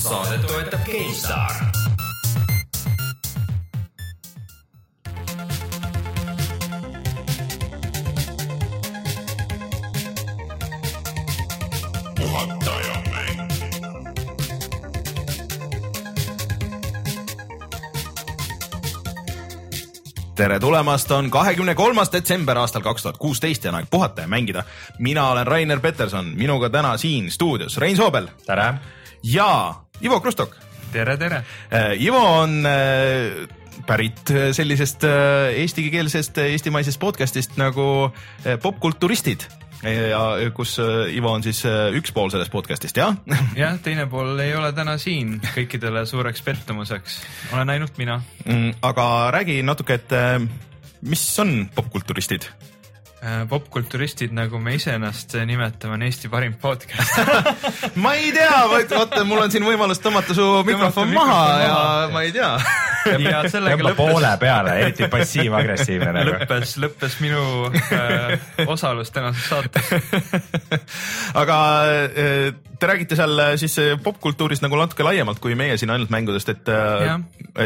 saadet toetab GameStar. tere tulemast, on kahekümne kolmas detsember aastal kaks tuhat kuusteist ja on aeg puhata ja mängida. mina olen Rainer Peterson, minuga täna siin stuudios Rein Soobel. tere! ja Ivo Krustok. tere, tere! Ivo on äh, pärit sellisest äh, eestikeelsest eestimaisest podcast'ist nagu äh, Popkulturistid ja kus Ivo on siis üks pool sellest podcast'ist, jah? jah, teine pool ei ole täna siin kõikidele suureks pettumuseks, olen ainult mina mm,. aga räägi natuke, et mis on popkulturistid? Popkulturistid, nagu me iseennast nimetame, on Eesti parim podcast ma ei tea, vaata, mul on siin võimalus tõmmata su mikrofon maha, maha ja ma ei tea ja sellega lõppes. poole peale, eriti passiiv-agressiivne nagu. lõppes, lõppes minu äh, osalus tänases saates aga äh, te räägite seal äh, siis popkultuurist nagu natuke laiemalt kui meie siin ainult mängudest, et, äh,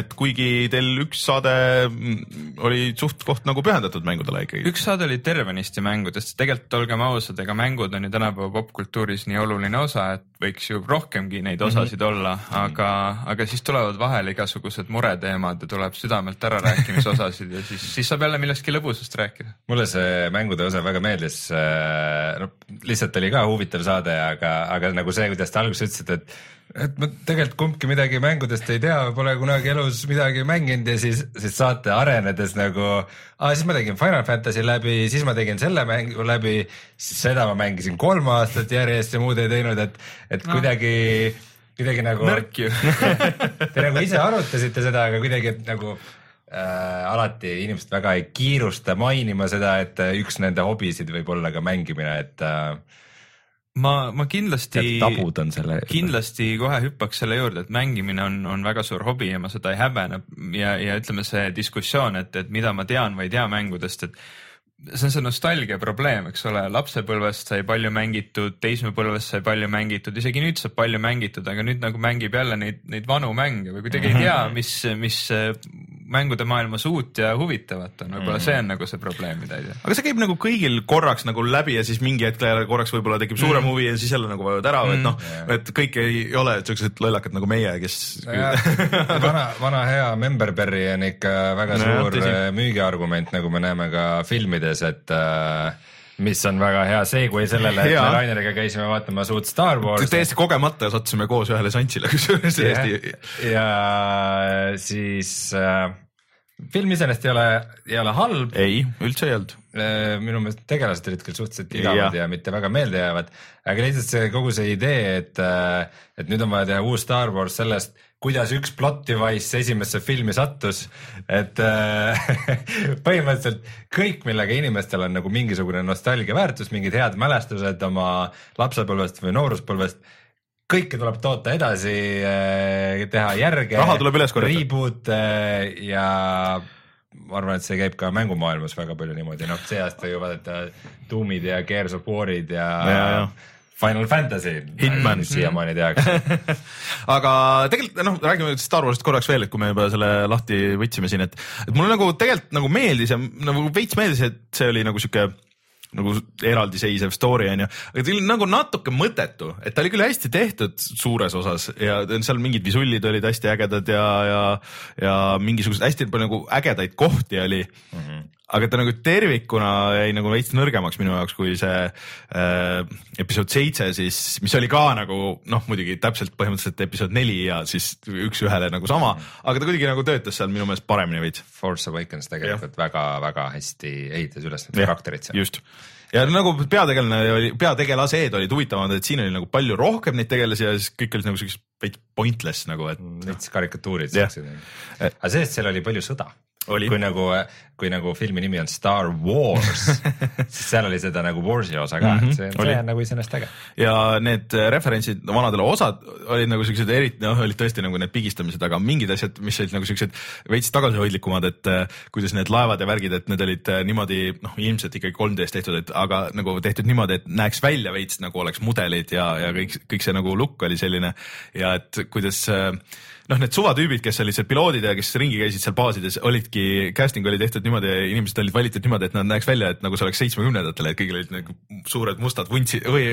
et kuigi teil üks saade mm, oli suht-koht nagu pühendatud mängudele ikkagi. üks saade oli tervenisti mängudest, tegelikult olgem ausad, ega mängud on ju tänapäeva popkultuuris nii oluline osa, et võiks ju rohkemgi neid osasid mm -hmm. olla, aga, aga siis tulevad vahele igasugused mureteemad ja tuleb südamelt ära rääkimise osasid ja siis, siis saab jälle millestki lõbusast rääkida. mulle see mängude osa väga meeldis. no lihtsalt oli ka huvitav saade, aga, aga nagu see, kuidas te alguses ütlesite, et et ma tegelikult kumbki midagi mängudest ei tea, pole kunagi elus midagi mänginud ja siis, siis saate arenedes nagu, siis ma tegin Final Fantasy läbi, siis ma tegin selle mängu läbi, seda ma mängisin kolm aastat järjest ja muud ei teinud, et, et no. kuidagi, kuidagi nagu. nõrk ju Te nagu ise arutasite seda, aga kuidagi nagu äh, alati inimesed väga ei kiirusta mainima seda, et üks nende hobisid võib olla ka mängimine, et äh, ma, ma kindlasti, kindlasti kohe hüppaks selle juurde, et mängimine on, on väga suur hobi ja ma seda ei häbene. Ja, ja ütleme, see diskussioon, et, et mida ma tean või ei tea mängudest, et see on see nostalgia probleem, eks ole, lapsepõlvest sai palju mängitud, teismepõlvest sai palju mängitud, isegi nüüd saab palju mängitud, aga nüüd nagu mängib jälle neid, neid vanu mänge või kuidagi ei tea, mis, mis mängude maailmas uut ja huvitavat on, võib-olla see on nagu see probleem, mida ei tea. aga see käib nagu kõigil korraks nagu läbi ja siis mingi hetk korraks võib-olla tekib suurem mm. huvi ja siis jälle nagu vajuvad ära mm., et noh, et kõik ei ole siuksed lollakad nagu meie, kes vana, vana hea Memberberry on ikka väga no, suur äh, müügiargument, nagu me näeme ka filmides, et äh, mis on väga hea seegway sellele, et me Raineriga käisime vaatamas uut Star Warsi. täiesti kogemata sattusime koos ühele seansile kusjuures täiesti. ja siis äh, film iseenesest ei ole, ei ole halb. ei, üldse ei olnud. Äh, minu meelest tegelased olid küll suhteliselt igavad ja. ja mitte väga meeldejäävad, aga lihtsalt see kogu see idee, et, äh, et nüüd on vaja teha uus Star Wars sellest kuidas üks plot device esimesse filmi sattus, et äh, põhimõtteliselt kõik, millega inimestel on nagu mingisugune nostalgia väärtus, mingid head mälestused oma lapsepõlvest või nooruspõlvest, kõike tuleb toota edasi, äh, teha järge. raha tuleb üles korjata. Reboot äh, ja ma arvan, et see käib ka mängumaailmas väga palju niimoodi, noh, see aasta ju vaadata Doom'id ja Gears of War'id ja, ja, ja Final Fantasy. Hitman. siiamaani tehakse aga tegelikult noh, räägime Star Warsist korraks veel, et kui me juba selle lahti võtsime siin, et, et mulle nagu tegelikult nagu meeldis ja nagu veits meeldis, et see oli nagu sihuke nagu eraldiseisev story onju, aga ta oli nagu natuke mõttetu, et ta oli küll hästi tehtud suures osas ja seal mingid visullid olid hästi ägedad ja, ja, ja mingisugused hästi palju nagu ägedaid kohti oli mm. -hmm aga ta nagu tervikuna jäi nagu veits nõrgemaks minu jaoks, kui see äh, episood seitse siis, mis oli ka nagu noh, muidugi täpselt põhimõtteliselt episood neli ja siis üks-ühele nagu sama, aga ta kuidagi nagu töötas seal minu meelest paremini veits. Force Awakens tegelikult väga-väga hästi ehitas üles need karakterid seal. just ja nagu peategelane oli, peategelased olid huvitavamad, et siin oli nagu palju rohkem neid tegelasi ja siis kõik olid nagu siuksed veits pointless nagu, et. veits karikatuurid siuksed. aga see-eest seal oli palju sõda Oli. kui nagu, kui nagu filmi nimi on Star Wars, siis seal oli seda nagu Warsi osa ka mm, -hmm. see, oli. see on nagu iseenesest äge. ja need äh, referentsid vanadele osad olid nagu siuksed eriti, noh, olid tõesti nagu need pigistamised, aga mingid asjad, mis olid nagu siuksed veits tagasihoidlikumad, et äh, kuidas need laevad ja värgid, et need olid äh, niimoodi noh, ilmselt ikkagi 3D-s tehtud, et aga nagu tehtud niimoodi, et näeks välja veits nagu oleks mudelid ja, ja kõik, kõik see nagu look oli selline ja et kuidas äh, noh, need suvatüübid, kes olid seal piloodid ja kes ringi käisid seal baasides, olidki, casting oli tehtud niimoodi, inimesed olid valitud niimoodi, et nad näeks välja, et nagu see oleks seitsmekümnendatel, et kõigil olid nagu suured mustad vuntsid või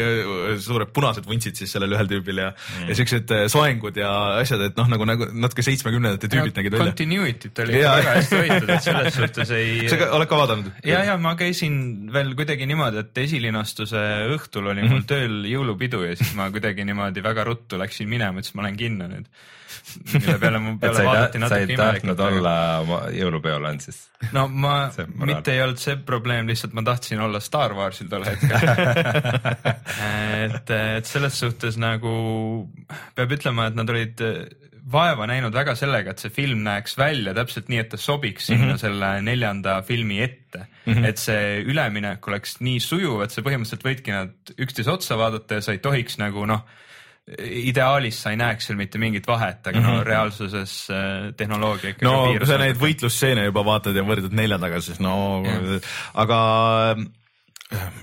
suured punased vuntsid siis sellel ühel tüübil ja mm., ja siuksed äh, soengud ja asjad, et noh, nagu, nagu natuke seitsmekümnendate tüübid nägid välja. Continuity't oli ikka väga hästi hoitud, et selles suhtes ei sa ka- oled ka vaadanud? ja, ja ma käisin veel kuidagi niimoodi, et esilinastuse õhtul oli mul tööl jõulupidu ja siis ma kuidagi niimoodi väga ruttu läksin minema, ütlesin, ma lähen kinno nüüd. Mille peale mu peale vaadati ta, sa ei natuke tahtnud imelikult. olla jõulupeol on siis? no ma mitte ei olnud see probleem, lihtsalt ma tahtsin olla Star Warsil tol hetkel et, et selles suhtes nagu peab ütlema, et nad olid vaeva näinud väga sellega, et see film näeks välja täpselt nii, et ta sobiks sinna mm -hmm. selle neljanda filmi ette mm. -hmm. et see üleminek oleks nii sujuv, et sa põhimõtteliselt võidki nad üksteise otsa vaadata ja sa ei tohiks nagu noh, ideaalis sa ei näeks seal mitte mingit vahet, aga mm -hmm. no reaalsuses äh, tehnoloogia ikkagi no kui sa neid võitlusstseene juba vaatad ja võrdled neljandaga, siis no Jah. aga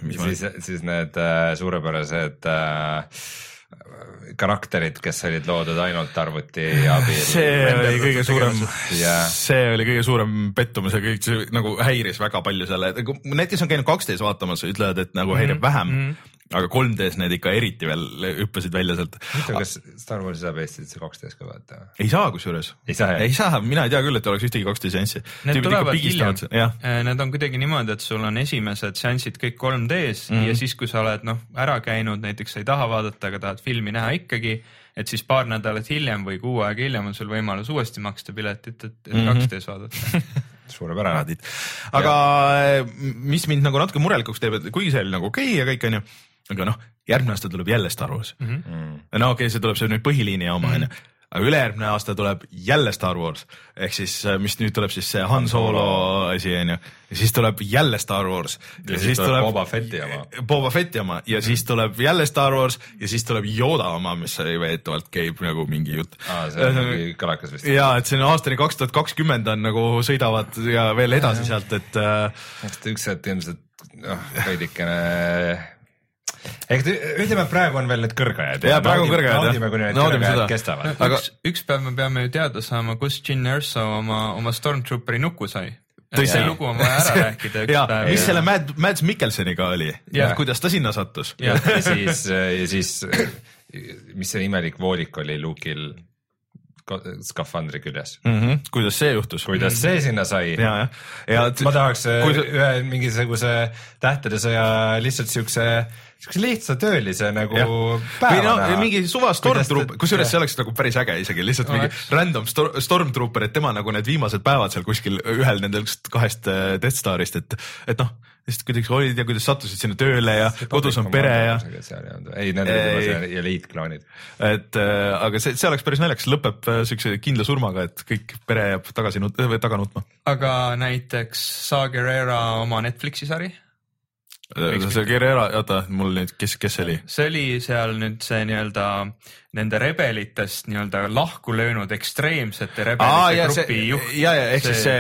mis ma siis, siis need äh, suurepärased äh, karakterid, kes olid loodud ainult arvuti abil. see oli kõige suurem, ja see oli kõige suurem pettumus ja kõik see nagu häiris väga palju selle, need, kes on käinud 2D-s vaatamas, ütlevad, et nagu häirib vähem mm, -hmm. Aga 3D-s need ikka eriti veel hüppasid välja sealt. huvitav, kas Star Warsi saab Eestisse kaksteist ka vaata? ei saa kusjuures. ei saa ei? saa, mina ei tea küll, et oleks ühtegi 2D seanssi. Need tulevad hiljem Äh, Need on kuidagi niimoodi, et sul on esimesed seansid kõik 3D-s mm. -hmm. ja siis, kui sa oled noh ära käinud, näiteks sa ei taha vaadata, aga tahad filmi näha ikkagi, et siis paar nädalat hiljem või kuu aega hiljem on sul võimalus uuesti maksta piletit, et, et Mhm. 2D-s vaadata. suurepärane. aga äh, mis mind nagu natuke murelikuks teeb, et kuigi see oli nagu okei okay ja kõik onju, aga noh, järgmine aasta tuleb jälle Star Wars mm. Mhm. -hmm. no okei okay,, see tuleb see nüüd põhiliini oma onju mm -hmm aga ülejärgmine aasta tuleb jälle Star Wars ehk siis, mis nüüd tuleb siis see Han Solo asi onju ja siis tuleb jälle Star Wars ja siis tuleb Boba Fetti oma. Boba Fetti oma ja siis tuleb jälle Star Wars ja siis tuleb Yoda oma, mis veetavalt käib nagu mingi jutt. see on mingi kalakas vist. ja et see on aastani kaks tuhat kakskümmend on nagu sõidavad ja veel edasi sealt, et äh, üks hetk ilmselt noh, veidikene ehk ütleme, et praegu on veel need kõrgajad. Jaa, praegu on kõrgajad, jah. naudime, kuni need kõrgajad seda. kestavad. Aga- üks, üks päev me peame ju teada saama, kust Jyn Erso oma, oma Stormtrooperi nuku sai. Tõsi. see lugu on vaja ära rääkida üks ja päev. mis selle Mad, Mads Mikkelseniga oli Jah., kuidas ta sinna sattus? ja siis, ja siis, mis see imelik voolik oli Luke'il skafandri küljes. Mm -hmm. kuidas see juhtus? kuidas see sinna sai? ja, ja ma tahaks Kui kui sa- ühe mingisuguse tähtede sõja lihtsalt siukse, siukse lihtsa töölise nagu Jah. päeva või no näha. mingi suva Stormtrooper, kusjuures see oleks nagu päris äge isegi, lihtsalt mingi Oleks. random stor Stormtrooper, et tema nagu need viimased päevad seal kuskil ühel nendest kahest äh, Death Starist, et, et noh, lihtsalt kuidagi olid ja kuidas sattusid sinna tööle ja kodus on pere ja ei, need olid juba see eliitklaanid. et äh, aga see, see oleks päris naljakas, lõpeb äh, siukse kindla surmaga, et kõik pere jääb tagasi nut-, või taga nutma. aga näiteks Saw Gerrera oma Netflixi sari, see Guerrero, oota, mul nüüd, kes, kes see oli? see oli seal nüüd see nii-öelda nende rebelitest nii-öelda lahku löönud ekstreemsete aa, rebelite ja grupi see, juht. ja, ja ehk siis see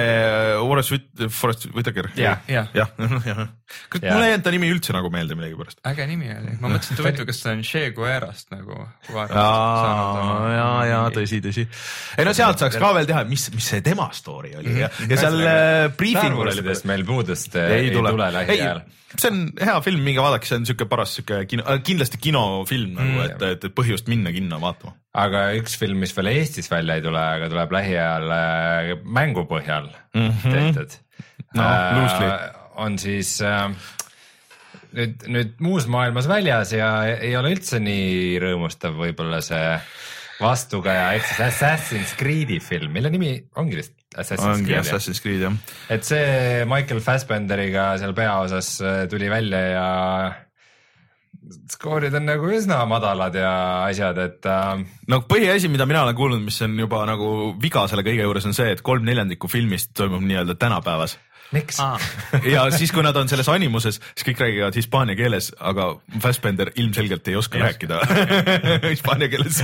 Forest Whit-, Forest Whitaker. Jah. jah, jah, jah. kurat, mulle ei jäänud ta nimi üldse nagu meelde millegipärast. äge nimi oli, ma mõtlesin, et huvitav, kas see on Che Guerast nagu. ja, ja tõsi, tõsi. ei no sealt saaks ka veel teha, mis, mis see tema story oli ja, ja seal äh, briifingul oli. meil puudust ei, ei tule, tule lähiajal. see on hea film, minge vaadake, see on siuke paras siuke kino, kindlasti kinofilm nagu Mm. mm,, et, et, et põhjust minna kinno vaatama. aga üks film, mis veel Eestis välja ei tule, aga tuleb lähiajal äh, mängu põhjal mm -hmm. tehtud No, loosely. on siis äh, nüüd, nüüd muus maailmas väljas ja ei ole üldse nii rõõmustav võib-olla see vastukaja ehk siis Assassin's Creed'i film, mille nimi ongi vist Assassin's ongi Creed. Assassin's Creed jah. et see Michael Fassbenderiga seal peaosas äh, tuli välja ja skoorid on nagu üsna madalad ja asjad, et äh, no põhiasi, mida mina olen kuulnud, mis on juba nagu viga selle kõige juures on see, et kolm neljandikku filmist toimub nii-öelda tänapäevas miks ah. ja siis, kui nad on selles animuses, siis kõik räägivad hispaania keeles, aga Fassbender ilmselgelt ei oska yes. rääkida hispaania keeles.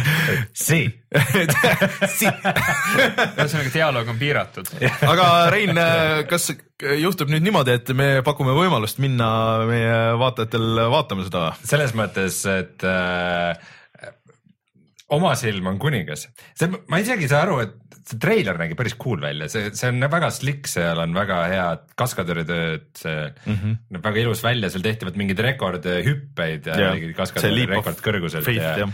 Si. Si. ühesõnaga dialoog on piiratud. aga Rein, kas juhtub nüüd niimoodi, et me pakume võimalust minna meie vaatajatel vaatama seda? selles mõttes, et äh, oma silm on kuningas. see, ma isegi ei saa aru, et see treiler nägi päris cool välja, see, see on väga slick, seal on väga head kaskadööritööd, see mm -hmm. näeb väga ilus välja, seal tehti vot mingeid rekordhüppeid ja yeah. kaskadööri rekordkõrguselt ja, ja,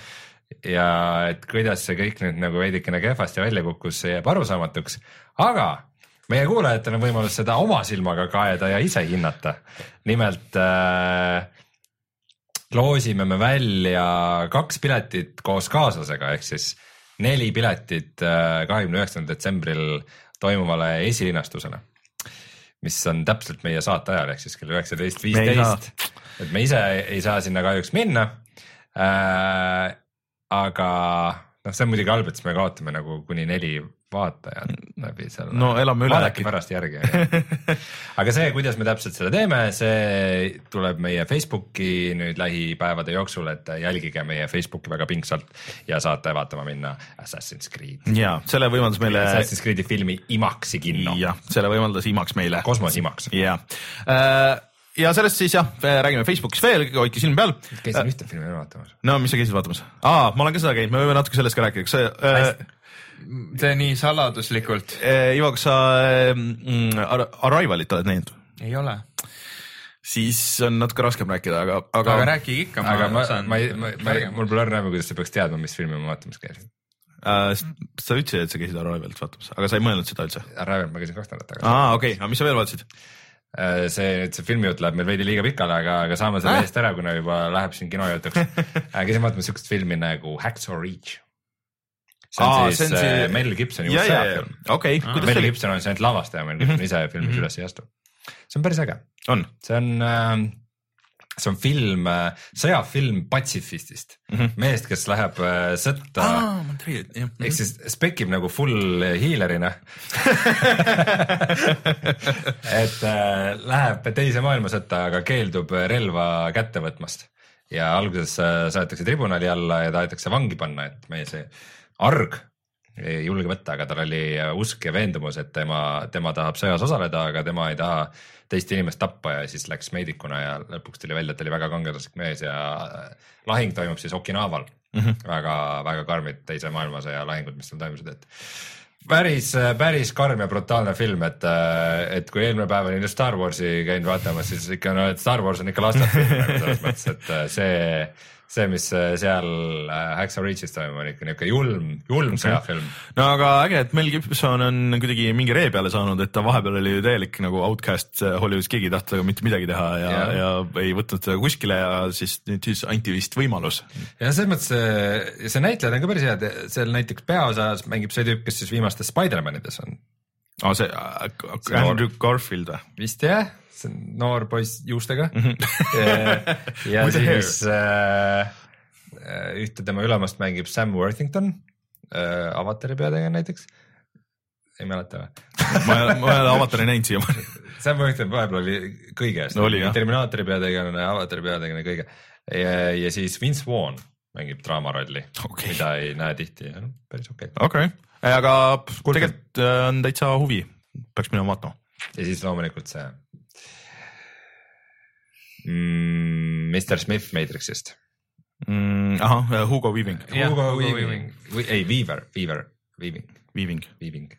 ja et kuidas see kõik nüüd nagu veidikene kehvasti välja kukkus, see jääb arusaamatuks, aga meie kuulajatel on võimalus seda oma silmaga kaeda ja ise hinnata. nimelt äh, loosime me välja kaks piletit koos kaaslasega, ehk siis neli piletit äh, kahekümne üheksandal detsembril toimuvale esilinastusele, mis on täpselt meie saate ajal ehk siis kell üheksateist viisteist. et me ise ei saa sinna kahjuks minna äh,. aga noh, see on muidugi halb, et siis me kaotame nagu kuni neli vaatajad läbi selle. no elame üle äkki. pärast järgi aga see, kuidas me täpselt seda teeme, see tuleb meie Facebooki nüüd lähipäevade jooksul, et jälgige meie Facebooki väga pingsalt ja saate vaatama minna Assassin's Creed. ja selle võimaldas meile. Assassin's Creed'i filmi Imaksi kinno. jah, selle võimaldas Imaks meile. kosmos Imaks. jah äh, ja sellest siis jah, räägime Facebookis veel, hoidke silm peal. käisin ühte filmi vaatamas. no mis sa käisid vaatamas? aa, ma olen ka seda käinud, me võime natuke sellest ka rääkida, kas see äh, tee nii saladuslikult. Ivo, kas sa mm, Arrivalit oled näinud? ei ole. siis on natuke raskem rääkida, aga, aga. aga rääkige ikka. aga ma, ma, ma, ma, ma, mul pole õrna aimu, kuidas sa peaks teadma, mis filmi ma vaatamas käisin uh,. sa ütlesid, et sa käisid Arrivalit vaatamas, aga sa ei mõelnud seda üldse? Arrivalit ma käisin kaks nädalat tagasi. aa, okei okay., aga mis sa veel vaatasid? Äh, see nüüd see filmijutt läheb meil veidi liiga pikale, aga, aga saame selle eest ära, kuna juba läheb siin kinojutuks äh, käisin vaatamas siukest filmi nagu Hacksaw Ridge see on Aa, siis see... Äh, Mel Gibsoni USA film. okei, kuidas Mel Gibson on see ainult lavastaja, Mel Gibson mm -hmm. ise filmis mm -hmm. üles ei astu. see on päris äge. see on äh, see on film, äh, sõjafilm patsifistist mm, -hmm. mehest, kes läheb äh, sõtta ah,. ehk siis spekib nagu full healer'ina et äh, läheb teise maailmasõtta, aga keeldub relva kätte võtmast ja alguses saadetakse tribunali alla ja tahetakse vangi panna, et meie see arg ei julge võtta, aga tal oli usk ja veendumus, et tema, tema tahab sõjas osaleda, aga tema ei taha teist inimest tappa ja siis läks meedikuna ja lõpuks tuli välja, et ta oli väga kangelaslik mees ja lahing toimub siis Okinaval mm -hmm. väga, väga karmid teise maailmasõja lahingud, mis seal toimusid, et päris, päris karm ja brutaalne film, et, et kui eelmine päev olin just Star Warsi käinud vaatamas, siis ikka no, et Star Wars on ikka lastefilm nagu selles mõttes, et see see, mis äh, seal äh, Hacksaw Ridge'is toimub, on ikka niisugune julm, julm sõjafilm. no aga äge, et Mel Gibson on kuidagi mingi ree peale saanud, et ta vahepeal oli ju täielik nagu outcast äh, Hollywoodis, keegi ei tahtnud temaga mitte midagi teha ja, ja., ja ei võtnud teda kuskile ja siis nüüd siis anti vist võimalus. ja selles mõttes see, see näitleja on ka päris hea, et seal näiteks peaosas mängib see tüüp, kes siis viimastes Spider-manides on. aa, see äh, Andrew Garfield või? vist jah see on noor poiss juustega mm. -hmm. ja, ja siis äh, ühte tema ülemast mängib Sam Worthington äh,, Avatari peategelane näiteks. ei mäleta või? ma ei ole, ma ei ole Avatari näinud siiamaani Sam Worthington vahepeal oli kõige eest no,, Terminaatori peategelane, Avatari peategelane, kõige. ja, ja siis Vince Vaughn mängib draamarolli okay., mida ei näe tihti, päris okei okay.. okei okay., aga tegelikult äh, on täitsa huvi, peaks minema vaatama. ja siis loomulikult see mm, Mr Smith Matrixist mm,. ahah, Hugo Weaving. Hugo Weaving, ei Weaver, Weaver, Weaving. Weaving. Weaving.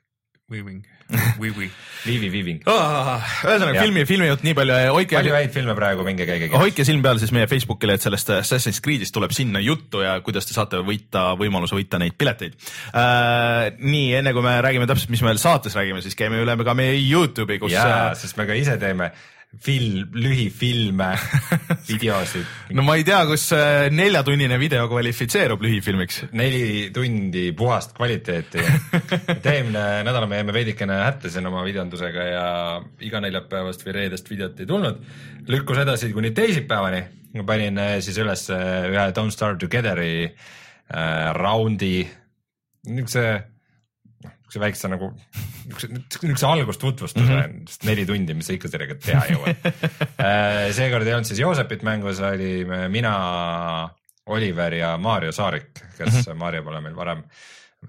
Weaving. Weaving. Viivi Weaving. ühesõnaga filmi, filmijutt nii palju, hoidke. palju häid filme praegu, minge käige. hoidke silm peal siis meie Facebookile, et sellest Assassin's Creed'ist tuleb sinna juttu ja kuidas te saate võita, võimaluse võita neid pileteid äh,. nii, enne kui me räägime täpselt, mis me veel saates räägime, siis käime üle ka meie Youtube'i, kus. jaa, sest me ka ise teeme film, lühifilme, videosid. no ma ei tea, kus neljatunnine video kvalifitseerub lühifilmiks. neli tundi puhast kvaliteeti et eelmine nädal me jäime veidikene hätta siin oma videondusega ja iga neljapäevast või reedest videot ei tulnud. lükkus edasi kuni teisipäevani ma panin äh, siis üles äh, ühe Don't Starve Together'i äh, raundi, niisuguse, niisuguse väikse nagu, niisuguse, algustutvustuse mm, -hmm. sest neli tundi, mis sa ikka sellega teha jõuad äh, seekord ei olnud siis Joosepit mängus, olime mina, Oliver ja Maarjo Saarik, kes mm -hmm. Maarjo pole meil varem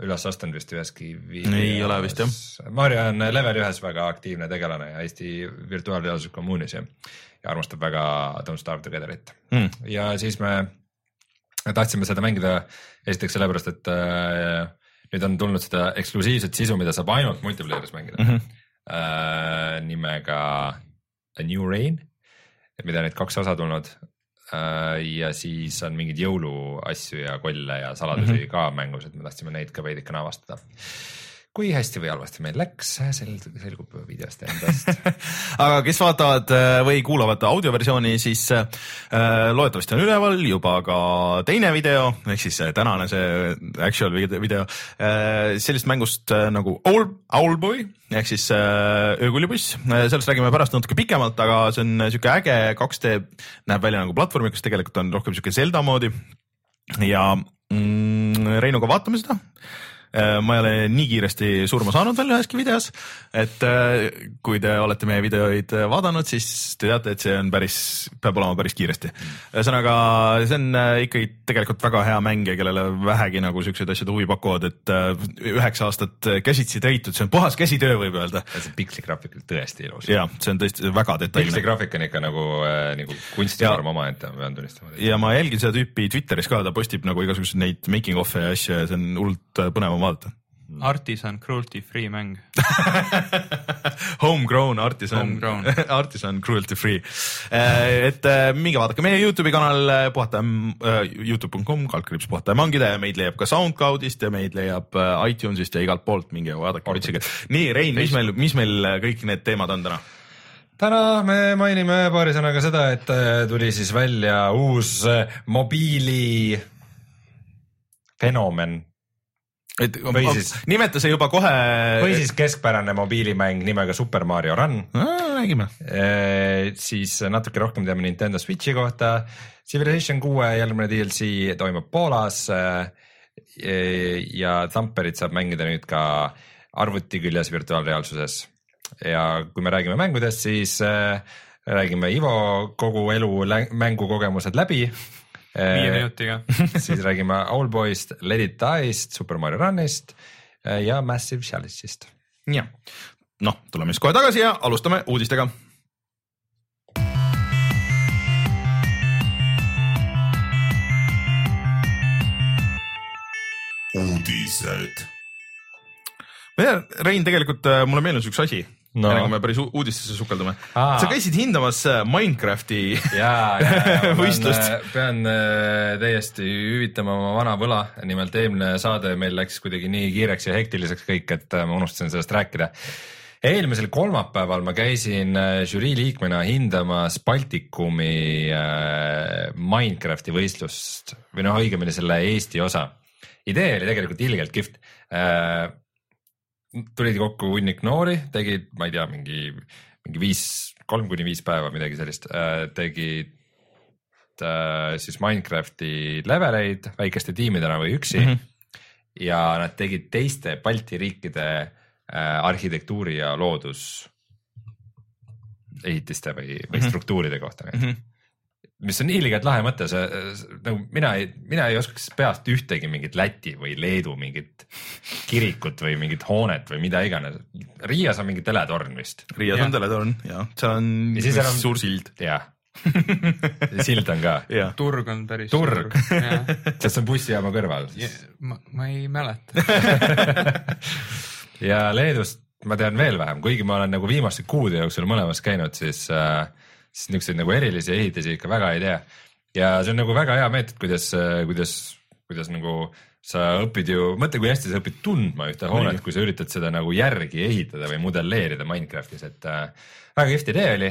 üles astunud vist üheski videos. ei ole vist jah. Maarjo on level ühes väga aktiivne tegelane ja Eesti virtuaalreaalsuse kommuunis ja, ja armastab väga Don't Starve Together'it mm. ja siis me tahtsime seda mängida esiteks sellepärast, et äh, nüüd on tulnud seda eksklusiivset sisu, mida saab ainult multiplayer'is mängida mm. -hmm. Äh, nimega A New Rain, mida on nüüd kaks osa tulnud Äh, ja siis on mingeid jõuluasju ja kolle ja saladusi mm -hmm. ka mängus, et me tahtsime neid ka veidikene avastada kui hästi või halvasti meil läks, sel selgub videost endast. Aga kes vaatavad äh, või kuulavad audioversiooni, siis äh, loodetavasti on üleval juba ka teine video ehk siis tänane see actual video äh, sellisest mängust äh, nagu Owl, Owlboy ehk siis äh, öökullibuss, sellest räägime pärast natuke pikemalt, aga see on sihuke äge 2D, näeb välja nagu platvormikas, tegelikult on rohkem sihuke Zelda moodi. Ja mm, Reinuga vaatame seda. Äh, ma ei ole nii kiiresti surma saanud veel üheski videos, et äh, kui te olete meie videoid äh, vaadanud, siis te teate, et see on päris, peab olema päris kiiresti. ühesõnaga, see on ikkagi tegelikult väga hea mäng ja kellele vähegi nagu siuksed asjad huvi pakuvad, et üheksa aastat käsitsi teitud, see on puhas käsitöö, võib öelda. see piksligraafik on tõesti ilus. ja see on tõesti väga detailne. piksligraafik on ikka nagu äh,, nagu kunstivorm omaette, ma pean tunnistama. ja ma jälgin seda tüüpi Twitteris ka, ta postib nagu igasuguseid neid making of'e ja asju ja see on hullult põnev vaadata. Artisan cruelty free mäng Homegrown artisan, artisan cruelty free. Eh, et eh, minge vaadake meie Youtube'i kanal eh, puhata äh,, Youtube.com, kaldkriips puhata ja mangida ja meid leiab ka SoundCloudist ja meid leiab iTunesist ja igalt poolt, minge vaadake otsige. nii, Rein, mis meil, mis meil kõik need teemad on täna? täna me mainime paari sõnaga seda, et tuli siis välja uus mobiili fenomen et või siis nimeta see juba kohe. või siis keskpärane mobiilimäng nimega Super Mario Run no,. räägime e,. siis natuke rohkem teame Nintendo Switchi kohta. Civilization kuue järgmine DLC toimub Poolas e,. ja Thumperit saab mängida nüüd ka arvuti küljes virtuaalreaalsuses. ja kui me räägime mängudest, siis e, räägime Ivo kogu elu mängukogemused läbi viie äh, minutiga siis räägime Owlboy'st, Let it die'st, Super Mario Run'ist äh, ja Massive Challenge'ist. jah, noh, tuleme siis kohe tagasi ja alustame uudistega. uudised. Rein, tegelikult äh, mulle meenus üks asi no.. enne kui me päris uudistesse sukeldume. sa käisid hindamas äh, Minecrafti võistlust. Äh, pean äh, täiesti hüvitama oma vana võla, nimelt eelmine saade meil läks kuidagi nii kiireks ja hektiliseks kõik, et ma unustasin sellest rääkida eelmisel kolmapäeval ma käisin žürii liikmena hindamas Baltikumi Minecrafti võistlust või noh, õigemini selle Eesti osa. idee oli tegelikult ilgelt kihvt tulid kokku hunnik noori, tegid, ma ei tea, mingi, mingi viis, kolm kuni viis päeva, midagi sellist äh,, tegid äh, siis Minecrafti leveleid väikeste tiimidena või üksi mm. -hmm. ja nad tegid teiste Balti riikide äh, arhitektuuri ja loodus ehitiste või, või mm -hmm. struktuuride kohta mm. -hmm mis on ilgelt lahe mõte, see nagu mina ei, mina ei oskaks peast ühtegi mingit Läti või Leedu mingit kirikut või mingit hoonet või mida iganes. Riias on mingi teletorn vist. Riias ja. on teletorn ja see on ja siis on suur sild. jah sild on ka. turg on päris turg, sest see on bussijaama kõrval. ma, ma ei mäleta ja Leedust ma tean veel vähem, kuigi ma olen nagu viimaste kuude jooksul mõlemas käinud, siis äh, siis niisuguseid nagu erilisi ehitisi ikka väga ei tea. ja see on nagu väga hea meetod, kuidas, kuidas, kuidas nagu sa õpid ju, mõtle, kui hästi sa õpid tundma ühte hoonet, kui sa üritad seda nagu järgi ehitada või modelleerida Minecraftis, et äh, väga kihvt idee oli.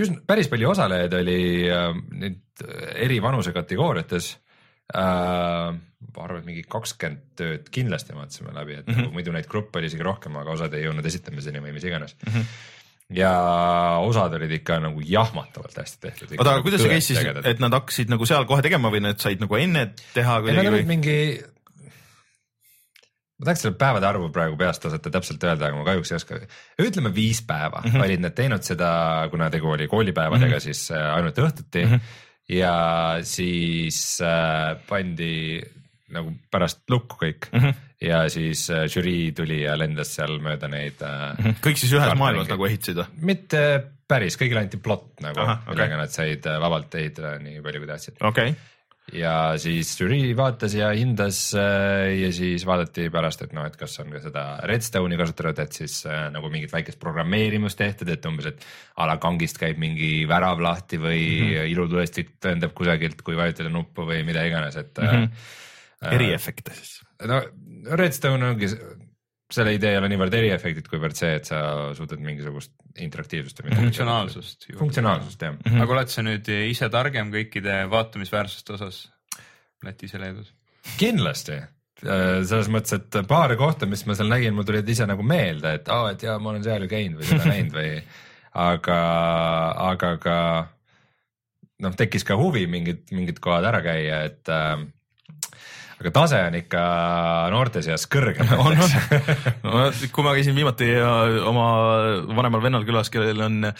üsna, päris palju osalejaid oli äh, nüüd eri vanusekategooriates äh,. ma arvan, et mingi kakskümmend tööd kindlasti vaatasime läbi, et mm -hmm. nagu muidu neid gruppe oli isegi rohkem, aga osad ei jõudnud esitamiseni või mis iganes mm. -hmm ja osad olid ikka nagu jahmatavalt hästi tehtud. oota, aga kuidas see käis siis, et nad hakkasid nagu seal kohe tegema või nad said nagu enne teha ei, nad kuidagi olid mingi, ma tahaks selle päevade arvu praegu peast osata täpselt öelda, aga ma kahjuks ei oska. ütleme viis päeva mm. -hmm. olid nad teinud seda, kuna tegu oli koolipäevadega mm, -hmm. siis äh, ainult õhtuti mm. -hmm. ja siis äh, pandi nagu pärast lukku kõik mm. -hmm. Ja siis äh, žürii tuli ja lendas seal mööda neid äh. -hmm. kõik siis ühes maailmas nagu ehitasid või? mitte päris, kõigile anti plott nagu okei. millega nad said äh, vabalt ehitada nii palju, kui tahtsid. okei, ja siis žürii vaatas ja hindas äh, ja siis vaadati pärast, et noh, et kas on ka seda redstone'i kasutatud, et siis äh, nagu mingit väikest programmeerimust tehtud, et umbes, et a la kangist käib mingi värav lahti või mm Mhm. -hmm. ilutulestik lendab kusagilt, kui vajutada nuppu või mida iganes, et mm. Mhm. -hmm. eriefekte siis. no redstone ongi, selle idee ei ole niivõrd eriefektid, kuivõrd see, et sa suudad mingisugust interaktiivsust ja midagi. funktsionaalsust. funktsionaalsust jah Mhm. aga oled sa nüüd ise targem kõikide vaatamisväärsuste osas Lätis ja Leedus? kindlasti, selles mõttes, et paari kohta, mis ma seal nägin, mul tulid ise nagu meelde, et aa, et jaa, ma olen seal ju käinud või seda näinud või aga, aga ka noh, tekkis ka huvi mingid, mingid kohad ära käia, et äh, aga tase on ikka noorte seas kõrgem. on, on. kui ma käisin viimati äh, oma vanemal vennal külas, kellel on, no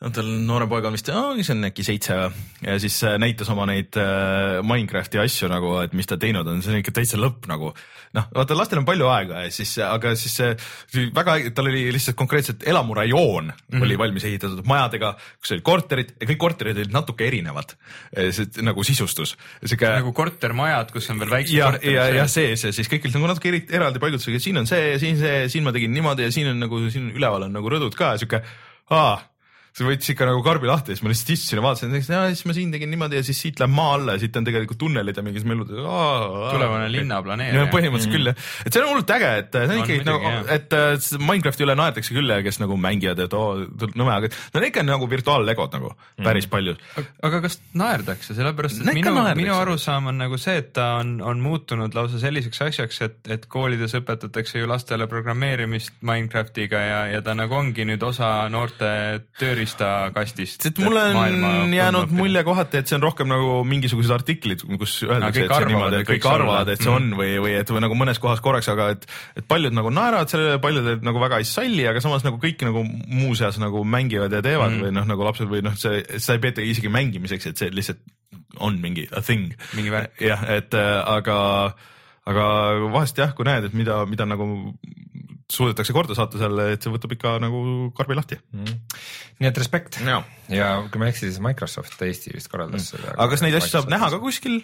tal noorem poeg on vist, kes on äkki seitse või, ja siis äh, näitas oma neid äh, Minecrafti asju nagu, et mis ta teinud on, see on ikka täitsa lõpp nagu. noh, vaata lastel on palju aega ja siis, aga siis see väga, tal oli lihtsalt konkreetselt elamurajoon mm -hmm. oli valmis ehitatud majadega, kus olid korterid ja kõik korterid olid natuke erinevad. see nagu sisustus, sihuke nagu kortermajad, kus on veel väiksed ja, korterid ja, ja sees. ja siis kõik olid nagu natuke eri, eraldi paigutusega, siin on see, siin see, siin ma tegin niimoodi ja siin on nagu siin üleval on nagu rõdud ka ja sihuke, aa, see võttis ikka nagu karbi lahti ja siis ma lihtsalt istusin ja vaatasin, siis ma siin tegin niimoodi ja siis siit läheb maa alla ja siit on tegelikult tunnelid ja mingid mellud. tulevane linnaplaneer. no põhimõtteliselt küll jah, et see on hullult äge, et see on On ikkagi nagu, et äh, Minecrafti üle naertakse küll ja kes nagu mängivad, et oo, nõme, aga nad on ikka nagu virtuaallegod nagu päris palju. aga kas naerdakse, sellepärast et No minu, naerdakse. minu arusaam on nagu see, et ta on, on muutunud lausa selliseks asjaks, et, et koolides õpetatakse ju lastele programmeerimist Minecraftiga ja, ja ta nagu ongi nüüd osa noorte tööriistakastist. Et mulle on jäänud mulje kohati, et see on rohkem nagu mingisugused artiklid, kus öeldakse, et see on niimoodi, et kõik arvavad, et see on või, või et või nagu mõnes kohas korraks, aga et, et paljud nagu naeravad sellele, paljud nagu väga ei salli, aga samas nagu kõik nagu muuseas nagu mängivad ja teevad mm. või noh, nagu lapsed või noh, see, seda ei peeta isegi mängimiseks, et see lihtsalt on mingi a thing. Mingi värk. jah, et äh, aga, aga vahest jah, kui näed, et mida, mida nagu suudetakse korda saata seal, et see võtab ikka nagu karbi lahti. nii et respekt jaa ja kui ma ei eksi, siis Microsoft Eesti vist korraldas seda. aga kas neid asju saab näha ka? kuskil?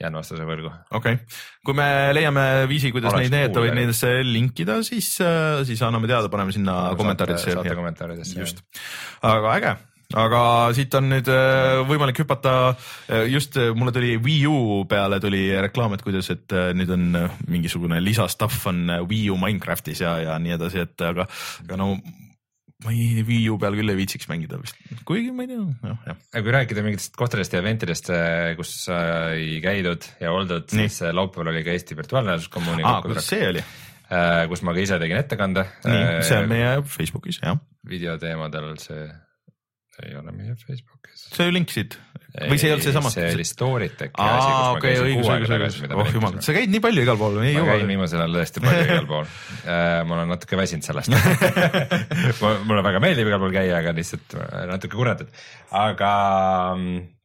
jään vastuse võrgu. okei okay., kui me leiame viisi, kuidas Oleks neid näidata või nendesse linkida, siis, siis anname teada, paneme sinna kommentaaridesse. saate kommentaaridesse. just, aga äge, aga siit on nüüd äh, võimalik hüpata, just äh, mulle tuli Wii U peale tuli reklaam, et kuidas, et äh, nüüd on äh, mingisugune lisastuff on äh, Wii U Minecraftis ja, ja nii edasi, et aga, aga no ma ei, Wii U peal küll ei viitsiks mängida vist, kuigi ma ei tea, jah, jah. aga kui rääkida mingitest kohtadest ja eventidest, kus sai käidud ja oldud, siis äh, laupäeval oli ka Eesti virtuaalreaalsuskommuuni aa, kuidas see oli? kus ma ka ise tegin ettekande. nii, see on meie Facebookis, jah. videoteemadel, see ei ole meie Facebookis. see link siit või see ei olnud seesama? see oli Storytechi asi, aa, kus ma okei, käisin kuu aega tagasi, oh ma jumal, sa käid nii palju igal pool, ma jõua käin. viimasel ajal tõesti palju igal pool. ma olen natuke väsinud sellest. mulle väga meeldib igal pool käia, aga lihtsalt äh, natuke kurnatud, aga mm, äh,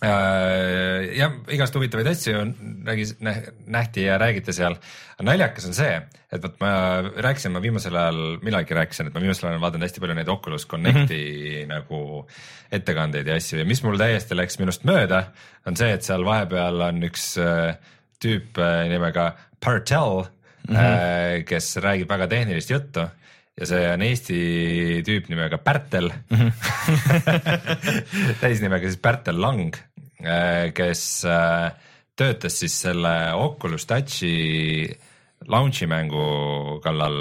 jah, igast huvitavaid asju nägis, nähti ja räägiti seal. naljakas on see, et vot ma rääkisin, ma viimasel ajal millalgi rääkisin, et ma viimasel ajal olen vaadanud hästi palju neid Oculus Connecti mm -hmm. nagu ettekandeid ja asju ja mis mul täiesti läks minust mööda, on see, et seal vahepeal on üks äh, tüüp äh, nimega Partel mm, -hmm. äh, kes räägib väga tehnilist juttu ja see on Eesti tüüp nimega Pärtel mm -hmm. täisnimega siis Pärtel Lang, kes äh, töötas siis selle Oculus Touchi launch'i mängu kallal,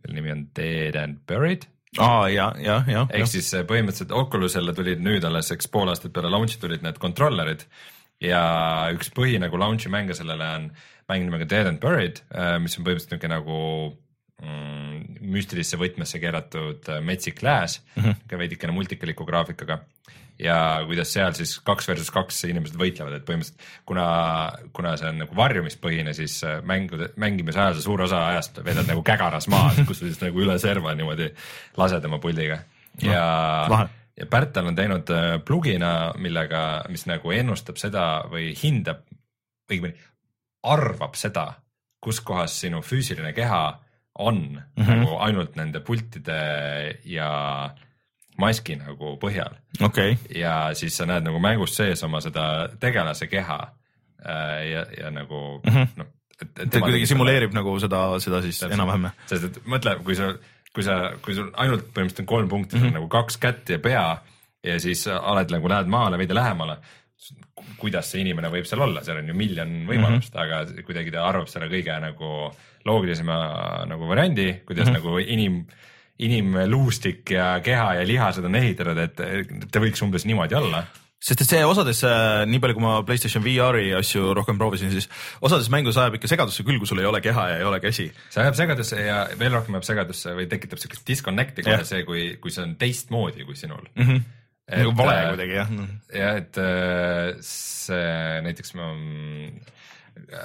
mille nimi on Dead and Buried aa, ja, ja, ja. ehk siis äh, põhimõtteliselt Oculusele tulid nüüd alles, eks pool aastat peale launch'i tulid need kontrollerid ja üks põhi nagu launch'i mänge sellele on mäng nimega Dead and Buried, mis on põhimõtteliselt niisugune nagu mm, müstilisse võtmesse keeratud äh, metsik lääs mm, -hmm. veidikene multikaliku graafikaga ja kuidas seal siis kaks versus kaks inimesed võitlevad, et põhimõtteliselt kuna, kuna see on nagu varjumispõhine, siis äh, mängude, mängimise ajal sa suur osa ajast veedad nagu kägaras maas, kus sa siis nagu üle serva niimoodi lased oma puldiga ja lahe. ja Pärtel on teinud äh, plugina, millega, mis nagu ennustab seda või hindab, õigemini arvab seda, kus kohas sinu füüsiline keha on mm. -hmm. nagu ainult nende pultide ja maski nagu põhjal okay., ja siis sa näed nagu mängus sees oma seda tegelase keha äh, ja, ja nagu mm. -hmm. noh. ta kuidagi simuleerib nagu seda, seda siis enam-vähem. sest et mõtle, kui sa, kui sa, kui sul ainult põhimõtteliselt on kolm punkti mm, -hmm. nagu kaks kätt ja pea ja siis oled nagu lähed maale veidi lähemale. kuidas see inimene võib seal olla, seal on ju miljon võimalust mm. -hmm. aga kuidagi ta arvab selle kõige nagu loogilisema nagu variandi, kuidas mm. -hmm. nagu inim, inimluustik ja keha ja lihased on ehitatud, et ta võiks umbes niimoodi olla sest et see osades, nii palju kui ma Playstation VR-i asju rohkem proovisin, siis osades mängus ajab ikka segadusse küll, kui sul ei ole keha ja ei ole käsi. see ajab segadusse ja veel rohkem ajab segadusse või tekitab siukest disconnect'i kohe Jah. see, kui, kui see on teistmoodi kui sinul mm. -hmm. Et, nagu vale äh, kuidagi jah. ja et äh, see näiteks ma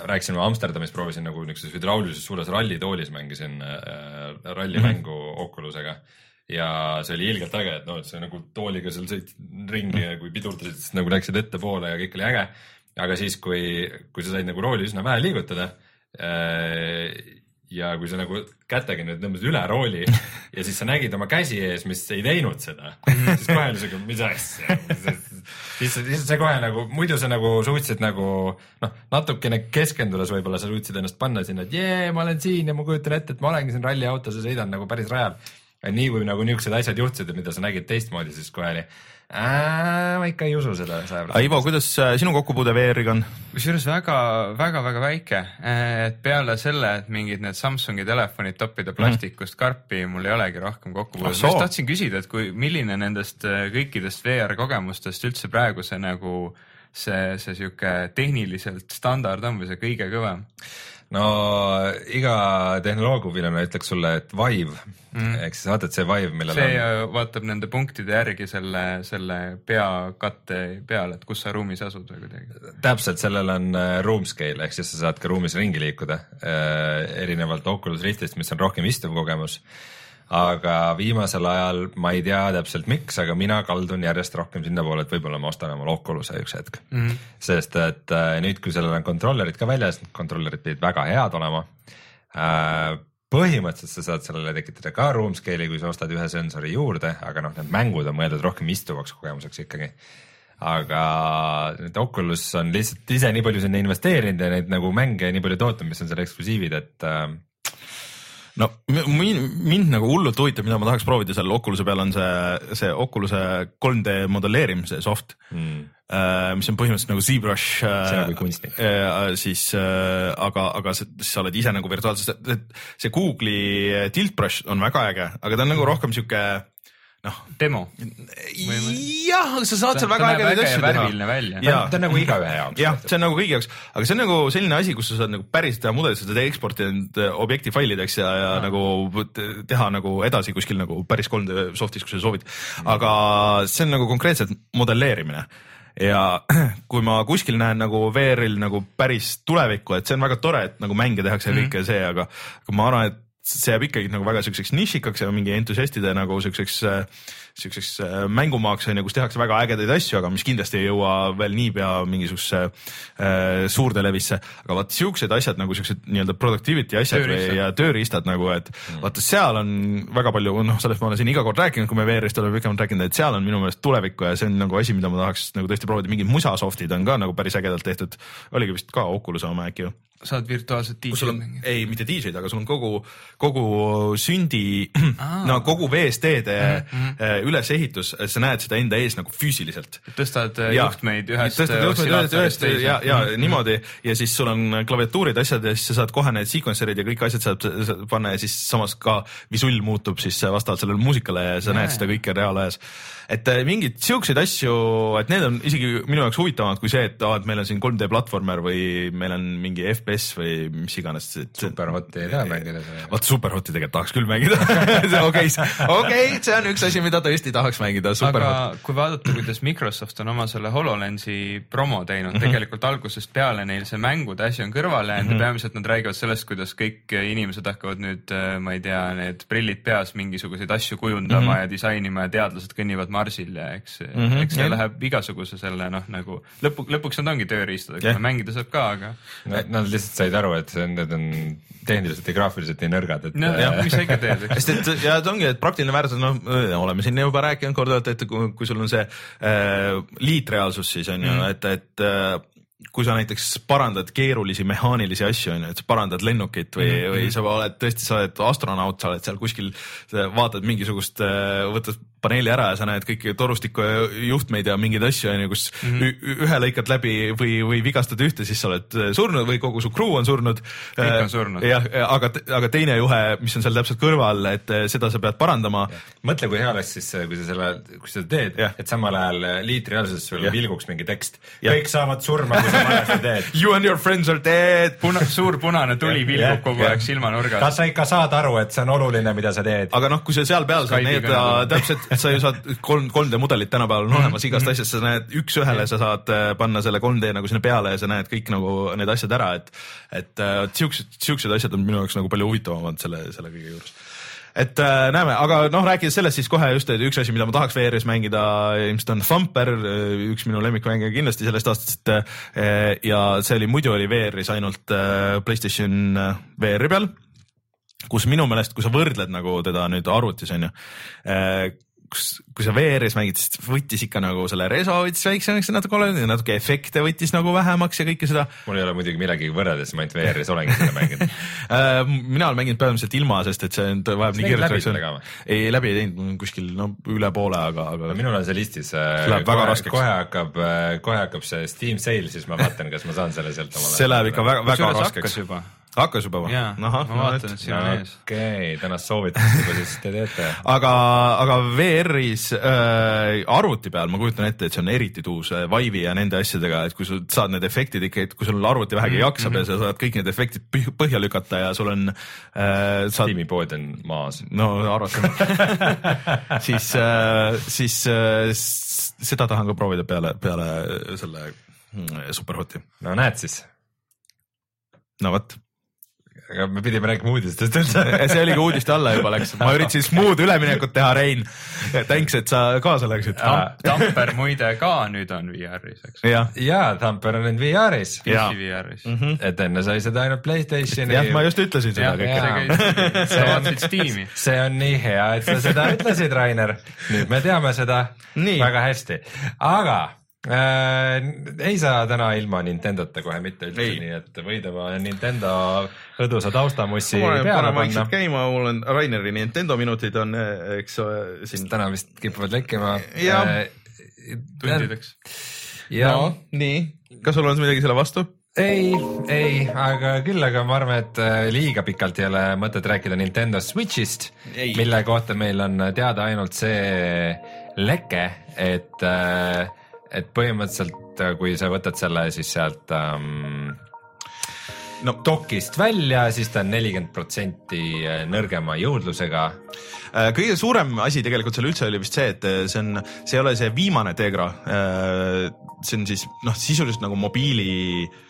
rääkisin, ma Amsterdamis proovisin nagu niisuguses hüdraulilises suures rallitoolis mängisin äh, rallimängu mm -hmm. Oculusega ja see oli ilgelt äge, et noh, et sa nagu tooliga seal sõitsid ringi ja kui pidurdasid, siis nagu läksid ettepoole ja kõik oli äge. aga siis, kui, kui sa said nagu rooli üsna vähe liigutada äh, ja kui sa nagu kätega nüüd tõmbasid üle rooli ja siis sa nägid oma käsi ees, mis ei teinud seda, siis kohe oli siuke, mis asja. siis, siis see kohe nagu, muidu sa nagu suutsid nagu noh, natukene keskendudes võib-olla sa suutsid ennast panna sinna, et jee, ma olen siin ja ma kujutan ette, et ma olengi siin ralliautos ja sõidan nagu päris rajal. nii kui nagu niisugused asjad juhtusid, mida sa nägid teistmoodi, siis kohe oli, ma ikka ei usu seda saja Aivo, kuidas äh, sinu kokkupuude VR-iga on? kusjuures väga, väga, väga väike, et peale selle, et mingid need Samsungi telefonid toppida plastikust karpi, mul ei olegi rohkem kokkupuudet. Ah ma just tahtsin küsida, et kui, milline nendest äh, kõikidest VR kogemustest üldse praegu see nagu see, see sihuke tehniliselt standard on või see kõige kõvem? No iga tehnoloogufilm ütleks sulle, et Vive mm. ehk siis see Vive, millel see on, äh, vaatab nende punktide järgi selle, selle peakatte peale, et kus sa ruumis asud või kuidagi. täpselt sellel on äh, room scale ehk siis sa saad ka ruumis ringi liikuda äh, erinevalt Oculus Riftist, mis on rohkem istuv kogemus. Aga viimasel ajal ma ei tea täpselt miks, aga mina kaldun järjest rohkem sinnapoole, et võib-olla ma ostan omale Oculus'e üks hetk mm. -hmm. sest et äh, nüüd, kui sellel on kontrollerid ka väljas, kontrollerid pidid väga head olema äh, põhimõtteliselt sa saad sellele tekitada ka room scale'i, kui sa ostad ühe sensori juurde, aga noh, need mängud on mõeldud rohkem istuvaks kogemuseks ikkagi. aga nüüd Oculus on lihtsalt ise nii palju sinna investeerinud ja neid nagu mänge nii palju tootnud, mis on seal eksklusiivid, et äh, no mind, mind nagu hullult huvitab, mida ma tahaks proovida seal Oculus'e peal on see, see Oculus'e 3D modelleerimise soft mm, äh, mis on põhimõtteliselt nagu ZBrush äh,. See on kui kunstnik. äh,. siis äh, aga, aga sa, oled ise nagu virtuaalses, see Google'i Tilt Brush on väga äge, aga ta on nagu rohkem sihuke noh, demo. jah, sa saad seal väga ägedaid asju teha. ta on nagu igaühe jaoks. jah, see on nagu kõigi jaoks, aga see on nagu selline asi, kus sa saad nagu päris teha mudelit, sa saad eksportida need objekti failideks ja, ja nagu te- teha nagu edasi kuskil nagu päris 3D soft'is, kui sa soovid. aga see on nagu konkreetselt modelleerimine ja kui ma kuskil näen nagu VR-il nagu päris tulevikku, et see on väga tore, et nagu mänge tehakse ja kõike see, aga, aga ma arvan, et see jääb ikkagi nagu väga siukseks nišikaks ja mingi entusiastide nagu siukseks, siukseks äh, mängumaaks on ju, kus tehakse väga ägedaid asju, aga mis kindlasti ei jõua veel niipea mingisugusesse äh, suurde levisse. aga vaat siuksed asjad nagu siuksed nii-öelda productivity asjad või, Tööriistad. ja tööriistad nagu, et mm. vaata seal on väga palju, noh, sellest ma olen siin iga kord rääkinud, kui me VR-ist oleme pikemalt rääkinud, et seal on minu meelest tulevikku ja see on nagu asi, mida ma tahaks nagu tõesti proovida, mingid musasoftid on ka nagu päris ägedalt tehtud. oligi vist ka Oculus'e oma äkki ju saad virtuaalset DJ-d, ei mitte DJ-d, aga sul on kogu, kogu sündi, no kogu VSD-de mm -hmm. ülesehitus, sa näed seda enda ees nagu füüsiliselt. tõstad äh, juhtmeid ühest tõstad juhtmeid ühest, ja, ja niimoodi. Ja siis sul on klaviatuurid, asjad ja siis sa saad kohe need sequencer'id ja kõik asjad saad panna ja siis samas ka visull muutub siis vastavalt sellele muusikale ja sa Jaa, näed seda kõike reaalajas. Et äh, mingeid siukseid asju, et need on isegi minu jaoks huvitavamad kui see, et aa, et meil on siin 3D platvormer või meil on mingi FPS või mis iganes. Superhoti ei taha mängida seda. vaat Superhoti tegelikult tahaks küll mängida okei, okei, see on üks asi, mida tõesti tahaks mängida. aga kui vaadata, kuidas Microsoft on oma selle HoloLensi promo teinud mm, -hmm. tegelikult algusest peale neil see mängude asi on kõrvale jäänud mm -hmm. ja peamiselt nad räägivad sellest, kuidas kõik inimesed hakkavad nüüd, ma ei tea, need prillid peas mingisuguseid asju kujundama mm -hmm. ja disainima ja teadlased kõnnivad Marsil ja eks mm, -hmm. eks see yeah. läheb igasuguse selle noh, nagu lõpu, lõpuks nad ongi tööriistad, yeah. mängida saab ka, aga no,. Nad lihtsalt said aru, et see on, need on tehniliselt ja graafiliselt nii nõrgad, et. nojah, mis sa ikka teed, eks. sest et ja see ongi, et praktiline väärtus, noh, oleme siin juba rääkinud korduvalt, et kui, kui sul on see äh, liitreaalsus, siis on ju mm., et, et äh, kui sa näiteks parandad keerulisi mehaanilisi asju, on ju, et sa parandad lennukit või mm, -hmm. või sa oled tõesti, sa oled astronaut, sa oled seal kuskil, vaatad mingisugust, äh, võtad paneeli ära ja sa näed kõiki torustiku juhtmeid ja mingeid asju on ju, kus mm -hmm. ühe lõikad läbi või, või vigastad ühte, siis sa oled äh, surnud või kogu su crew on surnud. kõik on surnud. jah, aga, aga teine juhe, mis on seal täpselt kõrval, et äh, seda sa pead parandama. mõtle, kui hea oleks siis, kui sa selle, kui sa teed, et samal ajal äh, liitreaalsuses sul ja. vilguks mingi tekst. kõik saavad surma, kui sa valesti teed. You and your friends are dead. Puna, suur punane tuli vilgub kogu aeg silmanurgas. kas sa ikka saad aru, et see on oluline, mida sa teed? aga noh, kui sa seal peal saad need täpselt et sa ju saad kolm, 3D mudelid tänapäeval on olemas igast mm -hmm. asjast, sa näed üks-ühele, sa saad äh, panna selle 3D nagu sinna peale ja sa näed kõik nagu need asjad ära, et, et äh, siuksed, siuksed asjad on minu jaoks nagu palju huvitavamad selle, selle kõige juures et äh, näeme, aga noh, rääkides sellest, siis kohe just üks asi, mida ma tahaks VR-is mängida, ilmselt on Thumper, äh, üks minu lemmikmänge kindlasti sellest aastast äh,. ja see oli, muidu oli VR-is ainult äh, Playstation VR-i peal kus minu meelest, kui sa võrdled nagu teda nüüd arvutis on ju äh,, kus, kui sa VR-is mängid, siis võttis ikka nagu selle reso võttis väiksemaks ja natuke, natuke efekte võttis nagu vähemaks ja kõike seda. mul ei ole muidugi millegagi võrreldes, ma ainult VR-is olengi seda mänginud äh, mina olen mänginud peamiselt ilma, sest et see vajab nii kiiret reaktsiooni. ei, läbi ei teinud, kuskil no üle poole, aga, aga no,. minul on see listis. kohe, kohe hakkab, kohe hakkab see Steam sale, siis ma vaatan, kas ma saan selle sealt omale. see läheb ikka väga, väga raskeks hakkas juba või? ma vaatan, et siin on ees. okei, tänast soovitust juba siis te teete. aga, aga VR-is äh, arvuti peal ma kujutan ette, et see on eriti tuus äh, Vive'i ja nende asjadega, et kui sa saad need efektid ikka, et kui sul arvuti vähegi mm -hmm. jaksab ja sa saad kõik need efektid põhja lükata ja sul on äh,. Saad... tiimipood on maas. no arvatavasti siis äh,, siis äh, seda tahan ka proovida peale, peale selle mm, Superhoti. no näed siis. no vot aga me pidime rääkima uudistest üldse see oligi uudiste alla juba läks, ma üritasin smooth üleminekut teha, Rein. Thanks, et sa kaasa läksid Tamp,. Tamper muide ka nüüd on VR-is, eks. ja, ja Tamper on nüüd VR-is. PC VR-is mm. -hmm. et enne sai seda ainult Playstationi. jah, ma just ütlesin seda kõike. sa vaatasid Steam'i. see on nii hea, et sa seda ütlesid, Rainer. nüüd me teame seda nii. väga hästi, aga äh, ei saa täna ilma Nintendota kohe mitte üldse, nii et võid oma Nintendo õdusa taustamussi peale panna. käima, mul on Raineri Nintendo minutid on, eks siin. täna vist kipuvad lekkima. Äh, tundideks. no nii, kas sul on midagi selle vastu? ei, ei, aga küll, aga ma arvan, et äh, liiga pikalt ei ole mõtet rääkida Nintendo Switch'ist, mille kohta meil on teada ainult see leke, et äh, et põhimõtteliselt, äh, kui sa võtad selle siis sealt ähm, no dokist välja, siis ta on nelikümmend protsenti äh, nõrgema jõudlusega. Äh, kõige suurem asi tegelikult seal üldse oli vist see, et see on, see ei ole see viimane Tegra. see on siis noh, sisuliselt nagu mobiili äh,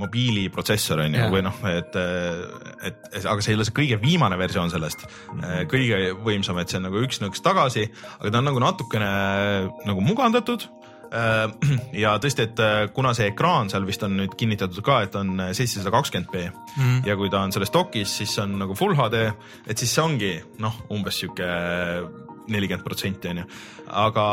mobiiliprotsessor on ju, või noh, et, et, et aga see ei ole see kõige viimane versioon sellest mm. -hmm. kõige võimsam, et see on nagu üks nõks tagasi, aga ta on nagu natukene nagu mugandatud äh, ja tõesti, et äh, kuna see ekraan seal vist on nüüd kinnitatud ka, et on seitsesada kakskümmend B mm. ja kui ta on selles dokis, siis on nagu full HD, et siis see ongi noh, umbes sihuke nelikümmend protsenti on ju. aga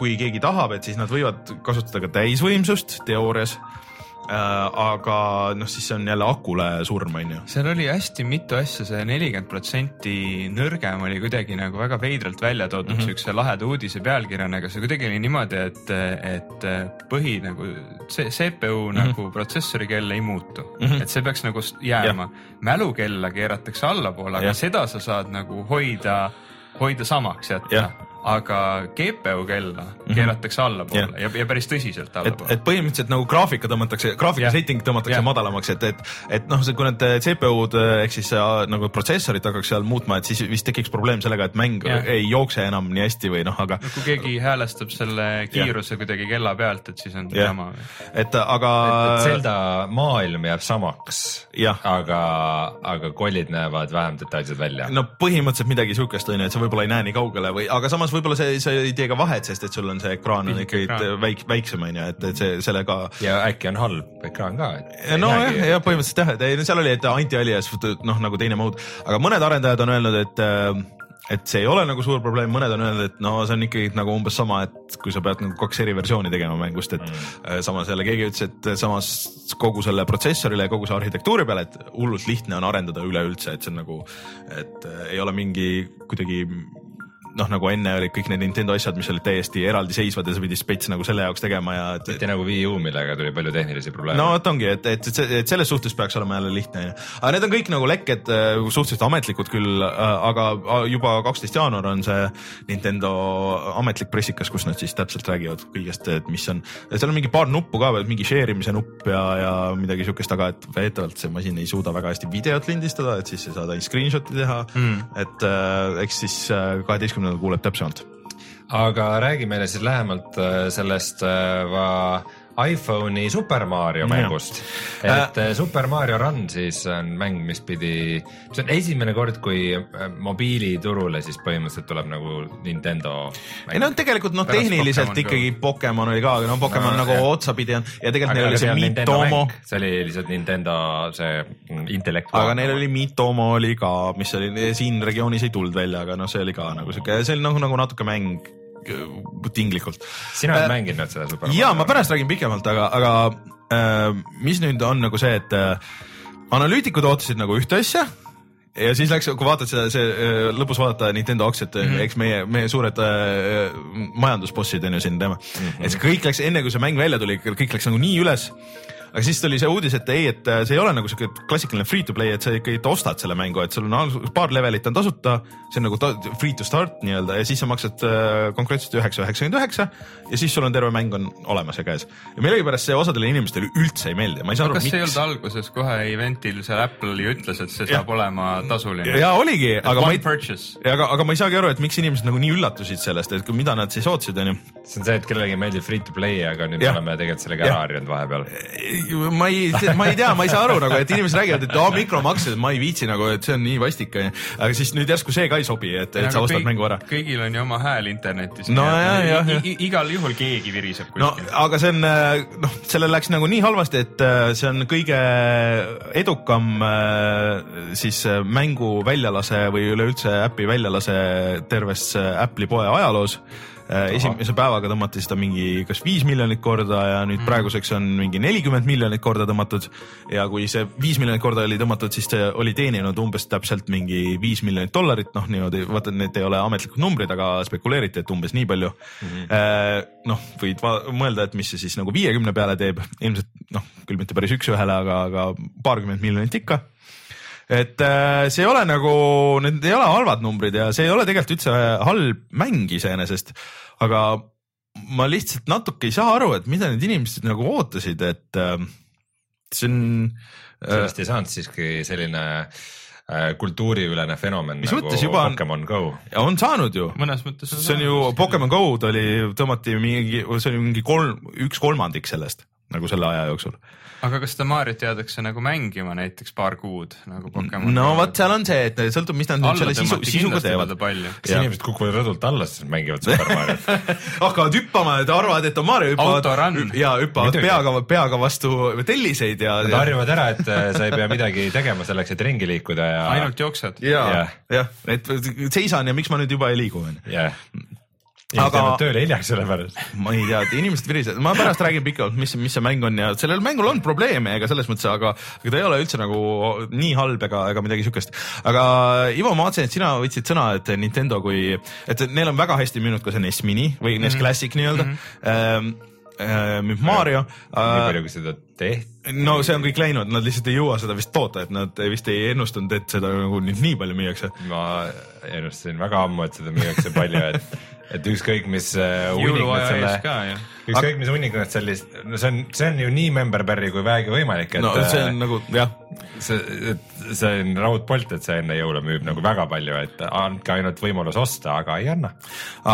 kui keegi tahab, et siis nad võivad kasutada ka täisvõimsust teoorias Äh, aga noh, siis see on jälle akule surm, on ju. seal oli hästi mitu asja, see nelikümmend protsenti nõrgem oli kuidagi nagu väga veidralt välja toodud mm -hmm. siukse laheda uudise pealkirjana, aga see kuidagi oli niimoodi, et, et põhi nagu see CPU mm -hmm. nagu protsessori kell ei muutu mm, -hmm. et see peaks nagu jääma. mälukella keeratakse allapoole, aga ja. seda sa saad nagu hoida hoida samaks jätta. Aga GPU kella keeratakse allapoole Mhm. Jah. ja, ja päris tõsiselt et, allapoole. et põhimõtteliselt nagu graafika tõmmatakse, graafika Jah. setting tõmmatakse Jah. madalamaks, et, et, et noh, kui need CPU-d eh, ehk siis äh, nagu protsessorid hakkaks seal muutma, et siis vist tekiks probleem sellega, et mäng Jah. ei jookse enam nii hästi või noh, aga kui keegi häälestab selle kiiruse kuidagi kella pealt, et siis on see jah jama. et aga et Zelda maailm jääb samaks, Jah. aga, aga kollid näevad vähem detailsed välja. no põhimõtteliselt midagi siukest on ju, et sa võib-olla ei näe nii kaugele või, aga samas võib-olla see, sa ei tee ka vahet, sest et sul on see ekraan on ikkagi väik-, väiksem on ju, et, et see sellega ja äkki on halb ekraan ka, nojah, ja põhimõtteliselt jah, et ei no seal oli, et anti-alias noh, nagu teine mode, aga mõned arendajad on öelnud, et äh, et see ei ole nagu suur probleem, mõned on öelnud, et no see on ikkagi nagu umbes sama, et kui sa pead nagu kaks eri versiooni tegema mängust, et mm. samas jälle keegi ütles, et samas kogu selle protsessorile ja kogu see arhitektuuri peale, et hullult lihtne on arendada üleüldse, et see on nagu, et äh, ei ole mingi kuidagi noh, nagu enne olid kõik need Nintendo asjad, mis olid täiesti eraldiseisvad ja sa pidid spets nagu selle jaoks tegema ja mitte nagu Wii U, millega tuli palju tehnilisi probleeme. No vot ongi, et, et, et, et selles suhtes peaks olema jälle lihtne onju, aga need on kõik nagu lekked äh, suhteliselt ametlikud küll, aga äh, juba kaksteist jaanuar on see Nintendo ametlik pressikas, kus nad siis täpselt räägivad kõigest, et mis on, seal on mingi paar nuppu ka veel, mingi share imise nupp ja, ja midagi siukest, aga et väidetavalt see masin ei suuda väga hästi videot lindistada, et siis ei saa ainult screenshot'i teha. Mm., et äh, eks siis kaheteistkümnendal kuuleb täpsemalt. aga räägi meile siis lähemalt äh, sellest äh, va- iPhone'i Super Mario mängust. et äh, Super Mario Run siis on mäng, mis pidi, see on esimene kord, kui äh, mobiiliturule siis põhimõtteliselt tuleb nagu Nintendo ei no tegelikult noh, tehniliselt Pokemon ikkagi Pokemon oli ka, aga no Pokemon No, nagu jah. otsapidi on. Ja tegelikult aga neil oli see Miitomo see oli lihtsalt Nintendo see intellekt. aga neil oli Miitomo oli ka, mis oli siin regioonis ei tulnud välja, aga noh, see oli ka nagu siuke, see oli nagu, nagu natuke mäng. äh, tinglikult. sina oled Äh, mänginud seda Super ja ma pärast räägin pikemalt, aga, aga äh, mis nüüd on nagu see, et äh, analüütikud ootasid nagu ühte asja ja siis läks, kui vaatad seda, see äh, lõpus vaadata Nintendo aktsiat mm, -hmm. eks meie, meie suured äh, majandusbossid on ju siin teema mm, -hmm. et see kõik läks enne, kui see mäng välja tuli, kõik läks nagu nii üles aga siis tuli see uudis, et ei, et äh, see ei ole nagu siuke klassikaline free to play, et sa ikkagi ostad selle mängu, et sul on paar levelit on tasuta, see on nagu free to start nii-öelda ja siis sa maksad äh, konkreetselt üheksa, üheksakümmend üheksa ja siis sul on terve mäng on olemas ja käes. ja millegipärast see osadele inimestele üldse ei meeldi, ma ei saa aru, kas see ei miks olnud. alguses kohe event'il seal Apple ju ütles, et see Jah. saab olema tasuline? ja oligi, aga ma ei, aga, aga ma ei saagi aru, et miks inimesed nagu nii üllatusid sellest, et kui- mida nad siis ootasid, onju. see on see, et kellelegi meeldib free to play, aga nüüd Jah. me oleme tegelikult sellega Jah. ära harjunud vahepeal. Ma ei, ma ei tea, ma ei saa aru nagu, et inimesed räägivad, et aa mikromaksed, ma ei viitsi nagu, et see on nii vastik onju. aga siis nüüd järsku see ka ei sobi, et, et sa ostad mängu ära. kõigil on ju oma hääl internetis. No igal juhul keegi viriseb no kuskil. aga see on noh, sellel läks nagu nii halvasti, et äh, see on kõige edukam äh, siis mängu väljalase või üleüldse äpi väljalase terves Apple'i poe ajaloos. Esimese päevaga tõmmati seda mingi kas viis miljonit korda ja nüüd praeguseks on mingi nelikümmend miljonit korda tõmmatud. ja kui see viis miljonit korda oli tõmmatud, siis see oli teeninud umbes täpselt mingi viis miljonit dollarit, noh niimoodi, vaata need ei ole ametlikud numbrid, aga spekuleeriti, et umbes nii palju. Mm. noh, võid mõelda, et mis see siis nagu viiekümne peale teeb, ilmselt noh, küll mitte päris üks-ühele, aga, aga paarkümmend miljonit ikka et äh, see ei ole nagu, need ei ole halvad numbrid ja see ei ole tegelikult üldse halb mäng iseenesest, aga ma lihtsalt natuke ei saa aru, et mida need inimesed nagu ootasid, et äh, see on äh, sellest ei saanud siiski selline äh, kultuuriülene fenomen Mis nagu mõttes juba on- Pokemon Go. ja on saanud ju, mõnes mõttes see on ju Pokemon Go-d oli, tõmmati mingi, see oli mingi kolm, üks kolmandik sellest nagu selle aja jooksul. aga kas seda Mariot jäädakse nagu mängima näiteks paar kuud nagu Pokemon? no vot, seal on see, et sõltub, mis nad nüüd selle sisu, sisuga teevad. palju. kas inimesed kukuvad rõdult alla, siis mängivad Super Mariot? hakkavad hüppama, et arvavad, et on Mario, hüppavad ja hüppavad peaga, peaga vastu telliseid ja. Nad harjuvad ära, et äh, sa ei pea midagi tegema selleks, et ringi liikuda ja. ainult jooksed. ja jah, et seisan ja miks ma nüüd juba ei liigu, onju. Aga- tööle hiljaks selle pärast. ma ei tea, inimesed virisevad, ma pärast räägin pikalt, mis, mis see mäng on ja sellel mängul on probleeme, ega selles mõttes, aga, aga ta ei ole üldse nagu nii halb ega, ega midagi siukest. aga Ivo, ma vaatasin, et sina võtsid sõna, et Nintendo kui, et neil on väga hästi müünud ka see NES Mini või NES Classic nii-öelda mm. -hmm. müüb Mario. nii palju, kui seda tehti. no see on kõik läinud, nad lihtsalt ei jõua seda vist toota, et nad vist ei ennustanud, et seda nagu nüüd nii palju müüakse. ma ennustasin väga ammu, et seda müüakse palju, et et ükskõik mis äh, hunnik nad selle ükskõik mis hunnik nad sellist, no see on, see on ju nii member-berry kui vähegi võimalik, et no see on nagu jah, see, et see on raudpolt, et see enne jõule müüb nagu väga palju, et andke ainult võimalus osta, aga ei anna.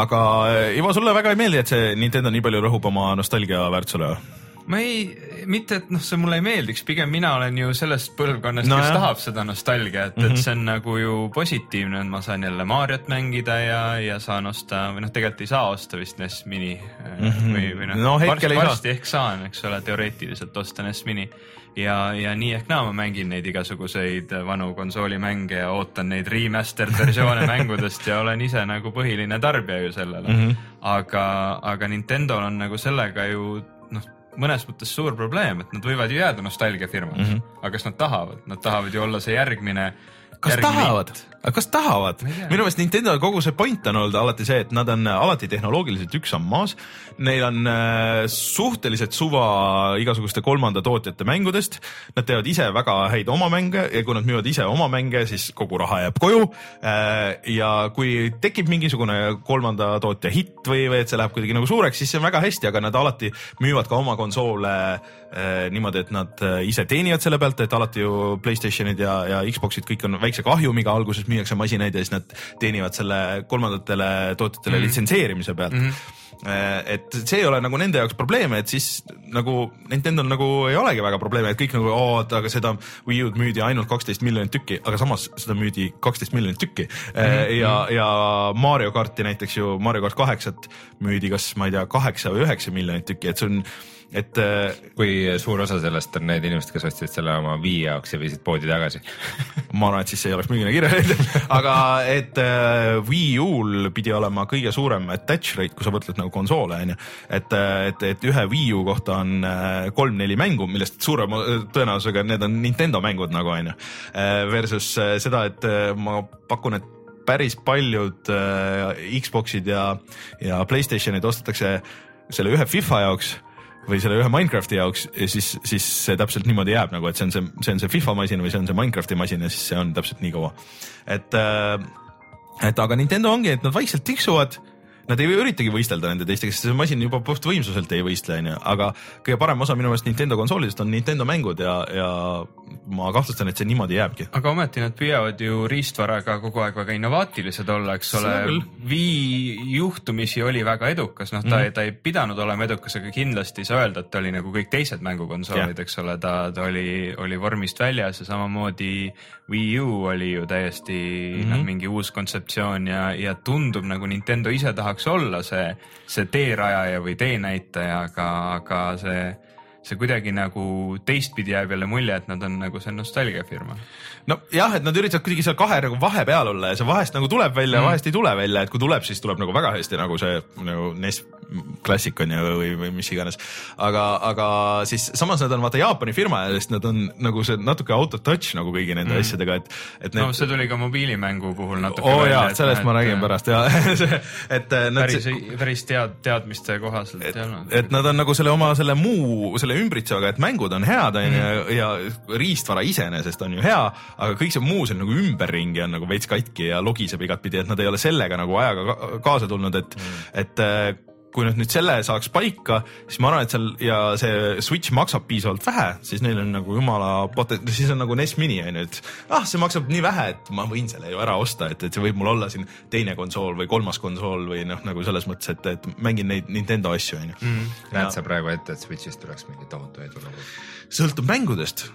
aga äh, Ivo, sulle väga ei meeldi, et see Nintendo nii palju rõhub oma nostalgia väärtusele või? Ma ei, mitte et noh, see mulle ei meeldiks, pigem mina olen ju sellest põlvkonnast No kes jah. tahab seda nostalgiat mm, -hmm. et see on nagu ju positiivne, et ma saan jälle Mariot mängida ja, ja saan osta või noh, tegelikult ei saa osta vist NES Mini mm -hmm. või, või noh No saa. varsti ehk saan, eks ole, teoreetiliselt osta NES Mini ja, ja nii ehk naa ma mängin neid igasuguseid vanu konsoolimänge ja ootan neid remastered versioone mängudest ja olen ise nagu põhiline tarbija ju sellele mm. -hmm. aga, aga Nintendo'l on nagu sellega ju noh, mõnes mõttes suur probleem, et nad võivad ju jääda nostalgiafirmaks mm, -hmm. aga kas nad tahavad, nad tahavad ju olla see järgmine. kas tahavad, aga kas tahavad minu meelest Nintendo kogu see point on olnud alati see, et nad on alati tehnoloogiliselt üks samm maas. Neil on äh, suhteliselt suva igasuguste kolmanda tootjate mängudest. Nad teevad ise väga häid oma mänge ja kui nad müüvad ise oma mänge, siis kogu raha jääb koju. ja kui tekib mingisugune kolmanda tootja hitt või, või et see läheb kuidagi nagu suureks, siis see on väga hästi, aga nad alati müüvad ka oma konsoole äh, niimoodi, et nad äh, ise teenivad selle pealt, et alati ju Playstationid ja, ja Xbox'id kõik on väikse kahjumiga, alguses müüakse masinaid ja siis nad teenivad selle kolmandatele tootjatele mm -hmm. litsenseerimise pealt mm. -hmm et see ei ole nagu nende jaoks probleeme, et siis nagu Nintendo'l nagu ei olegi väga probleeme, et kõik nagu oot, aga seda Wii U-d müüdi ainult kaksteist miljonit tükki, aga samas seda müüdi kaksteist miljonit tükki mm. -hmm. ja, ja Mario karti näiteks ju Mario kart kaheksat müüdi kas ma ei tea, kaheksa või üheksa miljonit tükki, et see on, et äh, kui suur osa sellest on need inimesed, kes ostsid selle oma Wii jaoks ja viisid poodi tagasi. ma arvan, et siis ei oleks müügina kirja läinud, aga et äh, Wii U-l pidi olema kõige suurem attach rate, kui sa mõtled nagu konsoole onju, et, et, et ühe Wii U kohta on äh, kolm-neli mängu, millest suurema äh, tõenäosusega need on Nintendo mängud nagu onju. Versus äh, seda, et äh, ma pakun, et päris paljud äh, Xbox'id ja, ja Playstationid ostetakse selle ühe FIFA jaoks või selle ühe Minecrafti jaoks ja siis, siis see täpselt niimoodi jääb nagu, et see on see, see on see FIFA masin või see on see Minecrafti masin ja siis see on täpselt nii kaua. et, et aga Nintendo ongi, et nad vaikselt tiksuvad. Nad ei üritagi võistelda nende teistega, sest see masin juba puht võimsuselt ei võistle, onju, aga kõige parem osa minu meelest Nintendo konsoolidest on Nintendo mängud ja, ja ma kahtlustan, et see niimoodi jääbki. aga ometi nad püüavad ju riistvaraga kogu aeg väga innovaatilised olla, eks ole. Wii juhtumisi oli väga edukas, noh, ta mm, -hmm. ta ei pidanud olema edukas, aga kindlasti ei saa öelda, et ta oli nagu kõik teised mängukonsoolid, eks ole, ta, ta oli, oli vormist väljas ja samamoodi Wii U oli ju täiesti mm -hmm. noh, mingi uus kontseptsioon ja, ja tundub nagu Nintendo ise tahaks olla see, see teerajaja või teenäitaja, aga, aga see see kuidagi nagu teistpidi jääb jälle mulje, et nad on nagu see nostalgiafirma. nojah, et nad üritavad kuidagi seal kahe nagu vahepeal olla ja see vahest nagu tuleb välja mm., vahest ei tule välja, et kui tuleb, siis tuleb nagu väga hästi nagu see nagu NES klassik on ju või, või mis iganes. aga, aga siis samas nad on vaata Jaapani firma ja sest nad on nagu see natuke out of touch nagu kõigi nende mm. asjadega, et, et no need see tuli ka mobiilimängu puhul natuke oo oh, välja, jaa, et sellest noh, ma et, räägin pärast ja et äh, nad päris, päris tead, teadmiste kohaselt ei olnud. et nad on nagu selle oma selle muu, selle ümbritsevaga, et mängud on head, onju, ja riistvara iseenesest on ju hea, aga kõik see muu seal nagu ümberringi on nagu veits katki ja logiseb igatpidi, et nad ei ole sellega nagu ajaga ka kaasa tulnud, et mm., et äh, kui nad nüüd selle saaks paika, siis ma arvan, et seal ja see Switch maksab piisavalt vähe, siis neil on nagu jumala potent-, siis on nagu NES Mini on ju, et ah, see maksab nii vähe, et ma võin selle ju ära osta, et, et see võib mul olla siin teine konsool või kolmas konsool või noh, nagu selles mõttes, et, et mängin neid Nintendo asju on ju. näed sa praegu ette, et Switch'ist tuleks mingi tohutu edulugu? sõltub mängudest,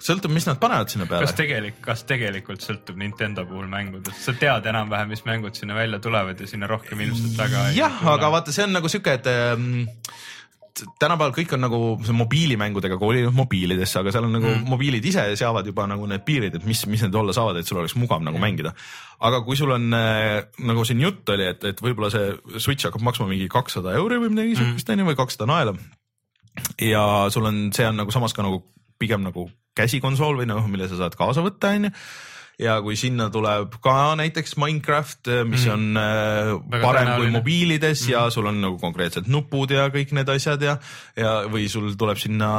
sõltub, mis nad panevad sinna peale kas. tegelik, kas tegelikult sõltub Nintendo puhul mängudest, sa tead enam-vähem, mis mängud sinna välja tulevad ja sinna rohkem ilmselt ei jah, aga vaata, see on nagu sihuke, et ähm, tänapäeval kõik on nagu see mobiilimängudega kolinud mobiilidesse, aga seal on nagu mm. mobiilid ise seavad juba nagu need piirid, et mis, mis need olla saavad, et sul oleks mugav nagu mm. mängida. aga kui sul on äh, nagu siin jutt oli, et, et võib-olla see Switch hakkab maksma mingi kakssada euri või midagi siukest onju või kakssada naela. ja sul on, see on nagu samas ka nagu pigem nagu käsikonsool või noh, mille sa saad kaasa võtta onju ja kui sinna tuleb ka näiteks Minecraft, mis mm. on äh, Väga parem kui mobiilides mm. ja sul on nagu konkreetsed nupud ja kõik need asjad ja, ja või sul tuleb sinna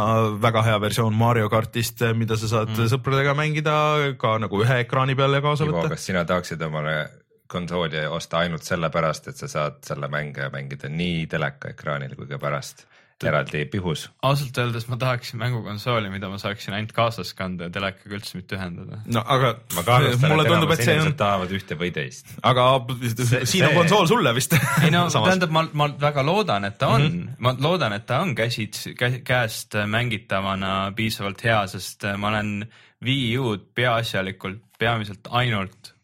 väga hea versioon Mario kartist, mida sa saad mm. sõpradega mängida ka nagu ühe ekraani peal ja kaasa Ivo, võtta. kas sina tahaksid omale konsooli osta ainult sellepärast, et sa saad selle mänge mängida nii telekaekraanil kui ka pärast eraldi pihus. ausalt öeldes ma tahaksin mängukonsooli, mida ma saaksin ainult kaasas kanda ja telekaga üldse mitte ühendada. no aga ma kahtlustan, mulle et tundub, enamus et see on inimesed, tahavad ühte või teist. aga See- siin on konsool sulle vist. ei no tähendab, ma, ma väga loodan, et ta on mm, -hmm. ma loodan, et ta on käsits, käest mängitavana piisavalt hea, sest ma olen Wii U-d peaasjalikult, peamiselt ainult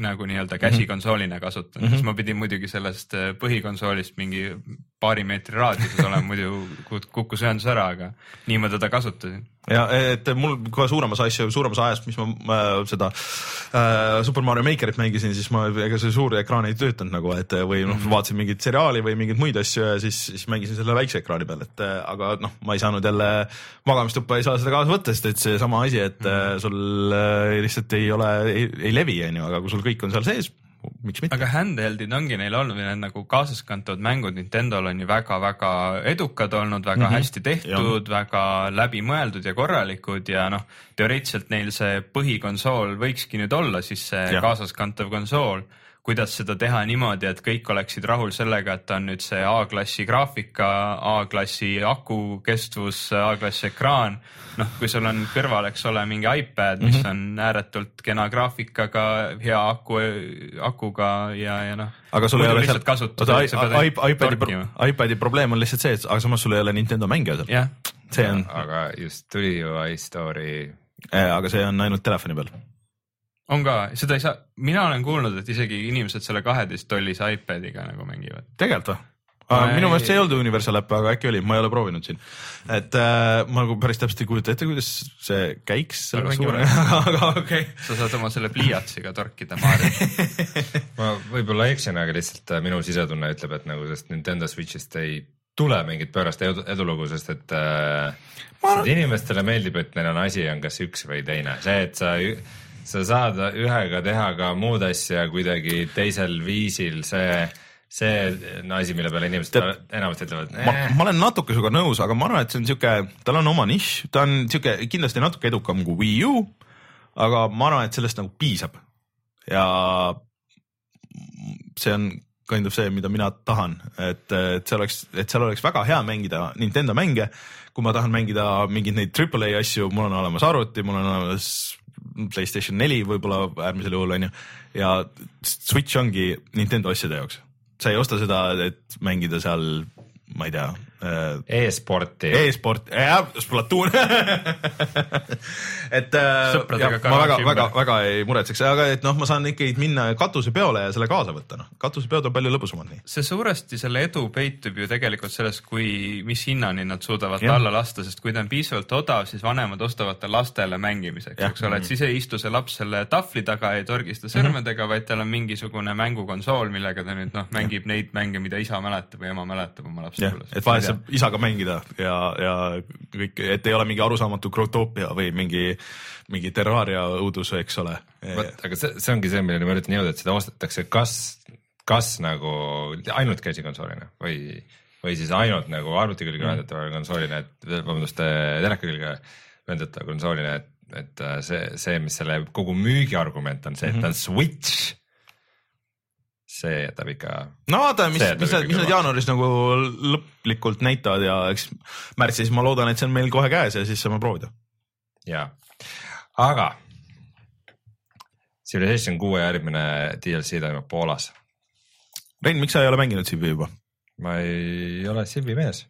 nagu nii-öelda käsikonsoolina kasutanud mm, -hmm. siis ma pidin muidugi sellest äh, põhikonsoolist mingi paari meetri raadiuses olema, muidu kuk- kukkus ühendus ära, aga nii ma teda kasutasin. ja et mul kohe suuremas asja, suuremas ajast, mis ma äh, seda äh, Super Mario Makerit mängisin, siis ma ega see suur ekraan ei töötanud nagu, et või noh, vaatasin mingit seriaali või mingeid muid asju ja siis, siis mängisin selle väikse ekraani peal, et aga noh, ma ei saanud jälle magamistuppa ei saa seda kaasa võtta, sest et seesama asi, et äh, sul äh, lihtsalt ei ole, ei, ei levi, onju, aga kui sul kõik on seal sees, miks mitte. aga handheld'id ongi neil olnud või need nagu kaasaskantavad mängud Nintendo'l on ju väga-väga edukad olnud, väga mm -hmm. hästi tehtud, väga läbimõeldud ja korralikud ja noh, teoreetiliselt neil see põhikonsool võikski nüüd olla siis see ja. kaasaskantav konsool kuidas seda teha niimoodi, et kõik oleksid rahul sellega, et on nüüd see A-klassi graafika, A-klassi aku kestvus, A-klassi ekraan. noh, kui sul on kõrval, eks ole, mingi iPad, mis mm -hmm. on ääretult kena graafikaga, hea aku, akuga ja, ja noh. aga sul ei ole lihtsalt kasutada, iPadi, iPadi probleem on lihtsalt see, et aga samas sul ei ole Nintendo mänge seal. jah, see on, aga just tuli ju iStory aga see on ainult telefoni peal. On ka, seda ei saa, mina olen kuulnud, et isegi inimesed selle kaheteist tollise iPadiga nagu mängivad. tegelikult või? Minu ei- meelest see ei olnud Universal äpp, aga äkki oli, ma ei ole proovinud siin. et äh, ma nagu päris täpselt ei kujuta ette, kuidas see käiks Aga suure, mingi aga okei okay.. sa saad oma selle pliiatsiga torkida Mariot. ma võib-olla eksin, aga lihtsalt äh, minu sisetunne ütleb, et nagu sellest Nintendo Switch'ist ei tule mingit pöörast edu, edulugu, sest et äh, Ma- ma... inimestele meeldib, et neil on asi on kas üks või teine, see, et sa, sa saad ühega teha ka muud asja kuidagi teisel viisil, see, see on asi, mille peale inimesed Tead- enamasti ütlevad ma, eh,. ma olen natuke sinuga nõus, aga ma arvan, et see on sihuke, tal on oma nišš, ta on sihuke kindlasti natuke edukam kui Wii U. aga ma arvan, et sellest nagu piisab ja see on kind of see, mida mina tahan, et, et see oleks, et seal oleks väga hea mängida Nintendo mänge. kui ma tahan mängida mingeid neid Triple A asju, mul on olemas arvuti, mul on olemas Playstation neli võib-olla äärmisel juhul onju ja Switch ongi Nintendo asjade jaoks. sa ei osta seda, et mängida seal, ma ei tea e-sporti. E-sport, jah, Splatoon. Et äh, Sõpradega jah, ma väga, väga, väga ei muretseks, aga et noh, ma saan ikkagi minna katusepeole ja selle kaasa võtta, noh, katusepeod on palju lõbusamad nii. see suuresti selle edu peitub ju tegelikult selles, kui, mis hinnani nad suudavad ta alla lasta, sest kui ta on piisavalt odav, siis vanemad ostavad ta lastele mängimiseks, eks ole, et siis ei istu see laps selle tahvli taga, ei torgista sõrmedega, vaid tal on mingisugune mängukonsool, millega ta nüüd noh, mängib neid mänge, mida isa mäletab või ema mäletab oma jah, lapsepõlvest. et vahest saab isaga mängida ja, ja kõik, et ei ole mingi arusaamatu Grotopia või mingi, mingi Terraria õudus, eks ole. vot, aga see, see ongi see, milleni ma üritan jõuda, et seda ostetakse kas, kas nagu ainult käsikonsoolina või, või siis ainult nagu arvuti külge ühendatava konsoolina, et vabandust, teleka külge ühendatava konsoolina, et, et äh, see, see, mis selle kogu müügiargument on see, et ta on Switch. See jätab ikka, no vaata, mis mis nad, mis nad jaanuaris nagu lõplikult näitavad ja eks märtsis ma loodan, et see on meil kohe käes ja siis saame proovida. jaa, aga Civilization kuue järgmine DLC toimub Poolas. Rein, miks sa ei ole mänginud Civi juba? ma ei ole Civi mees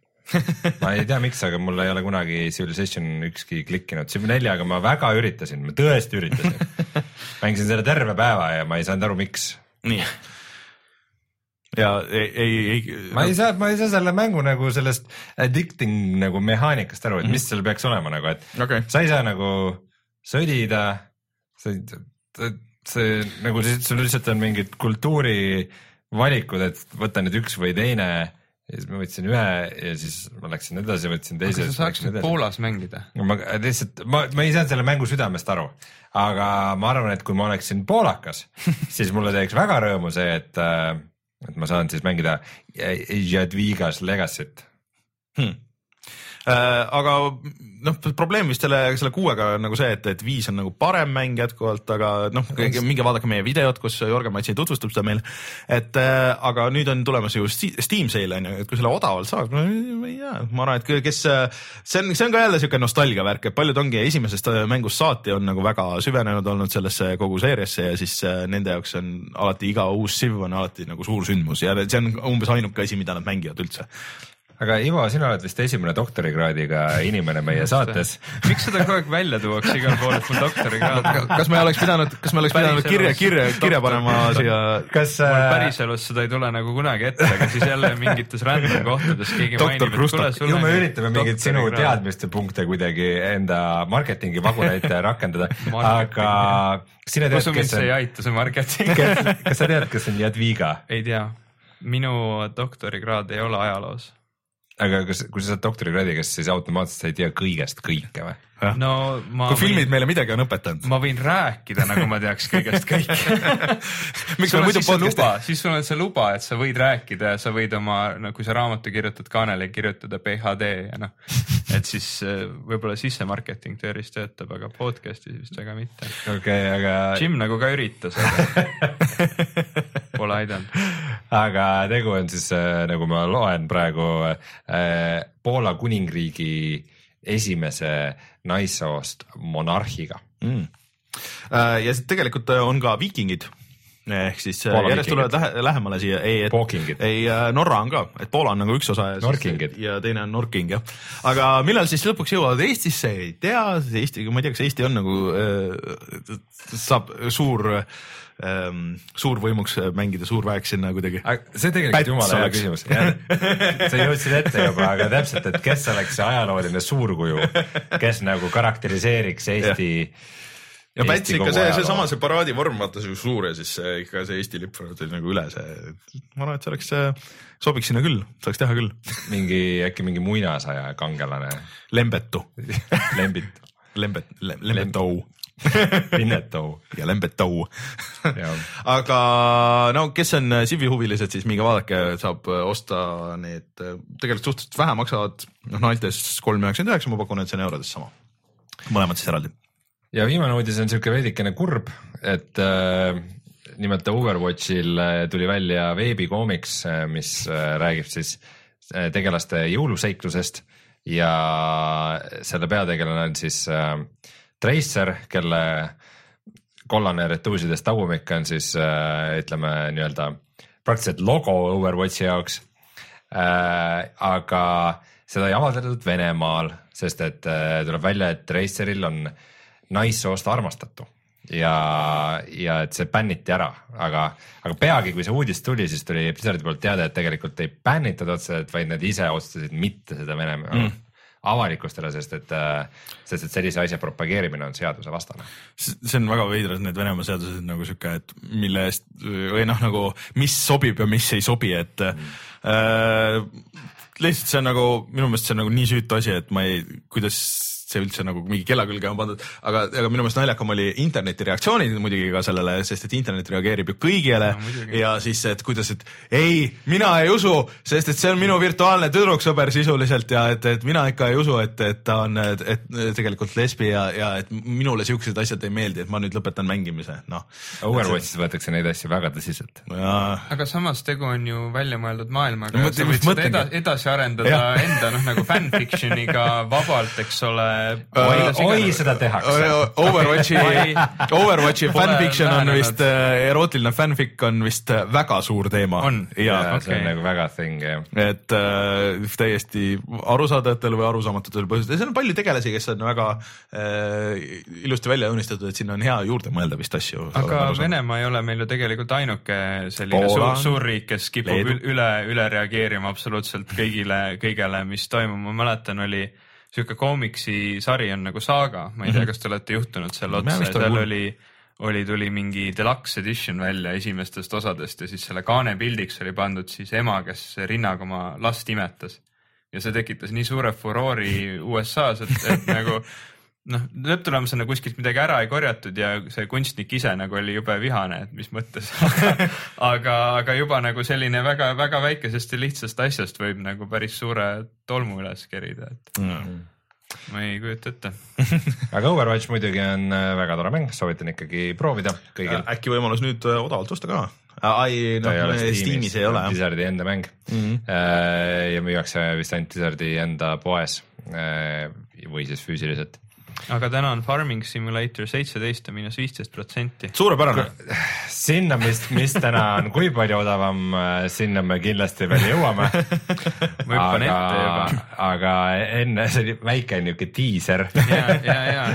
ma ei tea, miks, aga mul ei ole kunagi Civilization ükski klikkinud, Civ neljaga ma väga üritasin, ma tõesti üritasin. mängisin selle terve päeva ja ma ei saanud aru, miks. nii. Ja ei, ei, ei. ma ei saa, ma ei saa selle mängu nagu sellest addicting nagu mehaanikast aru, et mis seal peaks olema nagu, et okei, sa ei saa nagu sõdida, sa ei, see nagu sul lihtsalt on mingid kultuurivalikud, et võta nüüd üks või teine ja siis ma võtsin ühe ja siis ma läksin edasi, võtsin teise. kas sa saaksid Poolas mängida? ma lihtsalt, ma, ma ei saanud selle mängu südamest aru, aga ma arvan, et kui ma oleksin poolakas, siis mulle teeks väga rõõmu see, et, et ma saan siis mängida Jadvigas Legacy't. hmm. Aga noh, probleem vist selle, selle kuuega on nagu see, et, et viis on nagu parem mäng jätkuvalt, aga noh, minge vaadake meie videot, kus Jörgen Matsi tutvustab seda meile. et äh, aga nüüd on tulemas ju Steam sale on ju, et kui selle odavalt saab, no ma ei tea, ma arvan, et kes, see on, see on ka jälle siuke nostalgia värk, et paljud ongi esimesest mängust saati on nagu väga süvenenud olnud sellesse kogu seeriasse ja siis nende jaoks on alati iga uus Civ on alati nagu suur sündmus ja see on umbes ainuke asi, mida nad mängivad üldse aga Ivo, sina oled vist esimene doktorikraadiga inimene meie saates. miks seda kogu aeg välja tuuakse igal pool, et mul doktorikraad on? kas me oleks pidanud, kas me oleks pidanud kirja, kirja, kirja panema siia? kas mul äh, päriselus seda ei tule nagu kunagi ette, aga siis jälle mingites random kohtades keegi Doktor mainib, et kuule, sul ju me üritame mingeid sinu teadmiste punkte kuidagi enda marketingi vaguneid rakendada, aga kas sina tead, kes on? ei aita see marketing kas sa tead, kes on Jadviga? ei tea, minu doktorikraad ei ole ajaloos aga kas, kui sa saad doktorikraadi, kas siis automaatselt sa ei tea kõigest kõike või? No ma kui filmid võin, meile midagi on õpetanud. ma võin rääkida, nagu ma teaks kõigest kõike miks me muidu podcast'i? siis sul on see luba, et sa võid rääkida ja sa võid oma, no kui sa raamatu kirjutad, kaanele kirjutada PhD ja noh, et siis äh, võib-olla sissemarketing tööris töötab, aga podcast'is vist väga mitte. okei okay,, aga. Jim nagu ka üritas, aga pole aidanud. aga tegu on siis äh, nagu ma loen praegu äh, Poola kuningriigi esimese naissoost monarhiga. Mm.. Äh, ja tegelikult äh, on ka viikingid. Ehk siis äh, Poola järjest tulevad lähe, lähemale siia, ei, et ei Norra on ka, et Poola on nagu üks osa ja, siis, ja teine on Norking jah. aga millal siis lõpuks jõuavad Eestisse, ei tea, Eesti, ma ei tea, kas Eesti on nagu äh,, saab suur äh, ähm, suurvõimuks mängida suurväeks sinna kuidagi. see tegelikult jumala hea küsimus sa jõudsid ette juba, aga täpselt, et kes oleks see ajalooline suurkuju, kes nagu karakteriseeriks Eesti ja Päts ikka see, seesama see paraadivorm, vaata see suur ja siis see ikka see Eesti lipp nagu üle see, ma arvan, et see oleks, sobiks sinna küll, saaks teha küll. mingi äkki mingi muinasaja kangelane. Lembetu Lembit. Lembet, Lembetou Pinnetou ja Lembetou aga no kes on Civi huvilised, siis minge vaadake, saab osta need, tegelikult suhteliselt vähe maksavad, noh Naltes kolm üheksakümmend üheksa, ma pakun, et see on eurodes sama. mõlemad siis eraldi. ja viimane uudis on siuke veidikene kurb, et äh, nimelt Overwatchil äh, tuli välja veebikoomiks, äh, mis äh, räägib siis tegelaste jõuluseiklusest ja selle peategelane on siis äh, Tracer, kelle kollane retuusidest tagumik on siis äh, ütleme nii-öelda praktiliselt logo Overwatchi jaoks äh,. aga seda ei avaldatud Venemaal, sest et äh, tuleb välja, et Traceril on naissoost armastatu ja, ja et see bänniti ära, aga, aga peagi, kui see uudis tuli, siis tuli Blizzardi poolt teada, et tegelikult ei bännitud otseselt, vaid nad ise otsustasid mitte seda Venemaa mm avalikustada, sest et, äh, sest et sellise asja propageerimine on seadusevastane. see on väga veidrad, need Venemaa seadused nagu sihuke, et mille eest või noh, nagu mis sobib ja mis ei sobi, et mm. äh, lihtsalt see on nagu minu meelest see on nagu nii süütu asi, et ma ei, kuidas see üldse nagu mingi kella külge on pandud, aga, aga minu meelest naljakam oli interneti reaktsioonid muidugi ka sellele, sest et internet reageerib ju kõigile no, ja siis, et kuidas, et ei, mina ei usu, sest et see on minu virtuaalne tüdruksõber sisuliselt ja et, et mina ikka ei usu, et, et ta on, et tegelikult lesbi ja, ja et minule siuksed asjad ei meeldi, et ma nüüd lõpetan mängimise, noh. Overwatchis võetakse neid asju väga tõsiselt. aga samas tegu on ju väljamõeldud maailmaga no,, sa võid seda edasi, edasi arendada ja. enda noh, nagu fanfiction'iga vabalt, eks ole oi, oi, seda tehakse. Overwatchi Overwatchi fanfiction on vist, äh, erootiline fanfic on vist äh, väga suur teema. on, jaa, see on nagu väga thing, jah. et äh, täiesti arusaadajatel või arusaamatutel põhjustel, seal on palju tegelasi, kes on väga äh, ilusti välja joonistatud, et sinna on hea juurde mõelda vist asju. aga Venemaa ei ole meil ju tegelikult ainuke selline Poola, suur, suur riik, kes kipub Leedu. üle, üle reageerima absoluutselt kõigile, kõigele, mis toimub, ma mäletan, oli sihuke koomiksi sari on nagu Saaga, ma ei tea, mhm. kas te olete juhtunud seal otsa, seal oli, oli, tuli mingi deluxe edition välja esimestest osadest ja siis selle kaane pildiks oli pandud siis ema, kes rinnaga oma last imetas. ja see tekitas nii suure furoori USA-s, et, et nagu noh, lõpptulemusena kuskilt midagi ära ei korjatud ja see kunstnik ise nagu oli jube vihane, et mis mõttes. aga, aga juba nagu selline väga-väga väikesest ja lihtsast asjast võib nagu päris suure tolmu üles kerida, et ma ei kujuta ette. aga Overwatch muidugi on äh, väga tore mäng, soovitan ikkagi proovida kõigil. äkki võimalus nüüd äh, odavalt osta ka? ai, noh, Steamis ei ole. Blizzardi enda mäng mm. -hmm. ja müüakse vist ainult Blizzardi enda poes äh, või siis füüsiliselt. Aga täna on Farming Simulator seitseteist ja miinus viisteist protsenti. suurepärane. sinna, mis, mis täna on kui palju odavam, sinna me kindlasti veel jõuame. ma hüppan ette juba. aga enne, see oli väike niuke diiser, ja, ja, ja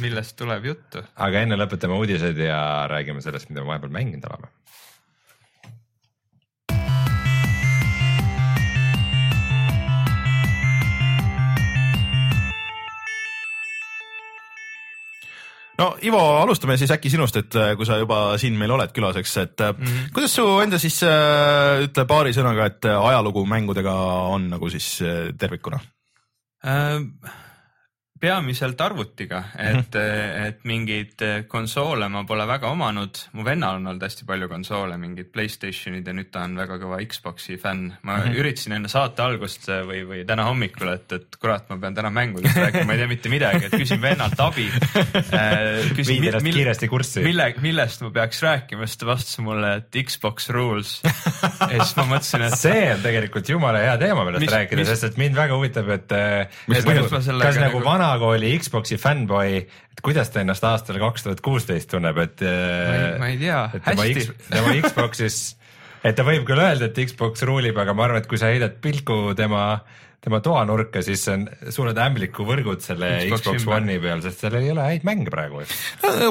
millest tuleb juttu? aga enne lõpetame uudised ja räägime sellest, mida me vahepeal mänginud oleme. No Ivo, alustame siis äkki sinust, et äh, kui sa juba siin meil oled külaseks, et mm. -hmm. kuidas su enda siis äh, ütle paari sõnaga, et ajalugu mängudega on nagu siis tervikuna? Äh, peamiselt arvutiga, et, et mingeid konsoole ma pole väga omanud, mu vennal on olnud hästi palju konsoole, mingid Playstationid ja nüüd ta on väga kõva Xbox'i fänn. ma mm -hmm. üritasin enne saate algust või, või täna hommikul, et, et kurat, ma pean täna mängudest rääkima, ma ei tea mitte midagi, et küsin vennalt abi. ennast kiiresti kurssi. mille, millest ma peaks rääkima, siis ta vastas mulle, et Xbox rules. ja siis ma mõtlesin, et see on tegelikult jumala hea teema, millest Mis- rääkida, sest et mind väga huvitab, et, et nagu, ma sellega kas nagu nagu- vanakooli Xbox'i fännboi, et kuidas ta ennast aastal kaks tuhat kuusteist tunneb, et. ma ei tea, et tema hästi. Tema Xbox'is, et ta võib küll öelda, et Xbox ruulib, aga ma arvan, et kui sa heidad pilku tema, tema toanurka, siis on suured ämblikuvõrgud selle Xbox Xbox. One'i peal, sest seal ei ole häid mänge praegu.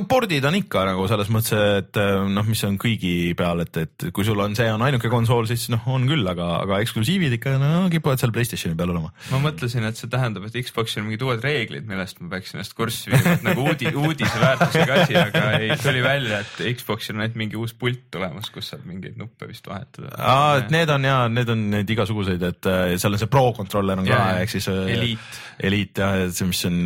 pordid on ikka nagu selles mõttes, et äh, noh, mis on kõigi peal, et, et kui sul on, see on ainuke konsool, siis noh, on küll, aga, aga eksklusiivid ikka no, kipuvad seal Playstationi peal olema. ma mõtlesin, et see tähendab, et Xboxil on mingid uued reeglid, millest ma peaksin ennast kurssi viima, et nagu uudi, uudiseväärtusega asi, aga ei, tuli välja, et Xboxil on ainult mingi uus pult tulemas, kus saab mingeid nuppe vist vahetada. aa, et need on ja need on need igasuguseid, et äh, seal on see Pro controller on ka Jaa, jaa. ehk siis. Elite.. Eliit jah, et see, mis on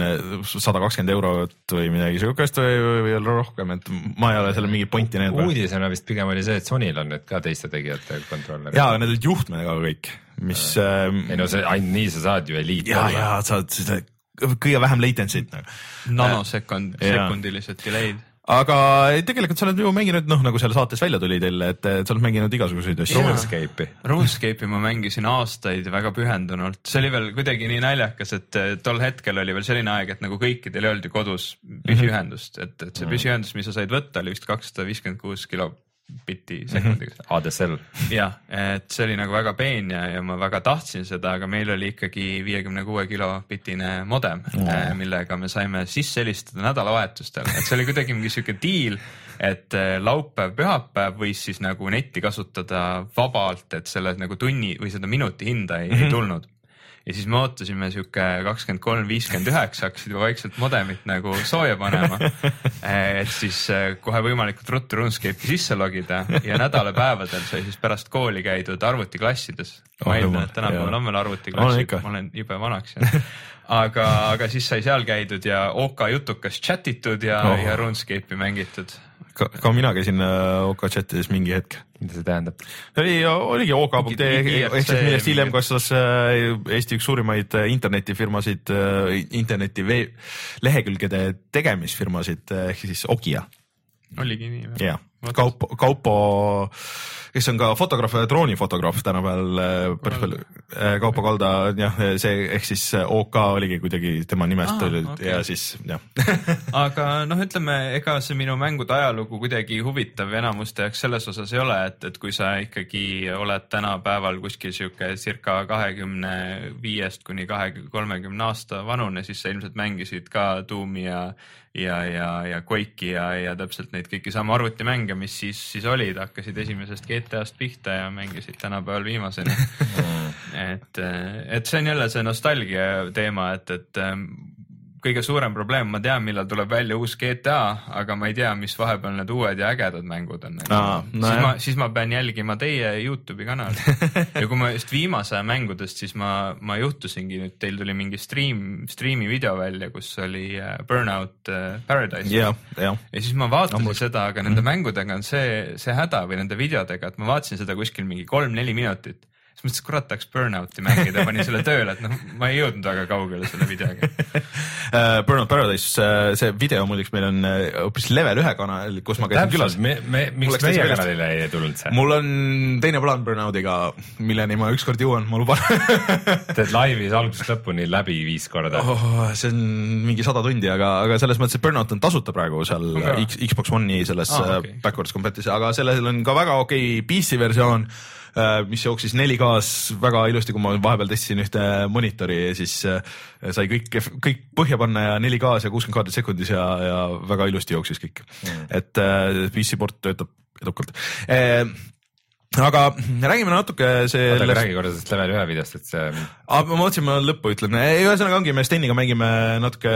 sada kakskümmend eurot või midagi siukest või, või, veel rohkem, et ma ei ole selle mingit pointi näinud. uudisena vist pigem oli see, et Sonyl on nüüd ka teiste tegijate kontrollerid. ja need olid juhtmega kõik, mis äh,. ei no see ainult nii sa saad ju eliit ja, ja saad seda kõige vähem latency't nagu. nanosekund, Jaa. sekundilised delay'd. Aga tegelikult sa oled ju mänginud noh, nagu seal saates välja tuli teil, et et sa oled mänginud igasuguseid asju. RuneScape'i. RuneScape'i ma mängisin aastaid väga pühendunult, see oli veel kuidagi nii naljakas, et tol hetkel oli veel selline aeg, et nagu kõikidel ei olnud ju kodus püsiühendust, et, et see püsiühendus, mis sa said võtta, oli vist kakssada viiskümmend kuus kilobitti sekundiga. ADSL. jah, et see oli nagu väga peen ja, ja ma väga tahtsin seda, aga meil oli ikkagi viiekümne kuue kilobitine modem mm., millega me saime sisse helistada nädalavahetustel, et see oli kuidagi mingi sihuke diil, et eh, laupäev, pühapäev võis siis nagu netti kasutada vabalt, et selle nagu tunni või seda minuti hinda ei, mm -hmm. ei tulnud ja siis me ootasime sihuke kakskümmend kolm, viiskümmend üheksa hakkasid juba vaikselt modemit nagu sooja panema. et siis eh, kohe võimalikult ruttu RuneScape'i sisse logida ja nädalapäevadel sai siis pärast kooli käidud arvutiklassides. ma Oh, eeldan, et tänapäeval on veel arvutiklassid ma olen jube vanaks jäänud. aga, aga siis sai seal käidud ja OK jutukas chat itud ja Oh. ja RuneScape'i mängitud. ka, ka mina käisin äh, OK chatides mingi hetk. mida see tähendab? oli, oligi OK.ee ehk siis millest hiljem kasvas äh, Eesti üks suurimaid äh, internetifirmasid, interneti vee- lehekülgede tegemisfirmasid ehk siis Ogia. oligi nii või? jah, Kaupo, Kaupo, kes on ka fotograaf, droonifotograaf tänapäeval äh, päris palju, Kaupo Kalda, jah, see ehk siis äh, OK oligi kuidagi tema nimest Aa, oli okei. ja siis jah. aga noh, ütleme, ega see minu mängude ajalugu kuidagi huvitav enamuste jaoks selles osas ei ole, et, et kui sa ikkagi oled tänapäeval kuskil sihuke circa kahekümne viiest kuni kahekümne, kolmekümne aasta vanune, siis sa ilmselt mängisid ka Doom'i ja ja, ja, ja Quake'i ja, ja täpselt neid kõiki samu arvutimänge, mis siis, siis olid, hakkasid esimesest GTA-st pihta ja mängisid tänapäeval viimaseni. et, et see on jälle see nostalgia teema, et, et kõige suurem probleem, ma tean, millal tuleb välja uus GTA, aga ma ei tea, mis vahepeal need uued ja ägedad mängud on. Aa, no siis jah. ma, siis ma pean jälgima teie Youtube'i kanali ja kui ma just viimase aja mängudest, siis ma, ma juhtusingi nüüd, teil tuli mingi stream, striimi video välja, kus oli äh, Burnout äh, Paradise ja, ja ja siis ma vaatasin Ammu- seda, aga nende mängudega on see, see häda või nende videodega, et ma vaatasin seda kuskil mingi kolm-neli minutit. Siis mõtlesin, et kurat, tahaks Burnouti mängida, panin selle tööle, et noh, ma ei jõudnud väga kaugele selle videoga. uh, Burnout Paradise, see video muideks meil on äh, hoopis level ühe kanal, kus ma käisin külas me, me, miks meie kanalile ei tulnud see? mul on teine plaan Burnoutiga, milleni ma ükskord jõuan, ma luban teed laivis algusest lõpuni läbi viis korda oh.. see on mingi sada tundi, aga, aga selles mõttes, et Burnout on tasuta praegu seal On ka? X, Xbox One'i selles Ah, okei. okay. backwards compati's, aga sellel on ka väga okei okay PC versioon, mis jooksis 4K-s väga ilusti, kui ma vahepeal testisin ühte monitori ja siis äh, sai kõik, kõik põhja panna ja 4K-s ja kuuskümmend kaadrit sekundis ja, ja väga ilusti jooksis kõik mm.. et äh, PC port töötab edukalt aga räägime natuke oota, aga räägi korra sellest level ühe videost, et see, ma mõtlesin, ma lõppu ütlen, ühesõnaga ongi, me Steniga mängime natuke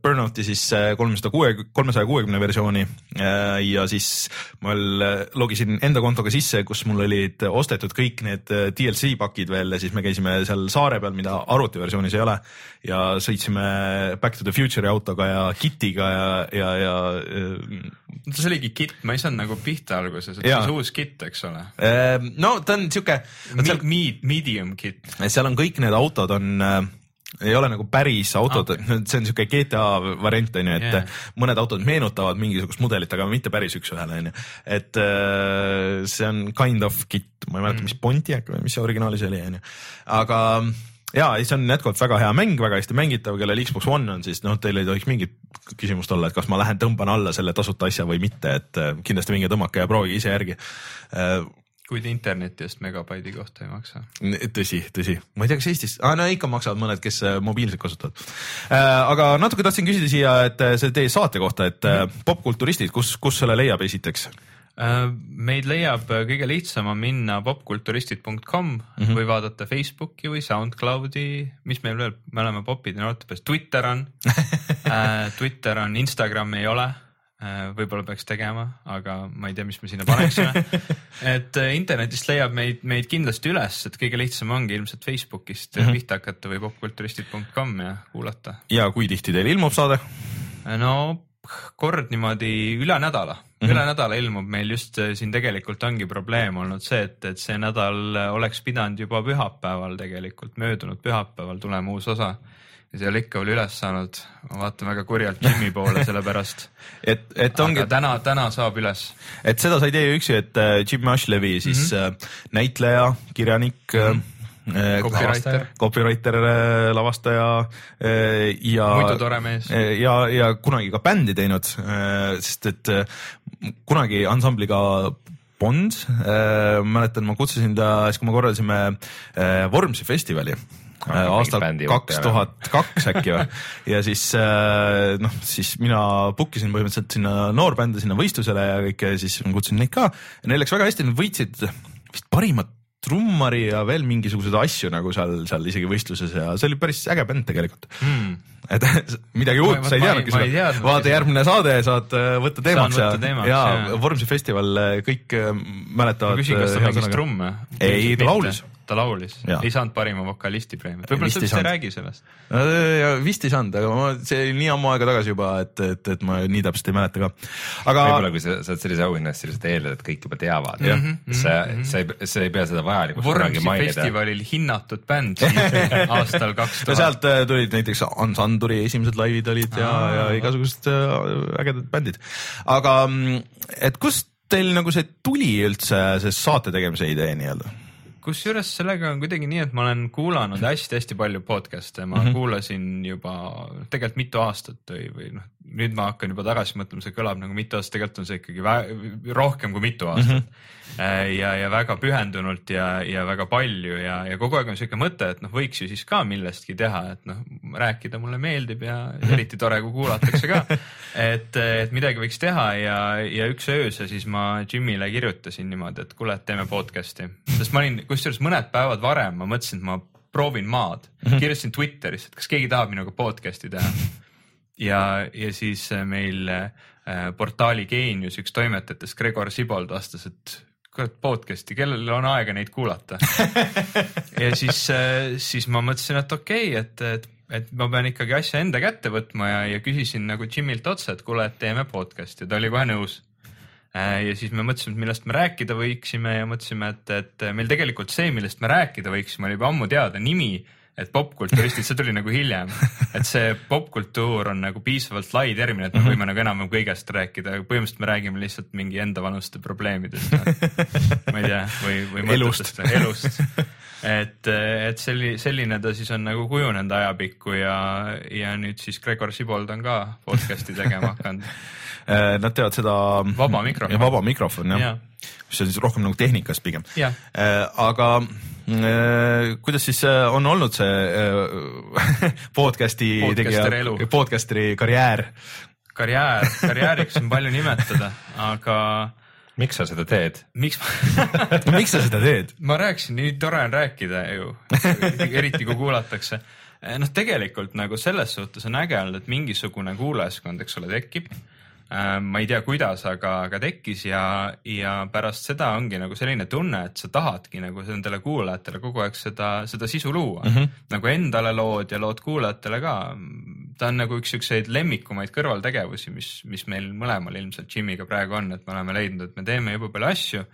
Burnouti siis kolmesada kuue, kolmesaja kuuekümne versiooni. Äh, ja siis ma veel logisin enda kontoga sisse, kus mul olid ostetud kõik need DLC pakid veel ja siis me käisime seal saare peal, mida arvutiversioonis ei ole. Ja sõitsime Back to the Future'i autoga ja Kitiga ja, ja, ja see oligi kitt, ma ei saanud nagu pihta alguses, et see on see uus kitt, eks ole. Äh, no ta on siuke, seal Med-, medium kitt. seal on kõik need autod on äh, ei ole nagu päris autod okay., see on siuke GTA variant on ju, et yeah. mõned autod meenutavad mingisugust mudelit, aga mitte päris üks-ühele on ju. et äh, see on kind of kit, ma ei mäleta, mis Pontiac või mis see originaalis oli on ju, aga ja see on jätkuvalt väga hea mäng, väga hästi mängitav, kellel Xbox One on, siis noh, teil ei tohiks mingit küsimust olla, et kas ma lähen tõmban alla selle tasuta asja või mitte, et äh, kindlasti minge tõmmake ja proovige ise järgi kuid interneti eest megabaidi kohta ei maksa. Tõsi, tõsi, ma ei tea, kas Eestis ah,, no ikka maksavad mõned, kes äh, mobiilset kasutavad äh,. aga natuke tahtsin küsida siia, et äh, see teie saate kohta, et äh, popkulturistid, kus, kus selle leiab esiteks? Äh, meid leiab kõige lihtsam on minna popkulturistid.com mm -hmm. või vaadata Facebooki või SoundCloudi, mis meil veel, me oleme popid ja noortepeas, Twitter on äh,, Twitter on, Instagrami ei ole võib-olla peaks tegema, aga ma ei tea, mis me sinna paneksime. et äh, internetist leiab meid, meid kindlasti üles, et kõige lihtsam ongi ilmselt Facebookist mm -hmm. pihta hakata või popkulturistid.com ja kuulata. ja kui tihti teil ilmub saade? no kord niimoodi üle nädala mm. -hmm. üle nädala ilmub meil just äh, siin tegelikult ongi probleem olnud see, et, et see nädal äh, oleks pidanud juba pühapäeval tegelikult, möödunud pühapäeval tulema uus osa ja ole ikka veel üles saanud, ma vaatan väga kurjalt Jimmy poole selle pärast. et, et ongi täna, täna saab üles. et seda sa ei tee ju üksi, et äh, Jim Ashlevi siis mm -hmm. näitleja, kirjanik mm, -hmm. Copywriter. copywriter, lavastaja äh, ja muidu tore mees. ja, ja kunagi ka bändi teinud, sest et äh, kunagi ansambliga Bond, mäletan, ma kutsusin ta siis, kui me korraldasime äh, Vormsi festivali äh, aastal bändi juht kaks tuhat kaks äkki või ja siis äh, noh, siis mina book isin põhimõtteliselt sinna noorbände sinna võistlusele ja kõike ja siis kutsusin neid ka ja neil läks väga hästi, nad võitsid vist parimat trummari ja veel mingisuguseid asju nagu seal, seal isegi võistluses ja see oli päris äge bänd tegelikult Hmm. et midagi uut Ma- sa ei teadnudki seda, vaata järgmine saade saad äh, võtta teemaks ja ja jaa. Vormsi festival äh, kõik äh, mäletavad. küsin, kas ta mängis trumme? Ei, ta laulis. Ta laulis, ei saanud parima vokalisti preemiat, võib-olla Vist sa üldse ei räägi sellest. Vist ei saanud, aga ma, see oli nii ammu aega tagasi juba, et, et, et ma nii täpselt ei mäleta ka. aga võib-olla kui sa saad sellise auhinna eest, sa lihtsalt eeldad, et kõik juba teavad. Jah. sa, sa ei, sa ei pea seda vajalikuks Vormsi festivalil hinnatud bänd aastal kaks no tuhat. sealt äh, tulid näiteks Ansanduri esimesed laivid olid ja, ja igasugused äh, ägedad bändid. aga mm, et kust teil nagu see tuli üldse, see saate tegemise idee nii-öelda? Kusjuures sellega on kuidagi nii, et ma olen kuulanud hästi-hästi palju podcast'e, ma mm -hmm. kuulasin juba tegelikult mitu aastat või, või noh, nüüd ma hakkan juba tagasi mõtlema, see kõlab nagu mitu aastat, tegelikult on see ikkagi rohkem kui mitu aastat mm. -hmm. ja, ja väga pühendunult ja, ja väga palju ja, ja kogu aeg on siuke mõte, et noh, võiks ju siis ka millestki teha, et noh, rääkida mulle meeldib ja eriti tore, kui kuulatakse ka. et, et midagi võiks teha ja, ja üks öösel siis ma Jimile kirjutasin niimoodi, et kuule, et teeme podcast'i, sest ma olin kusjuures mõned päevad varem ma mõtlesin, et ma proovin maad, kirjutasin Twitteris, et kas keegi tahab minuga podcast'i teha. ja, ja siis äh, meil äh, portaali Geenius üks toimetajatest, Gregor Sibold vastas, et kurat podcast'i, kellel on aega neid kuulata? Ja siis, siis ma mõtlesin, et okei okay,, et, et, et ma pean ikkagi asja enda kätte võtma ja, ja küsisin nagu Jimilt otsa, et kuule, et teeme podcast'i, ta oli kohe nõus. Ja siis me mõtlesime, et millest me rääkida võiksime ja mõtlesime, et, et meil tegelikult see, millest me rääkida võiksime, oli juba ammu teada, nimi et popkulturistid, see tuli nagu hiljem, et see popkultuur on nagu piisavalt lai termin, et me võime nagu enam-vähem kõigest rääkida, põhimõtteliselt me räägime lihtsalt mingi enda vanuste probleemidest no.. ma ei tea, või, või mõtetest, elust. et, et selli-, selline ta siis on nagu kujunenud ajapikku ja, ja nüüd siis Gregor Sibold on ka podcast'i tegema hakanud. Nad teevad seda vaba mikrofon, vaba mikrofon jah. Ja., mis on siis rohkem nagu tehnikas pigem. aga Äh, kuidas siis äh, on olnud see äh, podcast'i tegija, podcast'i karjäär? karjäär, karjääriks on palju nimetada, aga miks sa seda teed? miks ma miks sa seda teed? ma rääkisin, nii tore on rääkida ju, eriti kui kuulatakse. noh, tegelikult nagu selles suhtes on äge olnud, et mingisugune kuulajaskond, eks ole, tekib Äh, ma ei tea, kuidas, aga, aga tekkis ja, ja pärast seda ongi nagu selline tunne, et sa tahadki nagu nendele kuulajatele kogu aeg seda, seda sisu luua mm. -hmm. nagu endale lood ja lood kuulajatele ka. ta on nagu üks siukseid lemmikumaid kõrvaltegevusi, mis, mis meil mõlemal ilmselt Jimiga praegu on, et me oleme leidnud, et me teeme jube palju asju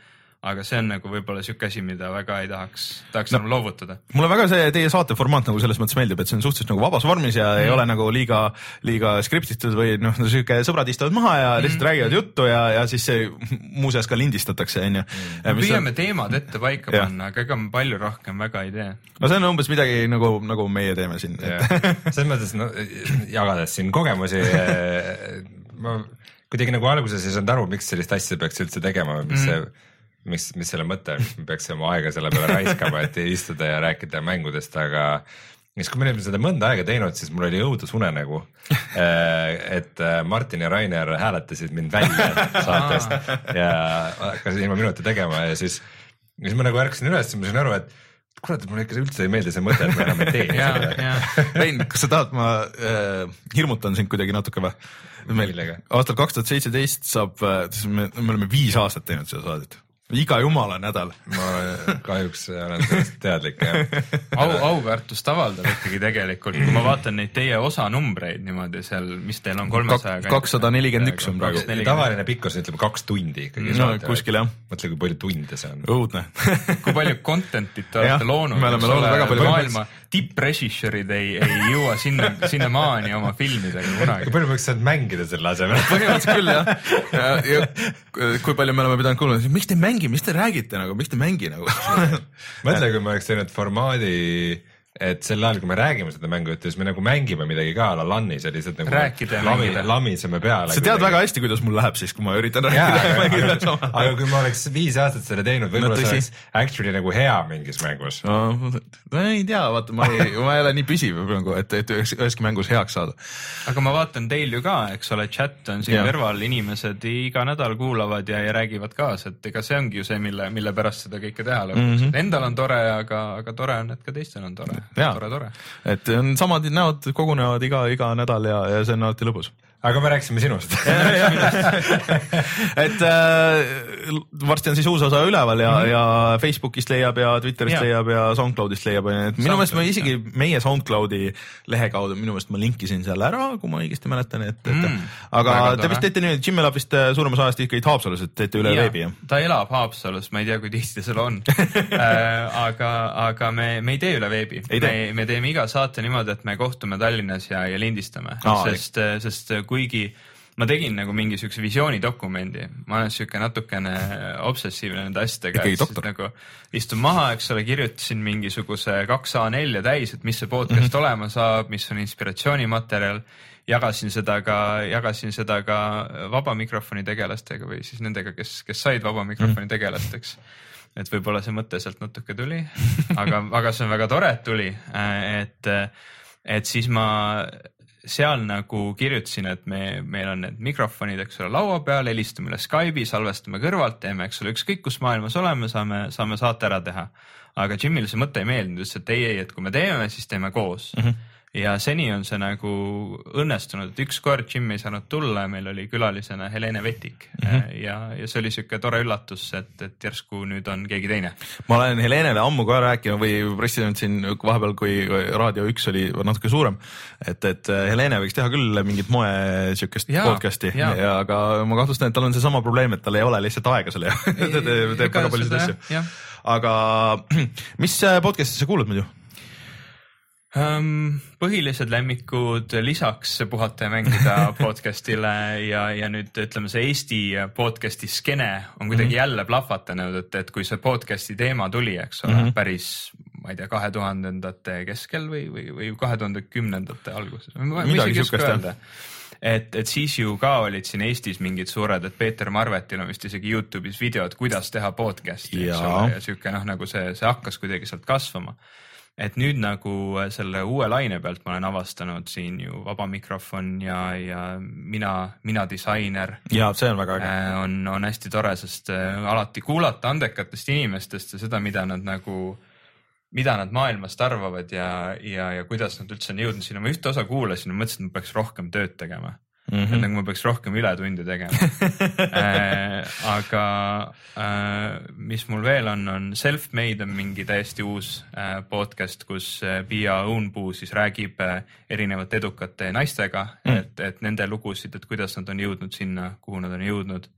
aga see on nagu võib-olla sihuke asi, mida väga ei tahaks, tahaks no, enam loovutada. mulle väga see teie saate formaat nagu selles mõttes meeldib, et see on suhteliselt nagu vabas vormis ja mm. ei ole nagu liiga, liiga skriptitud või noh, sihuke sõbrad istuvad maha ja lihtsalt mm. räägivad juttu ja, ja siis see muuseas ka lindistatakse, onju. me püüame on... teemad ette paika ja. panna, aga ega me palju rohkem väga ei tee. no see on umbes midagi nagu, nagu meie teeme siin. selles mõttes, no jagades siin kogemusi ma kuidagi nagu alguses ei saanud aru, miks sellist asja peaks üldse tegema või mis mm. see mis, mis selle mõte on, miks me peaks oma aega selle peale raiskama, et istuda ja rääkida mängudest, aga siis, kui me olime seda mõnda aega teinud, siis mul oli õudusunenägu. Äh, et äh, Martin ja Rainer hääletasid mind välja saatest ja hakkasid ilma minuta tegema ja siis, siis ma nagu ärkasin üles ja ma sain aru, et kurat, mulle ikka üldse ei meeldi see mõte, et me enam ei tee seda. Rein, kas sa tahad, ma äh, hirmutan sind kuidagi natuke või? meil aastal kaks tuhat seitseteist saab, äh, me, me oleme viis aastat teinud seda saadet iga jumala nädal. ma kahjuks olen sellest teadlik jah. au, auväärtust avaldab ikkagi tegelikult, kui ma vaatan neid teie osanumbreid niimoodi seal, mis teil on kolmesaja. kakssada nelikümmend üks on praegu. tavaline pikkus ütleme kaks tundi ikkagi. no kuskil jah. mõtle, kui palju tunde see on. õudne kui palju content'it te olete loonud. me oleme loonud väga palju. maailma tipprežissöörid ei, ei jõua sinna, sinnamaani oma filmidega kunagi. kui palju me oleks saanud mängida selle asemel? põhimõtteliselt küll jah. ja, ja kui palju me oleme pidanud kuulama, miks te ei mängi, mis te räägite nagu, miks te ei mängi nagu mõtle, kui me oleks teinud formaadi et sel ajal, kui me räägime seda mängujuttu, siis me nagu mängime midagi ka a la LAN-is ja lihtsalt nagu rääkida ja lami, lamiseme peale. sa tead väga hästi, kuidas mul läheb siis, kui ma üritan rääkida ja mängida ajal. aga kui ma oleks viis aastat selle teinud, võib-olla no, see oleks actually nagu hea mingis mängus no,. no ei tea, vaata, ma ei, ma ei ole nii püsiv nagu, et, et üheski mängus heaks saada. aga ma vaatan teil ju ka, eks ole, chat on siin ja. kõrval, inimesed iga nädal kuulavad ja, ja räägivad kaasa, et ega see ongi ju see, mille, mille pärast seda kõike teha lõpuks mm. -hmm. Endal on tore, aga, aga tore on, et ka teistel on tore. Tore, tore. Et on samad näod kogunevad iga, iga nädal ja, ja see on alati lõbus aga me rääkisime sinust. Et äh, varsti on siis uus osa üleval ja mm, -hmm. ja Facebookist leiab ja Twitterist ja. leiab ja SoundCloudist leiab, et minu meelest ma isegi meie SoundCloudi lehe kaudu, minu meelest ma linkisin seal ära, kui ma õigesti mäletan, et, et mm, aga te vist teete nüüd, Jim elab vist äh, suuremas ajast ikkagi Haapsalus, et teete üle ja, veebi, jah? ta elab Haapsalus, ma ei tea, kui tihti ta seal on. Äh, aga, aga me, me ei tee üle veebi, me, me teeme iga saate niimoodi, et me kohtume Tallinnas ja, ja lindistame, sest, sest kuigi ma tegin nagu mingi siukse visioonidokumendi, ma olen siuke natukene obsessiivne nende asjadega. nagu istun maha, eks ole, kirjutasin mingisuguse kaks A4 täis, et mis see podcast mm -hmm. olema saab, mis on inspiratsioonimaterjal. jagasin seda ka, jagasin seda ka vaba mikrofoni tegelastega või siis nendega, kes, kes said vaba mikrofoni mm -hmm. tegelasteks et võib-olla see mõte sealt natuke tuli, aga, aga see on väga tore, et tuli, et, et siis ma seal nagu kirjutasin, et me, meil on need mikrofonid, eks ole, laua peal, helistame üle Skype'i, salvestame kõrvalt, teeme, eks ole, ükskõik kus maailmas oleme, saame, saame saate ära teha. aga Jimile see mõte ei meeldinud, ütles, et ei, ei, et kui me teeme, siis teeme koos mm. -hmm ja seni on see nagu õnnestunud, et ükskord Jim ei saanud tulla ja meil oli külalisena Helene Vetik mm -hmm. ja, ja see oli sihuke tore üllatus, et, et järsku nüüd on keegi teine. ma olen Helenele ammu ka rääkinud või pressinud siin vahepeal, kui Raadio üks oli natuke suurem, et, et Helene võiks teha küll mingit moe sihukest podcast'i, aga ma kahtlustan, et tal on seesama probleem, et tal ei ole lihtsalt aega selle jaoks ta teeb väga paljusid asju. aga mis podcast'i sa kuulad muidu? Um,? põhilised lemmikud lisaks Puhata ja mängida podcast'ile ja, ja nüüd ütleme, see Eesti podcast'i skeene on kuidagi mm -hmm. jälle plahvatanud, et, et kui see podcast'i teema tuli, eks ole mm, -hmm. päris ma ei tea, kahe tuhandendate keskel või, või, või kahe tuhande kümnendate alguses. midagi siukest jah et, et siis ju ka olid siin Eestis mingid suured, et Peeter Marvetil on vist isegi Youtube'is videod, kuidas teha podcast'i, eks ole, ja sihuke noh, nagu see, see hakkas kuidagi sealt kasvama et nüüd nagu äh, selle uue laine pealt ma olen avastanud siin ju Vaba Mikrofon ja, ja mina, mina disainer. ja see on väga äge. Äh, on, on hästi tore, sest äh, alati kuulata andekatest inimestest ja seda, mida nad nagu, mida nad maailmast arvavad ja, ja, ja kuidas nad üldse on jõudnud sinna, ma ühte osa kuulasin ja mõtlesin, et ma peaks rohkem tööd tegema mm. -hmm. et nagu ma peaks rohkem ületunde tegema äh, aga äh, mis mul veel on, on Self-Made on mingi täiesti uus äh, podcast, kus äh, Piia Õunpuu siis räägib äh, erinevate edukate naistega mm., et, et nende lugusid, et kuidas nad on jõudnud sinna, kuhu nad on jõudnud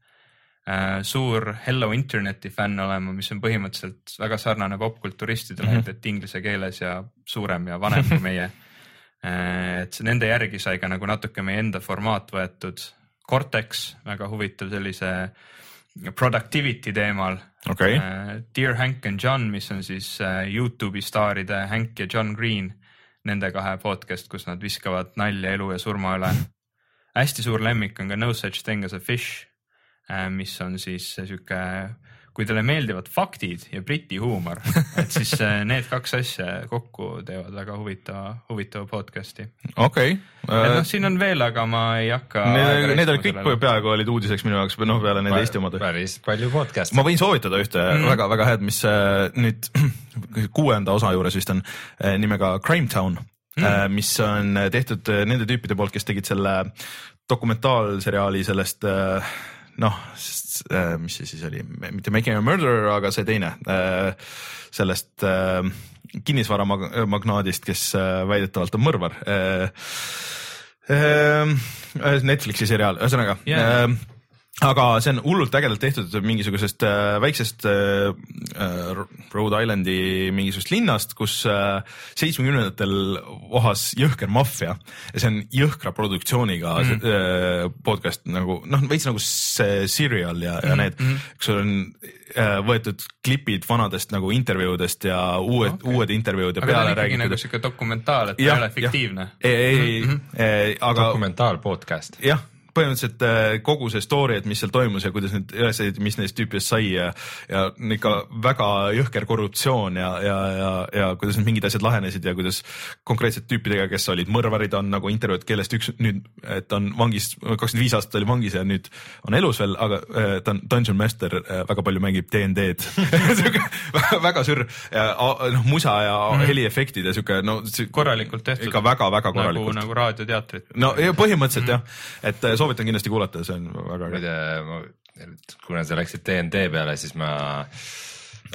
äh, suur Hello Interneti fänn olema, mis on põhimõtteliselt väga sarnane popkulturistidele mm, -hmm. et, et inglise keeles ja suurem ja vanem kui meie et nende järgi sai ka nagu natuke meie enda formaat võetud. Cortex, väga huvitav sellise productivity teemal okay.. Dear Hank and John, mis on siis äh, Youtube'i staaride Hank ja John Green, nende kahe podcast, kus nad viskavad nalja elu ja surma üle. hästi suur lemmik on ka No such thing as a fish, äh, mis on siis sihuke kui teile meeldivad faktid ja briti huumor, et siis äh, need kaks asja kokku teevad väga huvitava, huvitava podcast'i. okei okay.. noh, siin on veel, aga ma ei hakka. Need, olid kõik peaaegu olid uudiseks minu jaoks, noh peale nende Eesti omade. päris palju podcast'e. ma võin soovitada ühte väga-väga mm. head, mis äh, nüüd kuuenda osa juures vist on äh, nimega Crime Town mm., mis on tehtud nende tüüpide poolt, kes tegid selle dokumentaalseriaali sellest noh, äh, mis see siis oli, mitte Making a Murderer, aga see teine äh, sellest äh, kinnisvaramagnaadist, kes väidetavalt on mõrvar. Netflixi seriaal, ühesõnaga yeah aga see on hullult ägedalt tehtud mingisugusest äh, väiksest äh, äh Rhode Islandi mingisugusest linnast, kus seitsmekümnendatel vohas jõhker maffia ja see on jõhkra produktsiooniga mm. äh, podcast nagu noh, veits nagu see Serial ja mm, -hmm. ja need mm, -hmm. kus on võetud klipid vanadest nagu intervjuudest ja uued okay., uued intervjuud ja aga peale räägitud. nagu sihuke dokumentaal, et ta ei ole fiktiivne. ei, ei mm, -hmm. aga. dokumentaal podcast. jah põhimõtteliselt äh, kogu see story, et mis seal toimus ja kuidas need üles ehitati, mis neist tüüpidest sai ja, ja ikka väga jõhker korruptsioon ja, ja, ja, ja kuidas need mingid asjad lahenesid ja kuidas konkreetselt tüüpidega, kes olid mõrvarid, on nagu intervjuud, kellest üks nüüd, et on vangis, kakskümmend viis aastat oli vangis ja nüüd on elus veel, aga äh, ta on Dungeon Master, äh, väga palju mängib DnD-d väga sür ja noh, musa ja mm. heliefektid ja sihuke no. korralikult tehtud. ikka väga-väga korralikult. nagu, nagu raadioteatrit. no põhimõtteliselt mm. jah, et soovitan kindlasti kuulata, see on väga äge. muide, kuna sa läksid DnD peale, siis ma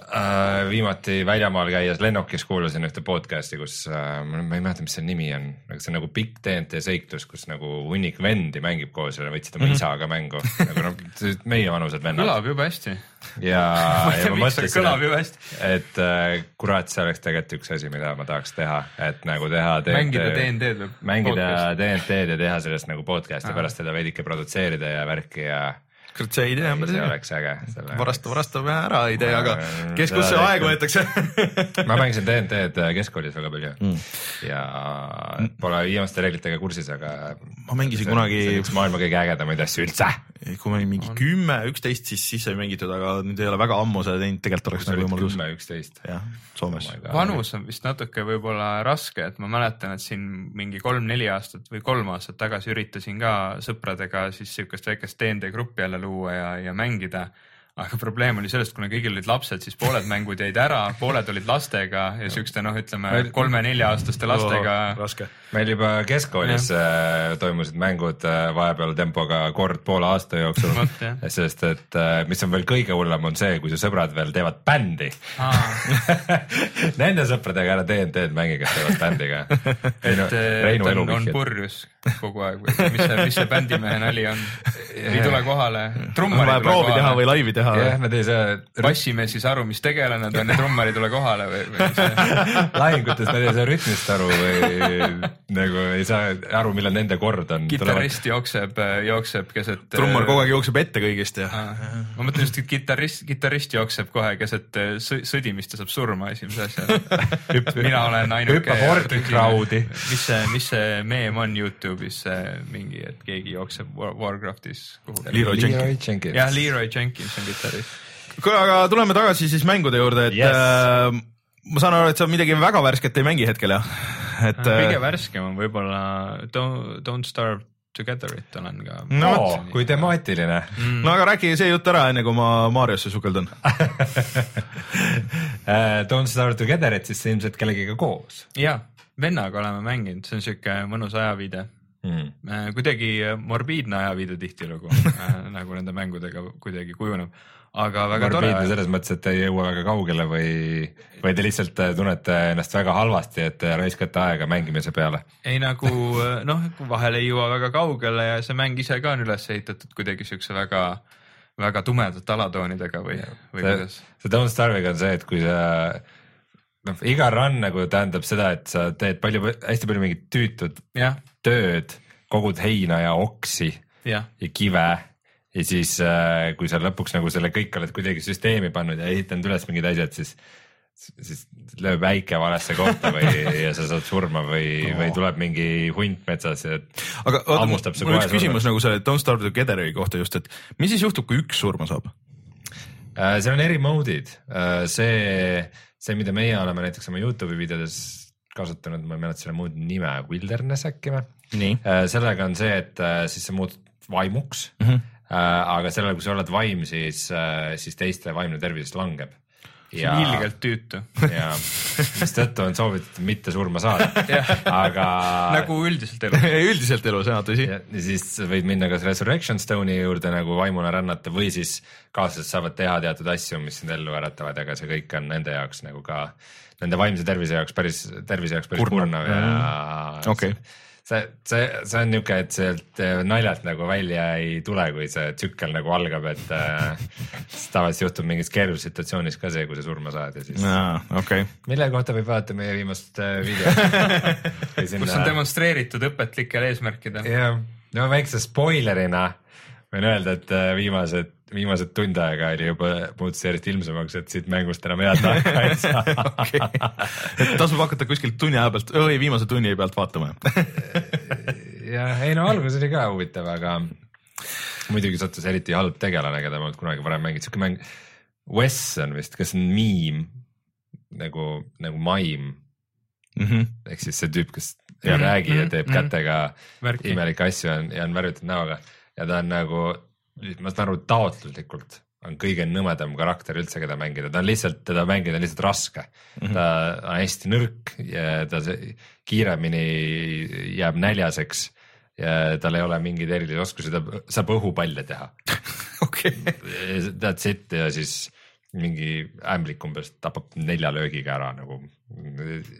äh, viimati väljamaal käies lennukis kuulasin ühte podcast'i, kus äh, ma ei mäleta, mis selle nimi on, aga see on nagu pikk DnD seiklus, kus nagu hunnik vendi mängib koos ja võtsid oma mm -hmm. isaga mängu nagu noh, meievanused vennad. kõlab jube hästi. ja ja ma mõtlesin, et, et äh, kurat, see oleks tegelikult üks asi, mida ma tahaks teha, et nagu teha. mängida DnD-d või? mängida DnD-d ja teha sellest nagu podcast'i, pärast seda veidike produtseerida ja värki ja kurat, see idee on päris hea. see oleks äge. varasta, varastame ära idee, aga kes, kus see aeg võetakse ma mängisin DnD-d keskkoolis väga palju mm. ja pole viimaste reeglitega kursis, aga. ma mängisin kunagi. üks maailma kõige ägedamaid asju üldse. kui ma olin mingi on. kümme, üksteist, siis, siis sai mängitud, aga nüüd ei ole väga ammu seda teinud, tegelikult oleks nagu võimalus. kümme, üksteist. jah, Soomes oh. vanus on vist natuke võib-olla raske, et ma mäletan, et siin mingi kolm-neli aastat või kolm aastat tagasi üritasin ka sõpradega siis siukest väikest DnD gruppi jälle luua ja, ja mängida. aga probleem oli selles, kuna kõigil olid lapsed, siis pooled mängud jäid ära, pooled olid lastega ja siukeste noh, ütleme kolme-nelja-aastaste lastega Oh, meil juba keskkoolis äh, toimusid mängud äh, vahepeal tempoga kord poole aasta jooksul. Sest et äh, mis on veel kõige hullem, on see, kui su sõbrad veel teevad bändi. Nende sõpradega ära DND-d mängi, kes teevad bändiga. et Reinu elu on, purjus kogu aeg või mis see, mis see bändimehe nali on? ei tule kohale, on vaja proovi teha või kohale. laivi teha jah, nad ei saa bassimees ei saa aru, mis tegelane ta on ja trummar ei tule kohale või, või see lahingutes nad ei saa rütmist aru või nagu ei saa aru, millal nende kord on. kitarrist jookseb, jookseb keset trummar kogu aeg jookseb ette kõigist ja Aa, ma mõtlen just, et kitarrist, kitarrist jookseb kohe keset eh, sõ- sõdimist ja saab surma esimese asjana. mina olen ainuke. hüppab orgi crowd'i. mis see, mis see meem on Youtube'is see mingi, et keegi jookseb War- Warcraftis kuhugi. Leroy Jenkins. Jah, Leroy Jenkins on kitarrist. kuule, aga tuleme tagasi siis mängude juurde, et Yes. äh, ma saan aru, et sa midagi väga värsket ei mängi hetkel jah? et kõige äh, värskem on võib-olla Don't, Don't Starve Together'it olen ka. No oo, kui temaatiline no aga räägi see jutt ära, enne kui ma Mariosse sukeldan. uh,. Don't Starve Together'it siis ilmselt kellegiga koos ja, vennaga oleme mänginud, see on siuke mõnus ajaviide mm.. Äh, kuidagi morbiidne ajaviide tihtilugu äh, nagu nende mängudega kuidagi kujuneb, aga väga morbiidne tore. selles mõttes, et ei jõua väga kaugele või, või te lihtsalt äh, tunnete ennast väga halvasti, et te raiskate aega mängimise peale. ei nagu äh, noh, vahel ei jõua väga kaugele ja see mäng ise ka on üles ehitatud kuidagi siukse väga, väga tumedate alatoonidega või, või see kuidas?, see Don't Starve'iga on see, et kui sa noh, iga run nagu tähendab seda, et sa teed palju, hästi palju mingit tüütut jah, tööd, kogud heina ja oksi jah, ja kive ja siis äh, kui sa lõpuks nagu selle kõik oled kuidagi süsteemi pannud ja ehitanud üles mingid asjad, siis siis lööb äike valesse kohta või ja sa saad surma või oh., või tuleb mingi hunt metsas ja aga hammustab su kohe üks küsimus nagu selle Don't Starve Together'i kohta just, et mis siis juhtub, kui üks surma saab? Äh, seal on eri mode'id, see, see, mida meie oleme näiteks oma Youtube'i videodes kasutanud, ma ei mäleta selle moodi nime, Wilderness äkki või? nii. sellega on see, et äh, siis sa muutud vaimuks mm. -hmm. aga sellel, kui sa oled vaim, siis, siis teiste vaimne tervis langeb. See on ilgelt tüütu. ja mistõttu on soovitatud mitte surma saada, aga nagu üldiselt elus. üldiselt elus jah, tõsi. siis võid minna kas Resurrection Stone'i juurde nagu vaimuna rännata või siis kaaslased saavad teha teatud asju, mis sind ellu äratavad, aga see kõik on nende jaoks nagu ka, nende vaimse tervise jaoks päris, tervise jaoks päris Kurnav. ja Okei. see, see, see on niuke, et sealt eh, naljalt nagu välja ei tule, kui see tsükkel nagu algab, et äh, tavaliselt juhtub mingis keerulises situatsioonis ka see, kui sa surma saad ja siis okei, mille kohta võib vaadata meie viimast äh, videot. kus on demonstreeritud õpetlikel eesmärkidel. jah, no väikse spoilerina võin öelda, et äh, viimased, viimased tund aega oli juba, muutus järjest ilmsemaks, et siit mängust enam head nahka ei saa. et tasub hakata kuskilt tunni aja pealt, või viimase tunni pealt vaatama. jah, ei no algus oli ka huvitav, aga muidugi sattus eriti halb tegelane, keda ma kunagi varem mänginud, siuke mäng. Wes on vist, kes on miim nagu, nagu maim ehk siis see tüüp, kes ei Mhm, räägi ja mhm, teeb mhm. kätega Värki. imelikke asju on, ja on värvitud näoga ja ta on nagu, ma saan aru, taotluslikult on kõige nõmedam karakter üldse, keda mängida, ta on lihtsalt, teda mängida on lihtsalt raske mm. -hmm. ta on hästi nõrk ja ta kiiremini jääb näljaseks ja tal ei ole mingeid erilisi oskusi, ta saab õhupalle teha. okei, That's it ja siis mingi ämblik umbes tapab nelja löögiga ära nagu.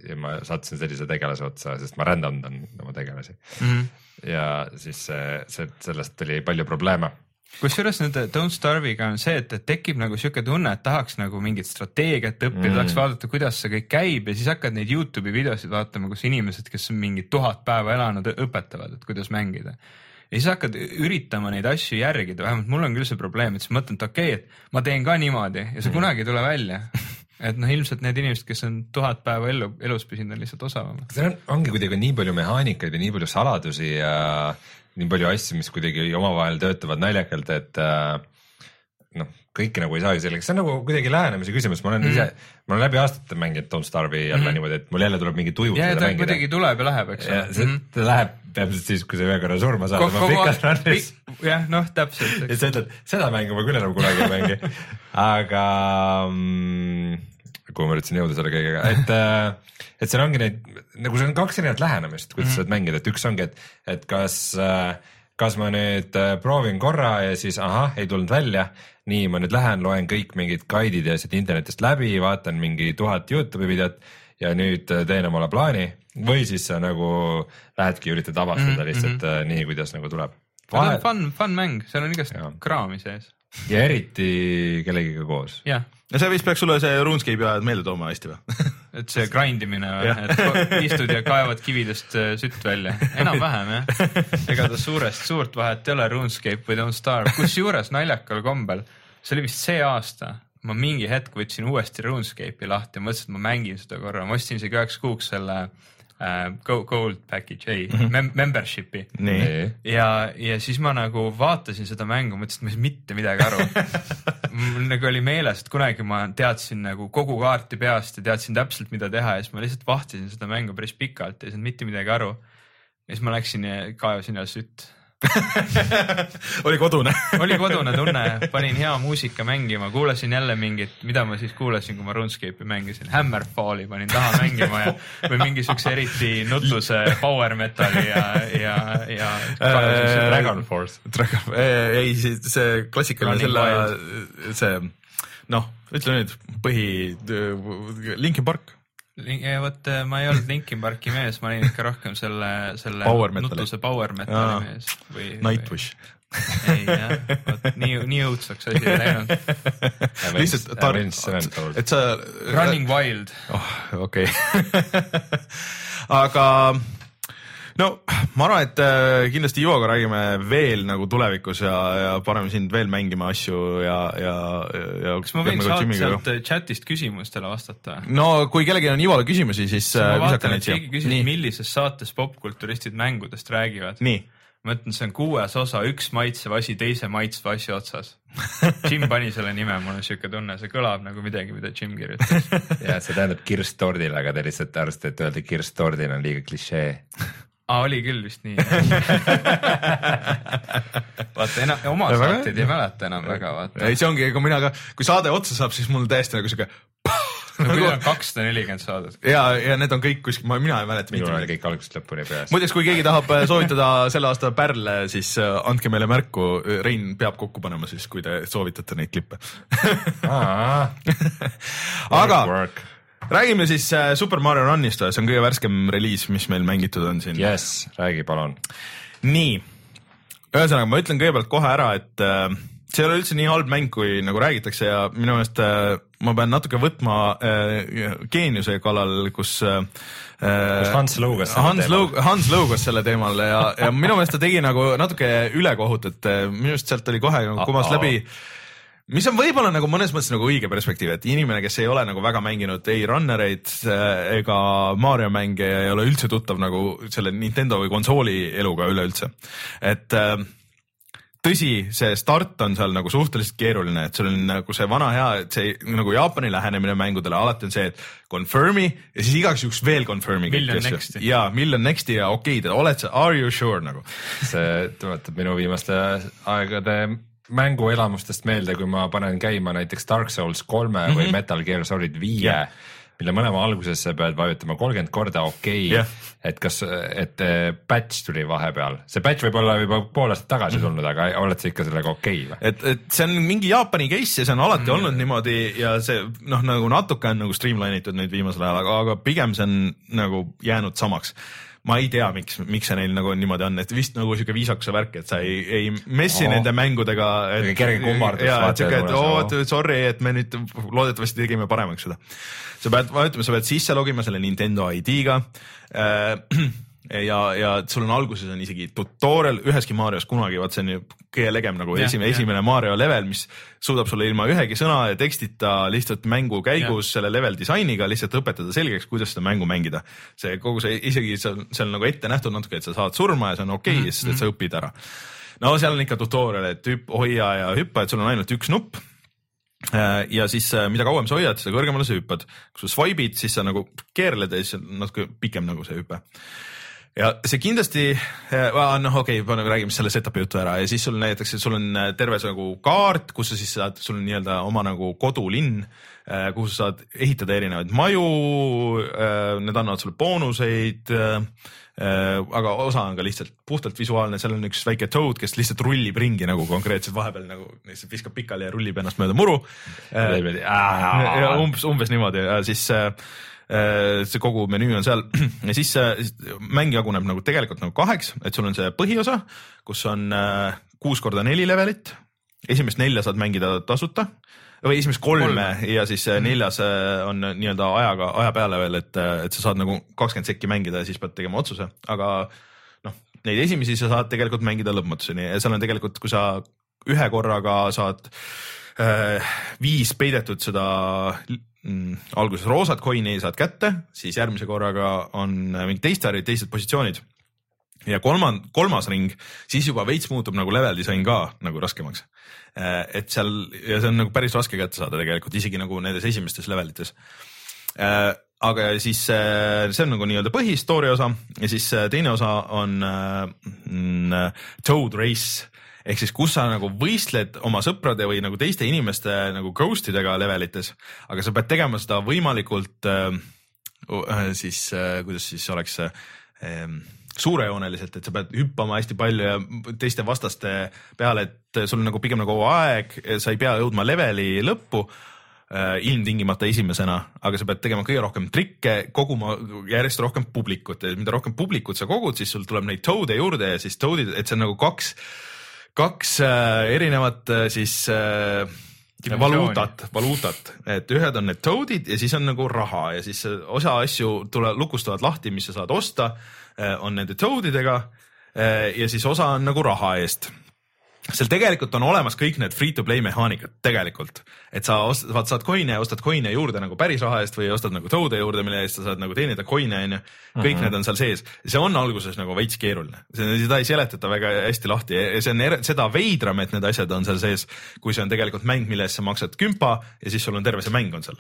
ja ma sattusin sellise tegelase otsa, sest ma rändandan oma tegelasi Mhm. Ja siis see, see, sellest tuli palju probleeme. kusjuures nende Don't Starve'iga on see, et, et tekib nagu sihuke tunne, et tahaks nagu mingit strateegiat õppida mm., tahaks vaadata, kuidas see kõik käib ja siis hakkad neid Youtube'i videosid vaatama, kus inimesed, kes on mingi tuhat päeva elanud, õpetavad, et kuidas mängida. ja siis hakkad üritama neid asju järgida, vähemalt mul on küll see probleem, et siis mõtlen, et okei okay,, et ma teen ka niimoodi ja see kunagi ei tule välja. et noh, ilmselt need inimesed, kes on tuhat päeva ellu, elus püsinud, on lihtsalt osavamad. seal on, ongi kuidagi nii palju mehaanikaid ja nii palju saladusi ja nii palju asju, mis kuidagi omavahel töötavad naljakalt, et äh, noh, kõike nagu ei saagi selgeks, see on nagu kuidagi lähenemise küsimus, ma olen mm. ise, ma olen läbi aastate mänginud Don't Starve'i jälle mm -hmm. niimoodi, et mul jälle tuleb mingi tuju ja, ja ta mängida kuidagi tuleb ja läheb, eks ja ole. see, ta läheb täpselt siis, kui sa ühe korra surma saad oma pikas run'is. jah, noh, täpselt. et sa ütled, seda mängu ma küll enam kunagi ei mängi. aga mm, kuhu ma üritasin jõuda selle kõigega, et, äh, et seal ongi neid, nagu see on kaks erinevat lähenemist, kuidas mm sa saad mängida, et üks ongi, et, et kas, äh, kas ma nüüd äh, proovin korra ja siis ahah, ei tulnud välja. nii, ma nüüd lähen, loen kõik mingid guide'id ja siit internetist läbi, vaatan mingi tuhat Youtube'i videot ja nüüd teen omale plaani või siis sa nagu lähedki üritad avastada mm -hmm. lihtsalt mm -hmm. nii, kuidas nagu tuleb. on fun, fun mäng, seal on igast kraami sees. ja eriti kellegiga koos. jah ja see vist peaks sulle see RuneScape'i ajad meelde tooma hästi või? Et see grind imine või, et istud ja kaevad kividest äh, sütt välja, enam-vähem jah. ega ta suurest suurt vahet ei ole, RuneScape või Don't Starve, kusjuures naljakal kombel, see oli vist see aasta, ma mingi hetk võtsin uuesti RuneScape'i lahti ja mõtlesin, et ma mängin seda korra, ma ostsin isegi üheks kuuks selle uh, gold package, ei mm, -hmm. mem membership'i. ja, ja siis ma nagu vaatasin seda mängu, mõtlesin, et ma ei saa mitte midagi aru mul nagu oli meeles, et kunagi ma teadsin nagu kogu kaarti peast ja teadsin täpselt, mida teha ja siis ma lihtsalt vahtisin seda mängu päris pikalt ja ei saanud mitte midagi aru. ja siis ma läksin ja kaevasin üles sütt oli kodune. Oli kodune tunne, panin hea muusika mängima, kuulasin jälle mingit, mida ma siis kuulasin, kui ma RuneScape'i mängisin, Hammerfalli panin taha mängima ja või mingi siukse eriti nutuse power metal'i ja, ja, ja äh, Dragon Force. Dragon, ei, see klassikaline selle, see noh, ütle nüüd põhi, Linkin Park vot äh, ma ei olnud Linkin Parki mees, ma olin ikka rohkem selle, selle power nutuse power metali mees või. Nightwish. ei jah, vot nii, nii õudseks asi ei läinud. lihtsalt tar-, et sa. Running Wild. oh, okei okay. aga no ma arvan, et äh, kindlasti Ivoga räägime veel nagu tulevikus ja, ja paneme sind veel mängima asju ja, ja, ja. kas ma võin saata sealt chat'ist küsimustele vastata? no kui kellelgi on Ivole küsimusi, siis. ma äh, vaatan, et keegi küsis, millises saates popkulturistid mängudest räägivad. ma ütlen, see on kuues osa, üks maitsev asi teise maitsva asja otsas. Jim pani selle nime, mul on siuke tunne, see kõlab nagu midagi, mida Jim kirjutas. jah, see tähendab kirstordile, aga te lihtsalt arvasite, et öelda kirstordil on liiga klišee aa, oli küll vist nii vaata enam, oma saateid ei mäleta enam väga, vaata. ei, see ongi, kui mina ka, kui saade otsa saab, siis mul täiesti nagu siuke no kui on kakssada nelikümmend saadet. ja, ja need on kõik kuskil, ma, mina ei mäleta. minul oli kõik algusest lõpuni peas. muideks, kui keegi tahab äh, soovitada selle aasta pärle, siis äh, andke meile märku, Rein peab kokku panema siis, kui te soovitate neid klippe aga räägime siis äh, Super Mario Runist, see on kõige värskem reliis, mis meil mängitud on siin. jess, räägi palun. nii, ühesõnaga ma ütlen kõigepealt kohe ära, et äh, see ei ole üldse nii halb mäng, kui nagu räägitakse ja minu meelest äh, ma pean natuke võtma äh, geeniuse kallal, kus äh, kus Hans lõugas selle Hans teemal. Hans lõugas selle teemal ja, ja minu meelest ta tegi nagu natuke ülekohut, et äh, minu arust sealt oli kohe nagu kumas läbi äh, mis on võib-olla nagu mõnes mõttes nagu õige perspektiiv, et inimene, kes ei ole nagu väga mänginud ei runnereid äh, ega Mario mänge ja ei ole üldse tuttav nagu selle Nintendo või konsooli eluga üleüldse. et äh, tõsi, see start on seal nagu suhteliselt keeruline, et sul on nagu see vana hea, et see nagu Jaapani lähenemine mängudele alati on see, et confirm'i ja siis igaks juhuks veel confirm'i. ja million next'i ja okei okay,, oled sa, are you sure nagu. see tuletab minu viimaste aegade mänguelamustest meelde, kui ma panen käima näiteks Dark Souls kolme mm -hmm. või mhm. Metal Gear Solid viie yeah., mille mõlema alguses sa pead vajutama kolmkümmend korda okei okay, yeah., et kas, et patch tuli vahepeal, see patch võib olla juba pool aastat tagasi mhm. tulnud, aga oled sa ikka sellega okei okay, või? et, et see on mingi Jaapani case ja see on alati mm. olnud niimoodi ja see noh, nagu natuke on nagu streamline itud nüüd viimasel ajal, aga, aga pigem see on nagu jäänud samaks ma ei tea, miks, miks see neil nagu niimoodi on, et vist nagu sihuke viisakuse värk, et sa ei, ei messi oh. nende mängudega. kerge kummardus. ja, et sihuke, et oo, sorry, et me nüüd loodetavasti tegime paremaks seda. sa pead, ütleme, sa pead sisse logima selle Nintendo ID-ga äh, ja, ja sul on alguses on isegi tutorial üheski Marios kunagi, vaat see on ju kõige legem nagu ja, esimene, esimene Mario level, mis suudab sulle ilma ühegi sõna ja tekstita lihtsalt mängu käigus ja. selle level disainiga lihtsalt õpetada selgeks, kuidas seda mängu mängida. see kogu see, isegi see on nagu ette nähtud natuke, et sa saad surma ja see on okei okay, mm, -hmm. sest et sa õpid ära. no seal on ikka tutorial, et hüpp, hoia ja hüppa, et sul on ainult üks nupp äh, ja siis äh, mida kauem sa hoiad, seda kõrgemale sa hüppad. kui sa swipe'id, siis sa nagu keerled ja siis natuke pikem nagu see hüpe ja see kindlasti, noh, okei okay,, räägime selle setup'i jutu ära ja siis sul näiteks, sul on äh, terve see nagu kaart, kus sa siis saad, sul on nii-öelda oma nagu kodulinn, äh, kuhu sa saad ehitada erinevaid maju. Äh, need annavad sulle boonuseid. aga osa on ka lihtsalt puhtalt visuaalne, seal on üks väike toad, kes lihtsalt rullib ringi nagu konkreetselt vahepeal nagu lihtsalt viskab pikali ja rullib ennast mööda muru. umbes, umbes niimoodi ja siis Äh, see kogu menüü on seal ja siis mäng jaguneb nagu tegelikult nagu kaheks, et sul on see põhiosa, kus on äh, kuus korda neli levelit. esimest nelja saad mängida tasuta või esimest kolme, kolme. ja siis mhm. neljas äh, on nii-öelda ajaga, aja peale veel, et, et sa saad nagu kakskümmend sekki mängida ja siis pead tegema otsuse, aga noh, neid esimesi sa saad tegelikult mängida lõpmatuseni ja seal on tegelikult, kui sa ühe korraga saad äh, viis peidetud seda mm, alguses roosat coin'i saad kätte, siis järgmise korraga on mingid teist värvi, teised positsioonid. ja kolmand-, kolmas ring, siis juba veits muutub nagu level disain ka nagu raskemaks. Äh, et seal ja see on nagu päris raske kätte saada tegelikult isegi nagu nendes esimestes levelites äh, aga siis äh, see on nagu nii-öelda põhistoori osa ja siis teine osa on mm, Toad Race ehk siis, kus sa nagu võistled oma sõprade või nagu teiste inimeste nagu ghost idega levelites, aga sa pead tegema seda võimalikult äh, siis äh,, kuidas siis oleks äh, suurejooneliselt, et sa pead hüppama hästi palju ja teiste vastaste peale, et sul on nagu pigem nagu aeg, sa ei pea jõudma leveli lõppu ilmtingimata esimesena, aga sa pead tegema kõige rohkem trikke, koguma järjest rohkem publikut. Ja mida rohkem publikut sa kogud, siis sul tuleb neid toad'e juurde ja siis toad'id, et see on nagu kaks kaks äh, erinevat äh, siis äh, valuutat, valuutat, et ühed on need toad'id ja siis on nagu raha ja siis osa asju tule, lukustavad lahti, mis sa saad osta, on nende toad idega ja siis osa on nagu raha eest seal tegelikult on olemas kõik need free to play mehaanikad tegelikult, et sa ostad, vaat saad coin'e ostad coin'e juurde nagu päris raha eest või ostad nagu toad'e juurde, mille eest sa saad nagu teenida coin'e onju. kõik mm -hmm. need on seal sees, see on alguses nagu veits keeruline, seda ei seletata väga hästi lahti. Ja see on seda veidram, et need asjad on seal sees, kui see on tegelikult mäng, mille eest sa maksad kümpa ja siis sul on terve see mäng on seal.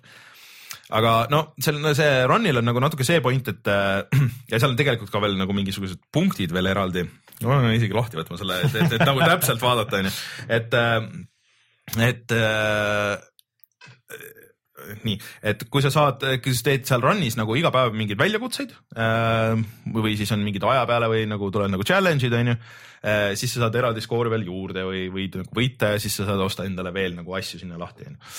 Aga no seal see run'il on nagu natuke see point, et ja seal on tegelikult ka veel nagu mingisugused punktid veel eraldi ma pean isegi lahti võtma selle, et, et, et nagu täpselt vaadata, onju, et, äh, et äh, nii, et kui sa saad, kui sa teed seal run'is nagu iga päev mingeid väljakutseid äh, või siis on mingid aja peale või nagu tulevad nagu challenge'id onju siis sa saad eraldi skoori veel juurde või võid nagu võita ja siis sa saad osta endale veel nagu asju sinna lahti onju.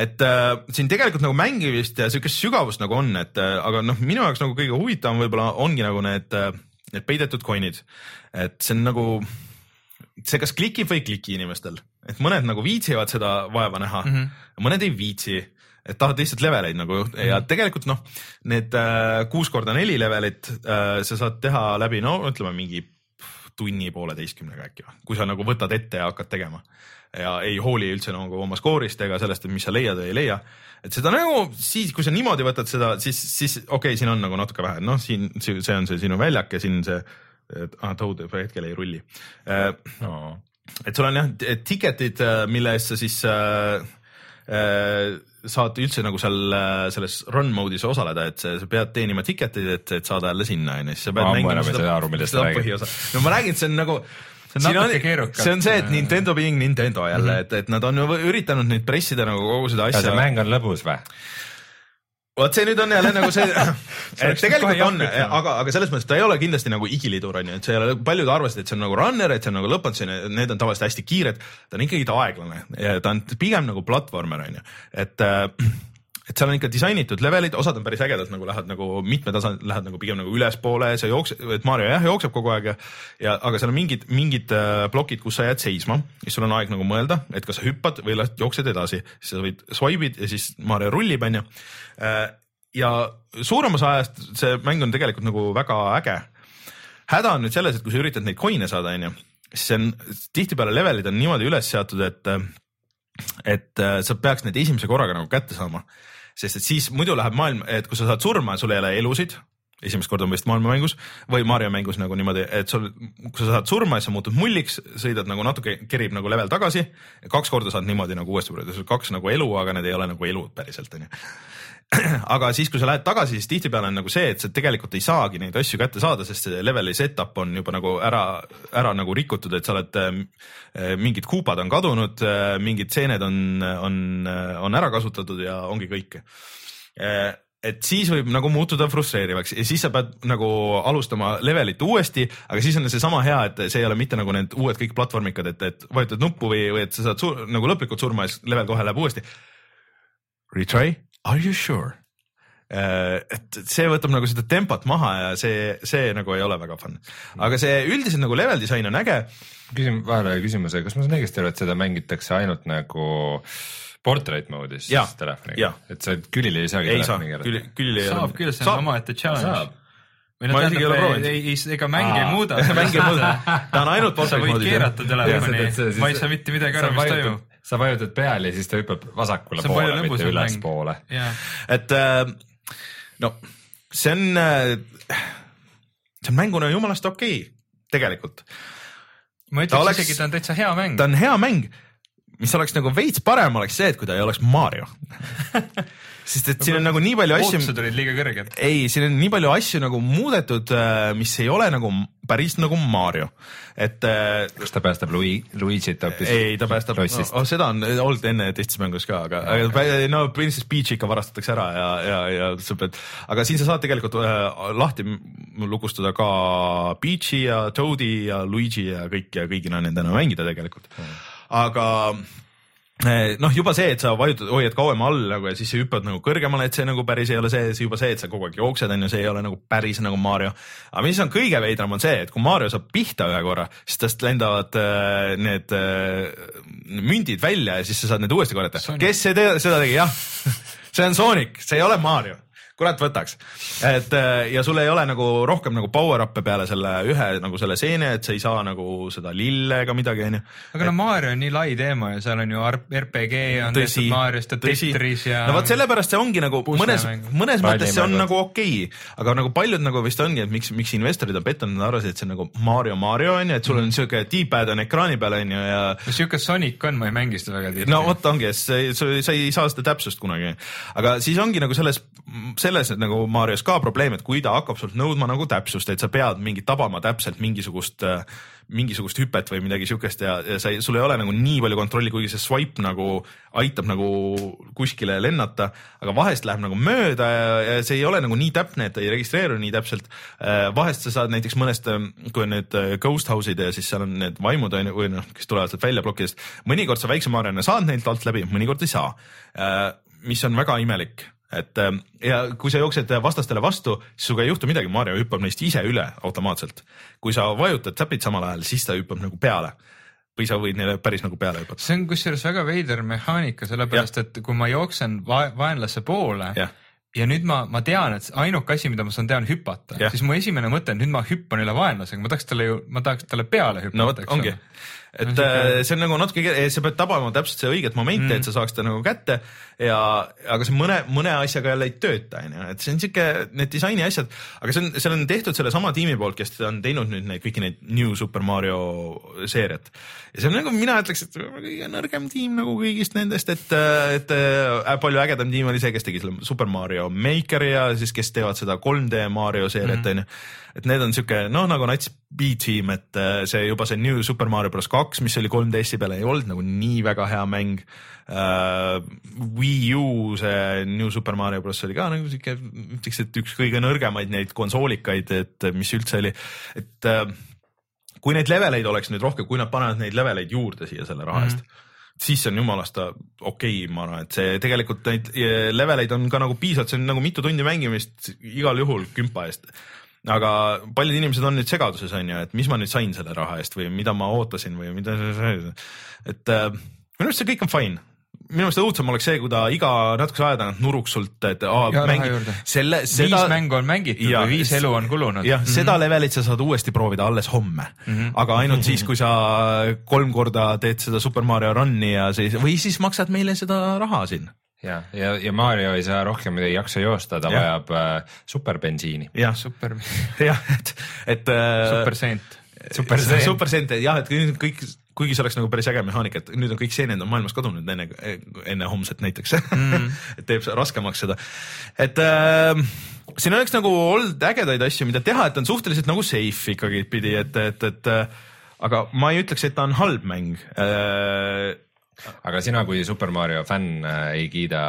et äh, siin tegelikult nagu mängimist ja siukest sügavust nagu on, et aga noh, minu jaoks nagu kõige huvitavam võib-olla ongi nagu need äh, need peidetud coin'id, et see on nagu, see kas klikib või ei kliki inimestel, et mõned nagu viitsivad seda vaeva näha mm, -hmm. mõned ei viitsi et tahad lihtsalt leveleid nagu mm -hmm. ja mhm. tegelikult noh, need äh, kuus korda neli levelit äh, sa saad teha läbi no ütleme mingi tunni pooleteistkümnega äkki või, kui sa nagu võtad ette ja hakkad tegema ja ei hooli üldse nagu oma skoorist ega sellest, et mis sa leiad või ei leia. et seda nagu siis, kui sa niimoodi võtad seda, siis, siis okei okay,, siin on nagu natuke vähe, noh, siin see on see sinu väljak ja siin see ah, Toad hetkel ei rulli. No.. et sul on jah ticket'id, mille eest sa siis äh, äh, saad üldse nagu seal selles run mode'is osaleda, et sa pead teenima ticket eid, et, et saada jälle sinna onju, siis sa pead mängima seda, seda põhiosa. no ma räägin, see on nagu see on natuke keerukas. see on see, et Nintendo being Nintendo jälle mm, -hmm. et, et nad on ju üritanud nüüd pressida nagu kogu seda asja. see mäng on lõbus või? vot see nüüd on jälle nagu see et tegelikult on, aga, aga selles mõttes ta ei ole kindlasti nagu igilidur onju, et see ei ole, paljud arvasid, et see on nagu runner, et see on nagu lõpmatus need on tavaliselt hästi kiired. ta on ikkagi aeglane ja ta on pigem nagu platvormer onju, et äh, et seal on ikka disainitud levelid, osad on päris ägedad, nagu lähed nagu mitme tasand, lähed nagu pigem nagu ülespoole, sa jooksed, et Mario jah jookseb kogu aeg ja, ja aga seal on mingid, mingid äh, plokid, kus sa jääd seisma, siis sul on aeg nagu mõelda, et kas sa hüppad või lähed, jooksed edasi, siis sa võid swipe'id ja siis Mario rullib, onju. Äh, ja suurem osa ajast see mäng on tegelikult nagu väga äge. häda on nüüd selles, et kui sa üritad neid coin'e saada, onju, siis see on tihtipeale levelid on niimoodi üles seatud, et et sa peaks neid esimese korraga nagu kätte saama sest et siis muidu läheb maailm, et kui sa saad surma ja sul ei ole elusid, esimest korda vist maailmamängus või Mario mängus nagu niimoodi, et sul, kui sa saad surma ja sa muutud mulliks, sõidad nagu natuke, kerib nagu level tagasi. kaks korda saad niimoodi nagu uuesti, kaks nagu elu, aga need ei ole nagu elud päriselt onju. aga siis, kui sa lähed tagasi, siis tihtipeale on nagu see, et sa tegelikult ei saagi neid asju kätte saada, sest see leveli setup on juba nagu ära, ära nagu rikutud, et sa oled äh,, mingid kuupad on kadunud äh,, mingid seened on, on, on ära kasutatud ja ongi kõik äh, et siis võib nagu muutuda frustreerivaks ja siis sa pead nagu alustama levelit uuesti, aga siis on seesama hea, et see ei ole mitte nagu need uued kõik platvormikad, et, et vajutad nuppu või, või et sa saad sur, nagu lõplikult surma ja siis level kohe läheb uuesti. Retry, are you sure? et see võtab nagu seda tempot maha ja see, see nagu ei ole väga fun. aga see üldiselt nagu level disain on äge. küsin vahele küsimuse, kas ma saan õigesti aru, et seda mängitakse ainult nagu portrait mode'is telefoniga, et sa külili ei saagi ei saa, külili, külili ei ole. saab küll, see on omaette challenge. või no tähendab, ei, ei, ega mäng ei muuda mäng ei muuda, ta on ainult portrait mode'is. sa võid keerata telefoni, ma ei saa mitte midagi aru, mis toimub. Sa vajutad peale ja siis ta hüppab vasakule poole, mitte ülespoole. et äh, no see on, äh, see on mänguna jumalast okei okay,, tegelikult. ma ütleks oleks, isegi, ta on täitsa hea mäng. ta on hea mäng, mis oleks nagu veits parem, oleks see, et kui ta ei oleks Mario sest et siin on nagu nii palju asju. ootused olid liiga kõrged. ei, siin on nii palju asju nagu muudetud, äh, mis ei ole nagu päris nagu Mario, et. Äh, kas ta päästab Lui-, Luigi't hoopis? ei, ta päästab, no, oh, seda on olnud enne teistes mängus ka, aga, aga no Princess Peach ikka varastatakse ära ja, ja, ja sa pead, aga siin sa saad tegelikult äh, lahti lukustada ka Peach'i ja Toad'i ja Luigi ja kõik ja kõigi nendena mängida tegelikult aga noh, juba see, et sa vajutad, hoiad kauem all nagu ja siis sa hüppad nagu kõrgemale, et see nagu päris ei ole see, see juba see, et sa kogu aeg jooksed, on ju, see ei ole nagu päris nagu Mario. aga mis on kõige veidram, on see, et kui Mario saab pihta ühe korra, siis tast lendavad äh, need äh, mündid välja ja siis sa saad need uuesti korjata. kes see te seda tegi, jah see on Sonic, see ei ole Mario kurat võtaks. et äh, ja sul ei ole nagu rohkem nagu power-up'e peale selle ühe nagu selle seene, et sa ei saa nagu seda lille ega midagi, onju. aga no Mario on nii lai teema ja seal on ju RPG on tõsi, tehtud Mariost ja Tetris ja. no vot sellepärast see ongi nagu mõnes, mõnes mõttes see on nagu okei okay., aga nagu paljud nagu vist ongi, et miks, miks investorid on pettunud, nad arvasid, et see on nagu Mario, Mario onju, et sul on mm. siuke D-pad on ekraani peal onju ja. no siuke Sonic on, ma ei mängi seda väga tihti. no vot ongi, sa, sa ei saa seda täpsust kunagi, aga siis ongi nagu selles selles nagu Marios ka probleem, et kui ta hakkab sult nõudma nagu täpsust, et sa pead mingit tabama täpselt mingisugust, mingisugust hüpet või midagi siukest ja, ja sa ei, sul ei ole nagu nii palju kontrolli, kuigi see swipe nagu aitab nagu kuskile lennata, aga vahest läheb nagu mööda ja, ja see ei ole nagu nii täpne, et ei registreeru nii täpselt. vahest sa saad näiteks mõnest, kui on need ghost house'id ja siis seal on need vaimud on ju, või noh, kes tulevad sealt välja plokkidest, mõnikord sa väikse Mariona saad neilt alt läbi, mõnikord ei saa. mis on väga imelik et ähm, ja kui sa jooksed vastastele vastu, siis sinuga ei juhtu midagi, Mario hüppab neist ise üle automaatselt. kui sa vajutad täpid samal ajal, siis ta hüppab nagu peale või sa võid neile päris nagu peale hüpata. see on kusjuures väga veider mehaanika, sellepärast ja. et kui ma jooksen va vaenlase poole ja, ja nüüd ma, ma tean, et ainuke asi, mida ma saan teha, on hüpata, siis mu esimene mõte on, nüüd ma hüppan üle vaenlasega, ma tahaks talle ju, ma tahaks talle peale hüpata. no vot, ongi et äh, see on nagu natuke, sa pead tabama täpselt see õiget momenti mm., et sa saaks ta nagu kätte ja, aga see mõne, mõne asjaga jälle ei tööta, onju, et see on siuke, need disaini asjad, aga see on, seal on tehtud sellesama tiimi poolt, kes on teinud nüüd neid kõiki neid New Super Mario seeriat. ja see on nagu, mina ütleks, et kõige nõrgem tiim nagu kõigist nendest, et, et äh, palju ägedam tiim oli see, kes tegi selle Super Mario Makeri ja siis, kes teevad seda 3D Mario seeriat, mm. onju et need on sihuke noh, nagu nats B-tiim, et äh, see juba see New Super Mario bros kaks, mis oli 3DS-i peal, ei olnud nagu nii väga hea mäng. Uh,. Wii U see New Super Mario bros. oli ka nagu sihuke, ütleks, et üks kõige nõrgemaid neid konsoolikaid, et mis üldse oli, et uh, kui neid leveleid oleks nüüd rohkem, kui nad panevad neid leveleid juurde siia selle raha eest mm, -hmm siis see on jumalast okei okay,, ma arvan, et see tegelikult neid leveleid on ka nagu piisavalt, see on nagu mitu tundi mängimist igal juhul kümpa eest aga paljud inimesed on nüüd segaduses, on ju, et mis ma nüüd sain selle raha eest või mida ma ootasin või mida, et äh, minu arust see kõik on fine minu meelest õudsem oleks see, kui ta iga natukese aja tagant nuruks sult, et aa, mängi selle, seda. viis mängu on mängitud ja, või viis elu on kulunud. jah mm -hmm., seda levelit sa saad uuesti proovida alles homme mm, -hmm. aga ainult mm -hmm. siis, kui sa kolm korda teed seda Super Mario Run'i ja siis või siis maksad meile seda raha siin ja, ja, ja Mario ei saa rohkem, ei jaksa joosta, ta ja. vajab äh, superbensiini. jah, super jah, et, et äh,. superseent Super Saiyan. Super Saiyan jah, et nüüd kõik, kuigi see oleks nagu päris äge mehaanika, et nüüd on kõik seened on maailmas kadunud enne, enne homset näiteks mm. et teeb raskemaks seda, et äh, siin oleks nagu olnud ägedaid asju, mida teha, et on suhteliselt nagu safe ikkagi pidi, et, et, et äh, aga ma ei ütleks, et ta on halb mäng äh, aga sina kui Super Mario fänn äh, ei kiida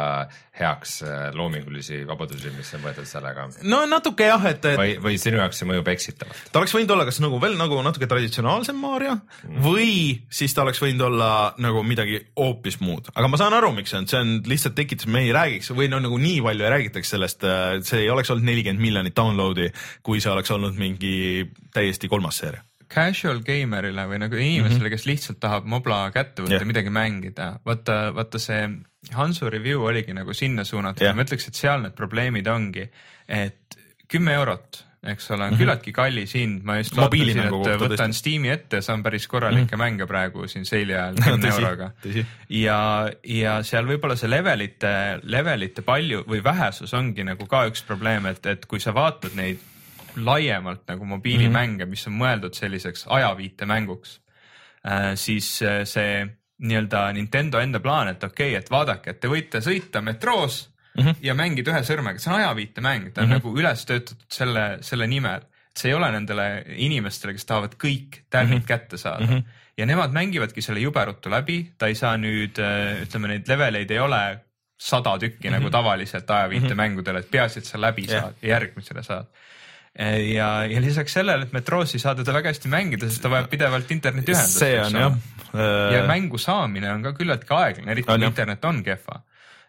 heaks äh, loomingulisi vabadusi, mis on võetud sellega? no natuke jah, et, et või, või sinu jaoks see mõjub eksitavalt? ta oleks võinud olla kas nagu veel nagu natuke traditsionaalsem Mario mm. või siis ta oleks võinud olla nagu midagi hoopis muud, aga ma saan aru, miks see on, see on lihtsalt tekitas, me ei räägiks või no nagu nii palju ei räägitaks sellest, äh, see ei oleks olnud nelikümmend miljonit download'i, kui see oleks olnud mingi täiesti kolmas seeria casual gamer'ile või nagu inimesele mm, -hmm. kes lihtsalt tahab mobla kätte võtta yeah., midagi mängida, vaata, vaata see Hansu review oligi nagu sinna suunatud yeah. ma ütleks, et seal need probleemid ongi, et kümme eurot, eks ole, on mm -hmm. küllaltki kallis hind, ma just vaatasin, et võtan Steam'i ette, saan päris korralikke mm -hmm. mänge praegu siin seili ajal kümne euroga. ja, ja seal võib-olla see levelite, levelite palju või vähesus ongi nagu ka üks probleem, et, et kui sa vaatad neid laiemalt nagu mobiilimänge mm, -hmm. mis on mõeldud selliseks ajaviitemänguks äh,, siis äh, see nii-öelda Nintendo enda plaan, et okei okay,, et vaadake, et te võite sõita metroos mm -hmm. ja mängida ühe sõrmega, see on ajaviitemäng, ta on mm -hmm. nagu üles töötatud selle, selle nimel. et see ei ole nendele inimestele, kes tahavad kõik tärnid mm -hmm. kätte saada mm. -hmm. ja nemad mängivadki selle jube ruttu läbi, ta ei saa nüüd, äh, ütleme neid leveleid ei ole sada tükki mm -hmm. nagu mhm. tavaliselt ajaviitemängudel, et peaasi, et sa läbi yeah. saad ja järgmisele saad ja, ja lisaks sellele, et metroos ei saa teda väga hästi mängida, sest ta vajab pidevalt internetiühendust. see on jah. ja mängu saamine on ka küllaltki aeglane, eriti kui internet on kehva.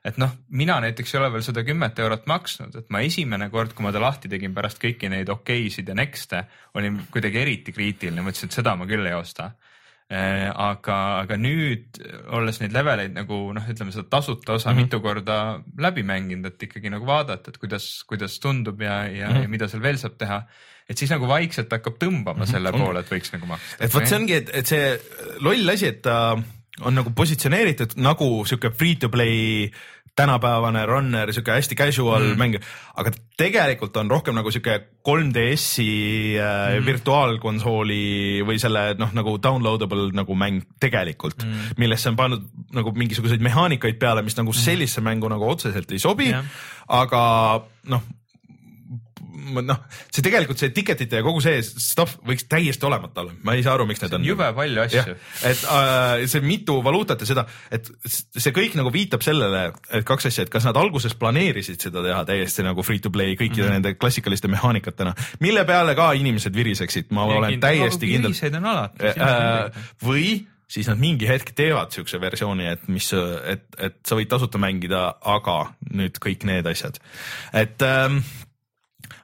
et noh, mina näiteks ei ole veel seda kümmet eurot maksnud, et ma esimene kord, kui ma ta lahti tegin pärast kõiki neid okeisid ja next'e, olin kuidagi eriti kriitiline, mõtlesin, et seda ma küll ei osta Äh, aga, aga nüüd olles neid leveleid nagu noh, ütleme seda tasuta osa mm -hmm. mitu korda läbi mänginud, et ikkagi nagu vaadata, et kuidas, kuidas tundub ja, ja mm, -hmm. ja mida seal veel saab teha. et siis nagu vaikselt hakkab tõmbama mm -hmm. selle poole, et võiks nagu maksta. et vot see ongi, et, et see loll asi, et ta on nagu positsioneeritud nagu sihuke free to play tänapäevane runner, sihuke hästi casual mm. mäng, aga tegelikult on rohkem nagu sihuke 3DS-i äh, mm. virtuaalkonsooli või selle noh, nagu downloadable nagu mäng tegelikult mm., millesse on pannud nagu mingisuguseid mehaanikaid peale, mis nagu mm. sellisesse mängu nagu otseselt ei sobi yeah., aga noh noh, see tegelikult see ticket'ite ja kogu see stuff võiks täiesti olemata olla, ma ei saa aru, miks need on. jube palju asju. et äh, see mitu valuutat ja seda, et see kõik nagu viitab sellele, et kaks asja, et kas nad alguses planeerisid seda teha täiesti nagu free to play kõikide mm -hmm. nende klassikaliste mehaanikatena, mille peale ka inimesed viriseksid, ma ja olen kind, täiesti kindel. viriseid on alati äh,. või siis nad mingi hetk teevad siukse versiooni, et mis, et, et sa võid tasuta mängida, aga nüüd kõik need asjad, et ähm,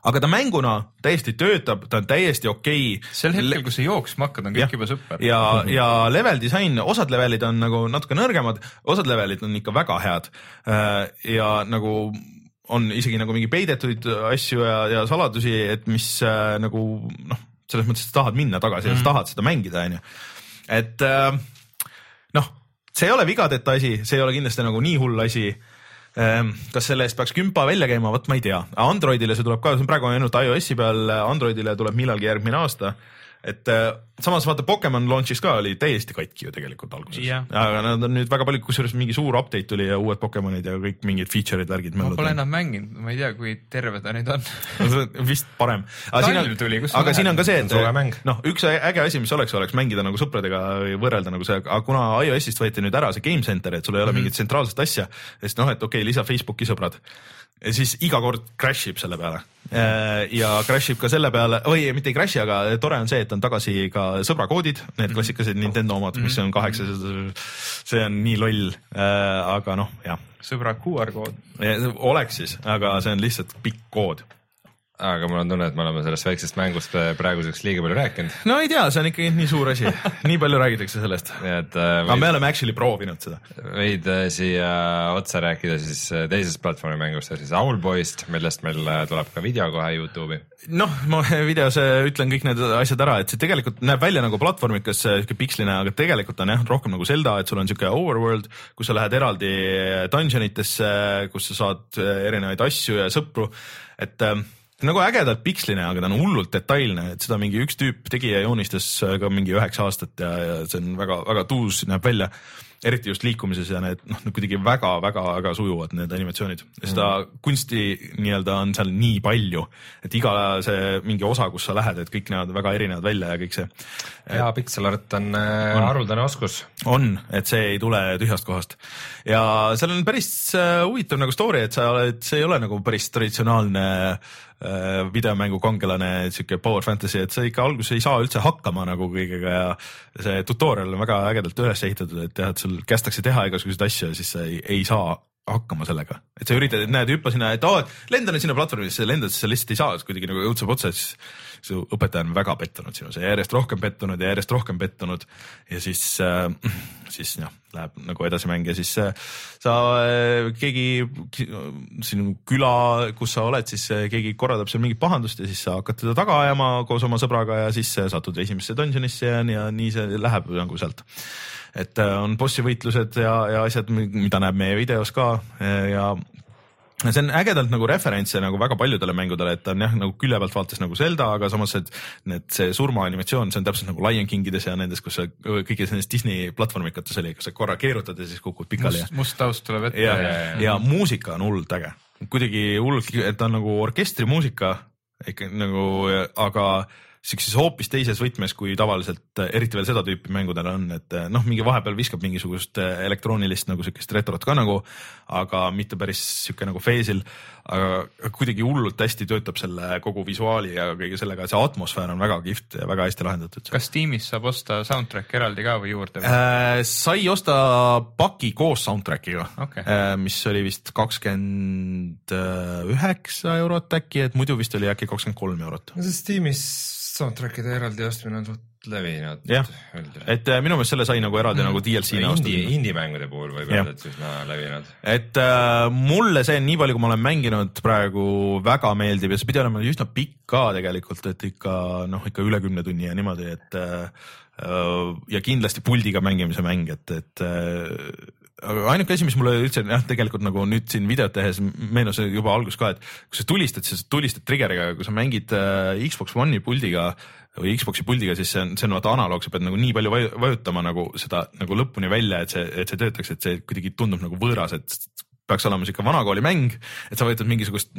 aga ta mänguna täiesti töötab, ta on täiesti okei okay.. sel hetkel, kui sa jooksma hakkad, on kõik juba super. ja, ja level disain, osad levelid on nagu natuke nõrgemad, osad levelid on ikka väga head. Äh, ja nagu on isegi nagu mingi peidetuid asju ja, ja saladusi, et mis äh, nagu noh, selles mõttes, et tahad minna tagasi mm -hmm. ja sa mhm. tahad seda mängida, onju. et äh, noh, see ei ole vigadeta asi, see ei ole kindlasti nagu nii hull asi kas selle eest peaks kümpa välja käima, vot ma ei tea. Androidile see tuleb ka, see on praegu ainult iOS-i peal, Androidile tuleb millalgi järgmine aasta et äh, samas vaata Pokemon launch'is ka oli täiesti katki ju tegelikult alguses yeah., aga nad on nüüd väga palju, kusjuures mingi suur update tuli ja uued Pokemonid ja kõik mingid feature'id, värgid. ma pole enam mänginud, ma ei tea, kui terve ta nüüd on vist parem. aga siin on, tuli, aga siin on ka see, et noh, üks äge asi, mis oleks, oleks mängida nagu sõpradega või võrrelda nagu see, aga kuna iOS-ist võeti nüüd ära see Game Center, et sul ei ole mm -hmm. mingit tsentraalset asja, sest noh, et okei okay,, lisa Facebooki sõbrad ja siis iga kord crash ib selle peale. Äh, ja crash ib ka selle peale, või mitte ei crash'i, aga tore on see, et on tagasi ka sõbrakoodid, need mhm. klassikalised Nintendo omad, mis on kaheksa, see on nii loll, äh, aga noh, jah. sõbra QR kood. oleks siis, aga see on lihtsalt pikk kood aga mul on tunne, et me oleme sellest väiksest mängust äh, praeguseks liiga palju rääkinud. no ei tea, see on ikkagi nii suur asi nii palju räägitakse sellest. et äh, aga me oleme actually proovinud seda. võid äh, siia otsa rääkida siis äh, teisest platvormi mängust, siis Owlboyst, millest meil äh, tuleb ka video kohe Youtube'i. noh, ma videos ütlen kõik need asjad ära, et see tegelikult näeb välja nagu platvormikas sihuke piksline, aga tegelikult on jah, rohkem nagu Zelda, et sul on sihuke overworld, kus sa lähed eraldi dungeon itesse, kus sa saad erinevaid asju ja sõpru, et äh, nagu ägedalt piksline, aga ta on hullult detailne, et seda mingi üks tüüp tegi ja joonistas ka mingi üheksa aastat ja, ja see on väga-väga tuus näeb välja eriti just liikumises ja need noh, kuidagi väga-väga-väga sujuvad need animatsioonid ja seda mm. kunsti nii-öelda on seal nii palju, et iga see mingi osa, kus sa lähed, et kõik näevad väga erinevad välja ja kõik see. hea pixel art on, on haruldane oskus. on, et see ei tule tühjast kohast ja seal on päris äh, huvitav nagu story, et sa oled, see ei ole nagu päris traditsionaalne äh, videomängu kangelane, sihuke power fantasy, et sa ikka alguses ei saa üldse hakkama nagu kõigega ja see tutorial on väga ägedalt üles ehitatud, et jah, et sul kästakse teha igasuguseid asju ja siis sa ei, ei saa hakkama sellega, et sa üritad, et näed, hüppa sinna, et aa, lenda nüüd sinna platvormisse, lendad, siis sa lihtsalt ei saa, siis kuidagi nagu õudseb otsa, siis su õpetaja on väga pettunud sinus ja järjest rohkem pettunud ja järjest rohkem pettunud. Ja siis äh,, siis noh, läheb nagu edasi mäng ja siis äh, sa äh,, keegi sinu küla, kus sa oled, siis äh, keegi korraldab seal mingit pahandust ja siis sa hakkad teda taga ajama koos oma sõbraga ja siis äh, satud esimesse dungeonisse ja, ja nii see läheb nagu sealt. Et äh, on bossi võitlused ja, ja asjad, mida näeb meie videos ka ja see on ägedalt nagu referentse nagu väga paljudele mängudele, et ta on jah, nagu külje pealt vaates nagu Zelda, aga samas, et need, see surmaanimatsioon, see on täpselt nagu Lion Kingides ja nendes, kus sa kõigis nendes Disney platvormikates oli, kus sa korra keerutad ja siis kukud pikali. must, taust tuleb ette. ja, ja, ja, ja muusika on hullult äge, kuidagi hullult, et ta on nagu orkestrimuusika ikka nagu, aga siukses hoopis teises võtmes, kui tavaliselt eriti veel seda tüüpi mängudel on, et noh, mingi vahepeal viskab mingisugust elektroonilist nagu siukest retrot ka nagu, aga mitte päris sihuke nagu phase'il. Aga kuidagi hullult hästi töötab selle kogu visuaali ja kõige sellega, see atmosfäär on väga kihvt ja väga hästi lahendatud. kas tiimis saab osta soundtrack'i eraldi ka või juurde äh,? sai osta paki koos soundtrack'iga okay., äh, mis oli vist kakskümmend üheksa eurot äkki, et muidu vist oli äkki kakskümmend kolm eurot. no sest tiimis soundtrack'ide eraldi ostmine on suht levinud. jah, et äh, minu meelest selle sai nagu eraldi mm. nagu DLC-na osta. Indie, indie-mängude puhul võib öelda, et üsna levinud. et äh, mulle see nii palju, kui ma olen mänginud praegu väga meeldib ja see pidi olema üsna pikk ka tegelikult, et ikka noh, ikka üle kümne tunni ja niimoodi, et äh, ja kindlasti puldiga mängimise mäng, et, et äh, aga ainuke asi, mis mulle üldse jah, tegelikult nagu nüüd siin videot tehes meenus juba alguses ka, et kui sa tulistad, siis tulistad trigger'iga, kui sa mängid äh, Xbox One'i puldiga või Xbox'i puldiga, siis see on, see on vaata analoog, sa pead nagu nii palju vajutama nagu seda nagu lõpuni välja, et see, et see töötaks, et see kuidagi tundub nagu võõras, et peaks olema sihuke vanakooli mäng, et sa vajutad mingisugust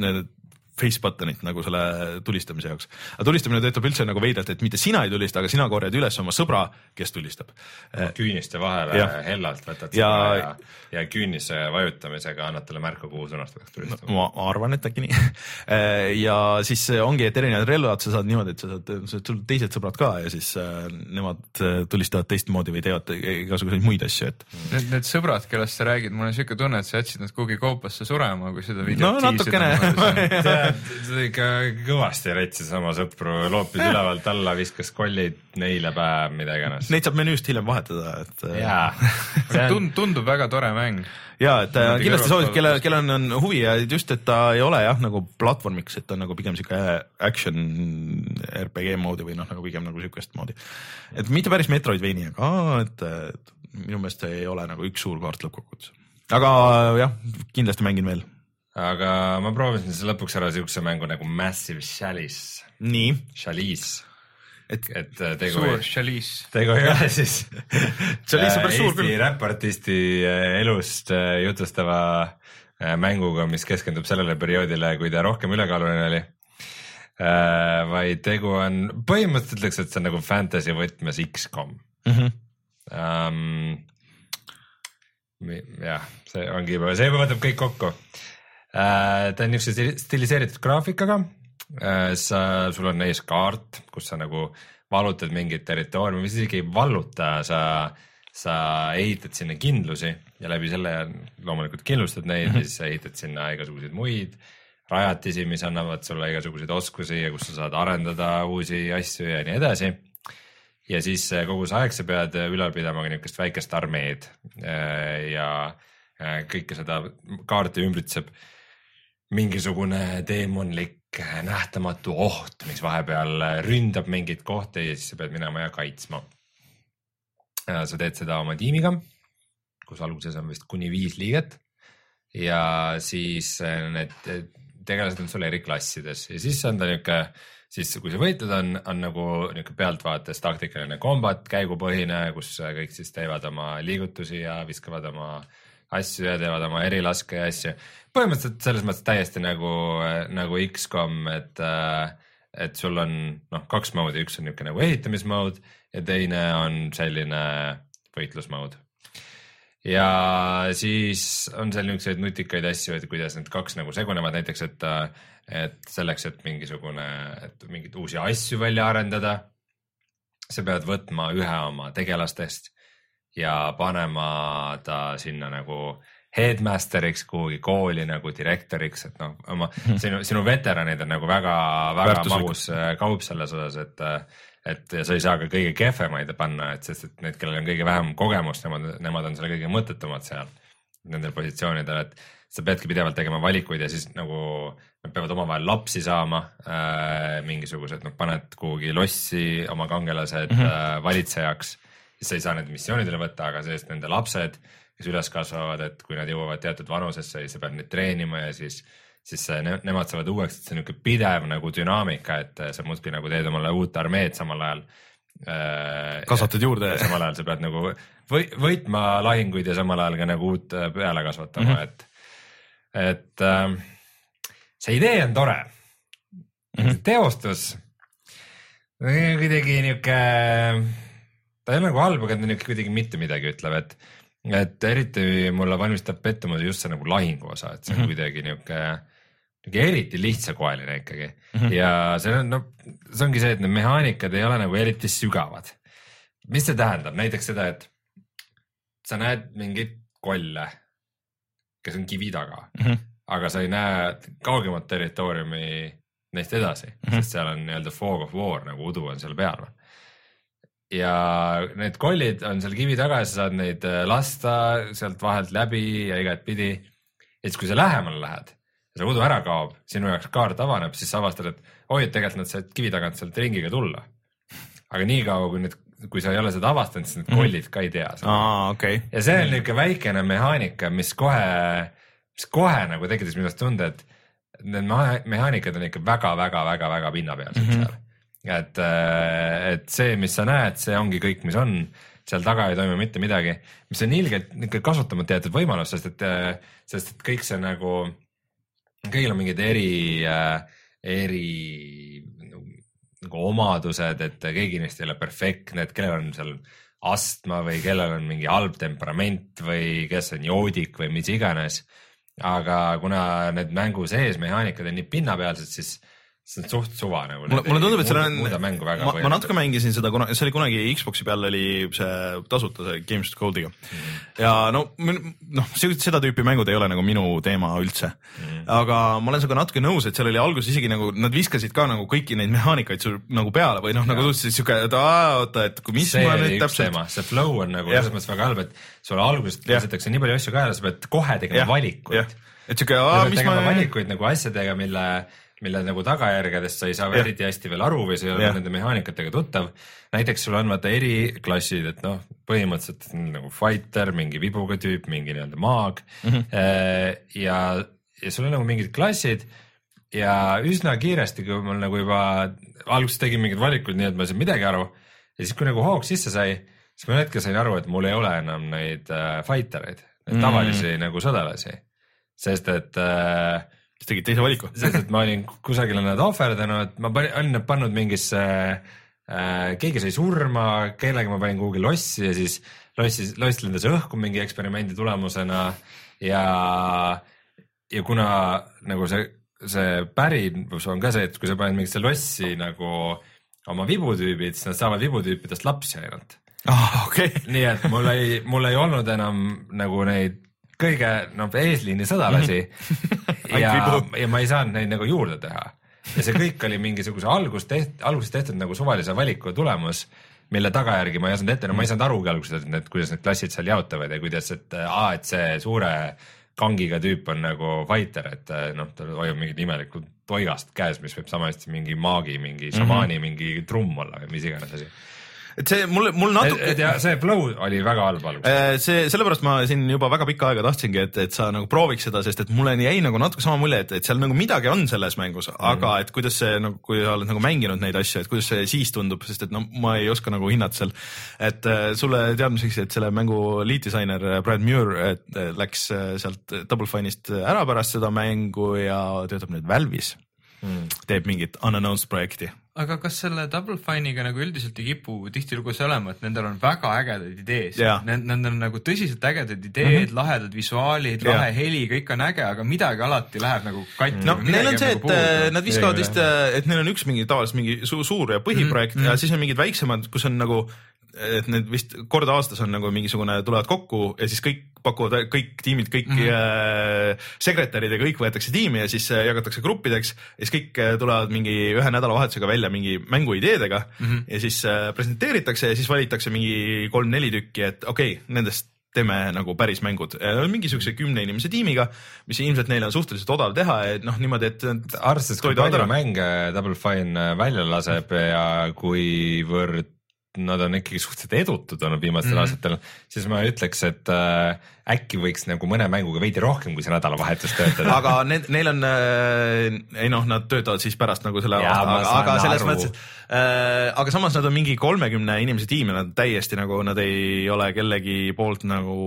face button'it nagu selle tulistamise jaoks. aga tulistamine töötab üldse nagu veidralt, et mitte sina ei tulista, aga sina korjad üles oma sõbra, kes tulistab. küüniste vahele ja. hellalt võtad ja, ja, ja küünise vajutamisega annad talle märku, kuhu suunas ta peaks tulistama. ma arvan, et äkki nii ja siis ongi, et erinevad relvad sa saad niimoodi, et sa saad, sul teised sõbrad ka ja siis äh, nemad äh, tulistavad teistmoodi või teevad igasuguseid muid asju, et. Need, need sõbrad, kellest sa räägid, mul on siuke tunne, et sa jätsid nad kuhugi koopasse surema, kui seda videot no natukene ta ikka kõvasti retsis oma sõpru, loopis ülevalt alla, viskas kollid neile päev, mida iganes. Neid saab menüüst hiljem vahetada, et. Äh, jaa Tund, tundub väga tore mäng. ja, et äh, kindlasti soovitan, kellel, kellel on huvi ja just, et ta ei ole jah, nagu platvormiks, et ta on nagu pigem sihuke action RPG moodi või noh, nagu pigem nagu sihukest moodi. et mitte päris Metroidvania, aga et, et minu meelest ei ole nagu üks suur kaart lõppkokkuvõttes. aga jah, kindlasti mängin veel aga ma proovisin siis lõpuks ära siukse mängu nagu Massive Chalice. nii. Chalice. et, et äh, tegu suur Chalice. tegu ei ole siis Chalice on päris suur küll. Eesti räpartisti äh, elust äh, jutustava mänguga, mis keskendub sellele perioodile, kui ta rohkem ülekaaluline oli. vaid tegu on, põhimõtteliselt ütleks, et see on nagu fantasy võtmes X-kom mm. -hmm. Um, jah, see ongi, see võtab kõik kokku Äh, ta on niisuguse stiliseeritud graafikaga. Äh, sa, sul on ees kaart, kus sa nagu vallutad mingit territooriumi isegi ei valluta, sa, sa ehitad sinna kindlusi ja läbi selle loomulikult kindlustad neid -hmm. ja siis sa ehitad sinna igasuguseid muid rajatisi, mis annavad sulle igasuguseid oskusi ja kus sa saad arendada uusi asju ja nii edasi. ja siis äh, kogu see aeg sa pead ülal pidama ka niisugust väikest armeed ja kõike seda kaarti ümbritseb mingisugune teemonlik nähtamatu oht, mis vahepeal ründab mingeid kohti ja siis sa pead minema ja kaitsma. sa teed seda oma tiimiga, kus alguses on vist kuni viis liiget ja siis need tegelased on sul eri klassides ja siis on ta niuke, siis kui sa võitled, on, on nagu niuke pealtvaates taktikaline kombat, käigupõhine, kus kõik siis teevad oma liigutusi ja viskavad oma asju ja teevad oma erilaske ja asju. põhimõtteliselt selles mõttes täiesti nagu, nagu X-kom, et et sul on noh, kaks moodi, üks on niisugune nagu ehitamismood ja teine on selline võitlusmood. ja siis on seal niisuguseid nutikaid asju, et kuidas need kaks nagu segunevad, näiteks et, et selleks, et mingisugune, et mingeid uusi asju välja arendada, sa pead võtma ühe oma tegelastest ja panema ta sinna nagu headmasteriks kuhugi kooli nagu direktoriks, et noh, oma sinu, sinu veteranid on nagu väga-väga magus äh, kaup selles osas, et et ja sa ei saa ka kõige kehvemaid panna, et sest, et need, kellel on kõige vähem kogemust, nemad, nemad on seal kõige mõttetumad seal nendel positsioonidel, et sa peadki pidevalt tegema valikuid ja siis nagu nad peavad omavahel lapsi saama äh,. mingisugused, noh, paned kuhugi lossi oma kangelased mm -hmm. äh, valitsejaks, sa ei saa neid missioonidele võtta, aga sellest nende lapsed kes üles kasvavad, et kui nad jõuavad teatud vanusesse, siis sa pead neid treenima ja siis, siis ne, nemad saavad uueks, et see on niisugune pidev nagu dünaamika, et sa muudkui nagu teed omale uut armeed samal ajal äh,. kasvatad juurde. samal ajal sa pead nagu või, võitma lahinguid ja samal ajal ka nagu uut äh, peale kasvatama mm, -hmm. et, et äh, see idee on tore mm. -hmm. teostus kuidagi niuke, ta ei ole nagu halb, aga ta niuke kuidagi mitte midagi ütleb, et et eriti mulle valmistab pettumuse just see nagu lahingu osa, et see on mm -hmm. kuidagi niuke, niuke eriti lihtsakoeline ikkagi mm -hmm. ja see on, no see ongi see, et need mehaanikad ei ole nagu eriti sügavad. mis see tähendab, näiteks seda, et sa näed mingeid kolle, kes on kivi taga mm, -hmm. aga sa ei näe kaugemat territooriumi neist edasi mm, -hmm. sest seal on nii-öelda fog of war nagu udu on seal peal ja need kollid on seal kivi taga ja sa saad neid äh, lasta sealt vahelt läbi ja igatpidi. ja siis, kui sa lähemale lähed ja see udu ära kaob, sinu jaoks kaart avaneb, siis sa avastad, et oi, et tegelikult nad said kivi tagant sealt ringiga tulla. aga niikaua, kui need, kui sa ei ole seda avastanud, siis need mhm. kollid ka ei tea seda. aa, okei okay.. ja see on niisugune väikene mehaanika, mis kohe, mis kohe nagu tekitas minus tunde, et need mehaanikad on ikka väga-väga-väga-väga pinnapealsed mm -hmm. seal et, äh, et see, mis sa näed, see ongi kõik, mis on, seal taga ei toimu mitte midagi, mis on ilgelt ikka kasutamata jäetud võimalus, sest et, äh, sest et kõik see nagu, kõigil on mingid eri, äh, eri nagu omadused, et keegi neist ei ole perfektne, et kellel on seal astma või kellel on mingi halb temperament või kes on joodik või mis iganes. aga kuna need mängu sees mehaanikad on nii pinnapealsed, siis see on suht suva nagu. mulle, mulle tundub, et seal on, ma, ma natuke mängisin seda, kuna see oli kunagi Xbox'i peal oli see tasuta see Games Gold'iga mm. ja no, noh, seda tüüpi mängud ei ole nagu minu teema üldse mm.. aga ma olen sinuga natuke nõus, et seal oli alguses isegi nagu nad viskasid ka nagu kõiki neid mehaanikaid sul nagu peale või noh, nagu tundus siuke, et aa, oota, et kui mis see ma nüüd täpselt. see flow on nagu selles mõttes väga halb, et sulle alguses lisatakse nii palju asju ka ja sa pead kohe tegema valikuid. et siuke, aa, mis ma. valikuid nagu asjadega, mille mille nagu tagajärgedest sa ei saa ja. eriti hästi veel aru või sa ei ole nende mehaanikatega tuttav. näiteks sul on vaata eriklassid, et noh, põhimõtteliselt nagu fighter, mingi vibuga tüüp, mingi nii-öelda maag mm. -hmm. ja, ja sul on nagu mingid klassid ja üsna kiiresti, kui mul nagu juba alguses tegin mingeid valikuid, nii et ma ei saanud midagi aru ja siis, kui nagu hoog sisse sai, siis ma ühel hetkel sain aru, et mul ei ole enam neid äh, fighter eid, neid mm. tavalisi nagu sõdalasi, sest et äh, siis tegid teise valiku sest et ma olin kusagile nad ohverdanud, ma panin, olin nad pannud mingisse äh,, keegi sai surma, kellega ma panin kuhugi lossi ja siis lossis, loss lendas õhku mingi eksperimendi tulemusena ja, ja kuna nagu see, see pärinus on ka see, et kui sa paned mingisse lossi nagu oma vibutüübid, siis nad saavad vibutüüpidest lapsi ainult ah, okay. nii et mul ei, mul ei olnud enam nagu neid kõige noh, eesliini sõdalasi ja, ja ma ei saanud neid nagu juurde teha. ja see kõik oli mingisuguse algus teht-, alguses tehtud nagu suvalise valiku tulemus, mille tagajärgi ma ei osanud ette, no ma ei saanud arugi alguses, et need, kuidas need klassid seal jaotuvad ja kuidas, et aa, et see suure kangiga tüüp on nagu fighter, et noh, tal hoiab mingit imelikku toigast käes, mis võib sama hästi mingi maagi, mingi šamaani mm -hmm. mingi trumm olla või mis iganes asi et see mulle, mul natuke. ja see flow oli väga halb alguses. see, sellepärast ma siin juba väga pikka aega tahtsingi, et, et sa nagu prooviks seda, sest et mulle jäi nagu natuke sama mulje, et, et seal nagu midagi on selles mängus mm, aga et kuidas see nagu, kui sa oled nagu mänginud neid asju, et kuidas see siis tundub, sest et no ma ei oska nagu hinnata seal. et sulle teadmiseks, et selle mängu lead disainer Brad Muir läks sealt Double Fine'ist ära pärast seda mängu ja töötab nüüd Valve'is mm.. teeb mingit unannounced projekti aga kas selle Double Fine'iga nagu üldiselt ei kipu tihtilugu see olema, et nendel on väga ägedaid ideesid yeah., nendel on nagu tõsiselt ägedad ideed mm, -hmm. lahedad visuaalid yeah., lahe heli, kõik on äge, aga midagi alati läheb nagu katki. no neil on see, et nagu nad viskavad vist, et neil on üks mingi tavaliselt mingi su suur ja põhiprojekt mm -hmm. ja siis on mingid väiksemad, kus on nagu et need vist kord aastas on nagu mingisugune, tulevad kokku ja siis kõik pakuvad, kõik tiimid, kõik mm -hmm. sekretärid ja kõik võetakse tiimi ja siis äh, jagatakse gruppideks ja siis kõik äh, tulevad mingi ühe nädalavahetusega välja mingi mänguideedega mm -hmm. ja siis presenteeritakse ja siis valitakse mingi kolm-neli tükki, et okei okay,, nendest teeme nagu päris mängud, mingisuguse kümne inimese tiimiga, mis ilmselt neile on suhteliselt odav teha, et noh, niimoodi, et. arvestades, kui palju mänge Double Fine välja laseb ja kuivõrd nad on ikkagi suhteliselt edutud olnud viimastel mm -hmm. aastatel, siis ma ütleks, et äh, äkki võiks nagu mõne mänguga veidi rohkem kui see nädalavahetus töötada aga need, neil on äh,, ei noh, nad töötavad siis pärast nagu selle ja, aasta, aga, aga selles aru. mõttes, et äh, aga samas nad on mingi kolmekümne inimese tiim ja nad täiesti nagu, nad ei ole kellegi poolt nagu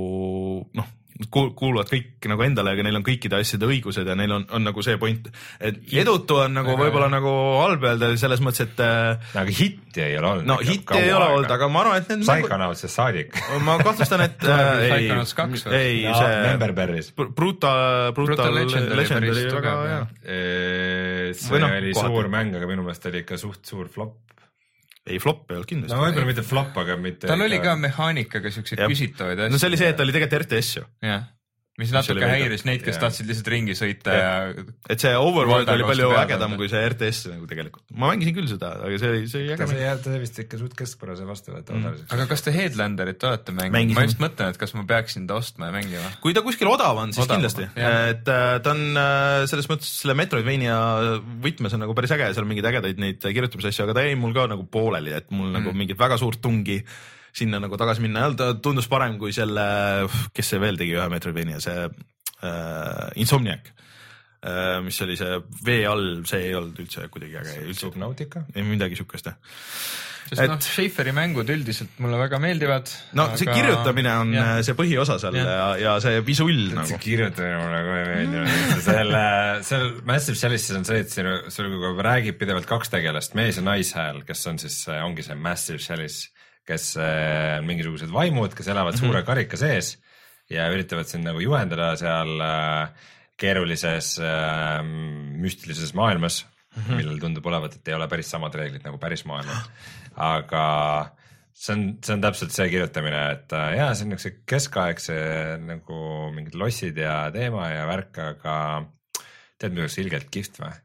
noh kuuluvad kõik nagu endale, aga neil on kõikide asjade õigused ja neil on, on nagu see point, et edutu on nagu võib-olla nagu halb öelda selles mõttes, et. Äh, aga hitti ei ole olnud. no hitti ei ole olnud, aga ma arvan, et need. Psychonautsist saadik. ma kahtlustan, et äh, ei, ei no, see. Memberberry's. Brutal, Brutal Legend oli väga hea. see no, oli kohati. suur mäng, aga minu meelest oli ikka suht suur flop ei, flop ei olnud kindlasti. no võib-olla mitte flop, aga mitte. tal oli ka mehaanikaga siukseid küsitavaid asju. no see oli see, et ta oli tegelikult RTS ju. jah mis natuke häiris neid, kes ja. tahtsid lihtsalt ringi sõita ja, ja. et see Overworld oli palju ägedam kui see RTS nagu tegelikult. ma mängisin küll seda, aga see oli, see oli äge. see jäi vist ikka suht keskpärase vastuvõetava mm. aga kas te Headlanderit olete mänginud? ma just mõtlen, et kas ma peaksin ta ostma ja mängima. kui ta kuskil odav on, siis odav, kindlasti. et äh, ta on äh, selles mõttes selle Metroidvania võtmes on nagu päris äge, seal on mingeid ägedaid neid kirjutamisasju, aga ta jäi mul ka nagu pooleli, et mul nagu mm. nagu mingit väga suurt tungi sinna nagu tagasi minna ei olnud, ta tundus parem kui selle, kes see veel tegi ühe Metroidvania, see äh, Insomniac äh,. mis oli see vee all, see ei olnud üldse kuidagi äge. Subnautica? ei midagi siukest jah sest et... noh, Schaefferi mängud üldiselt mulle väga meeldivad. no aga... see kirjutamine on ja. Äh, see põhiosa seal ja, ja, ja see visull nagu. see kirjutamine mulle kohe ei meeldinud, selle, seal Massive Shellis'is on see, et siin sul räägib pidevalt kaks tegelast, mees ja naishääl, kes on siis, ongi see Massive Shellis kes äh, on mingisugused vaimud, kes elavad mm -hmm. suure karika sees ja üritavad sind nagu juhendada seal äh, keerulises äh, müstilises maailmas mm, -hmm. millel tundub olevat, et ei ole päris samad reeglid nagu päris maailmas. aga see on, see on täpselt see kirjutamine, et jaa, see on niisuguse keskaegse nagu mingid lossid ja teema ja värk, aga tead, mis oleks ilgelt kihvt või?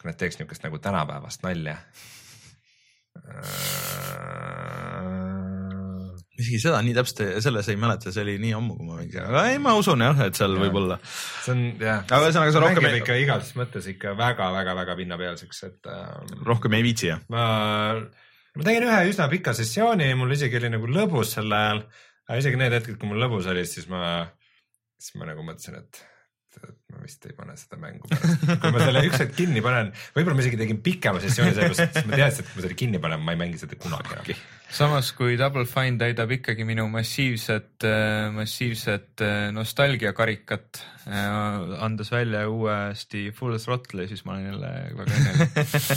kui nad teeks niisugust nagu tänapäevast nalja isegi seda nii täpselt selles ei mäleta, see oli nii ammu, kui ma mängisin, aga ei, ma usun jah, et seal võib-olla. see on jah. aga ühesõnaga sa rohkem ikka igas mõttes ikka väga-väga-väga pinnapealseks, et ähm,. rohkem ei viitsi jah? ma, ma tegin ühe üsna pika sessiooni, mul isegi oli nagu lõbus sel ajal. aga isegi need hetked, kui mul lõbus oli, siis ma, siis ma nagu mõtlesin, et et ma vist ei pane seda mängu pärast. kui ma selle üks hetk kinni panen, võib-olla ma isegi tegin pikema sessiooni sellepärast, sest ma teadsin, et kui ma selle kinni panen, ma ei mängi seda kunagi enam samas kui Double Fine täidab ikkagi minu massiivset, äh, massiivset äh, nostalgiakarikat, äh, andes välja uuesti Full Throttle'i, siis ma olen jälle väga õnnelik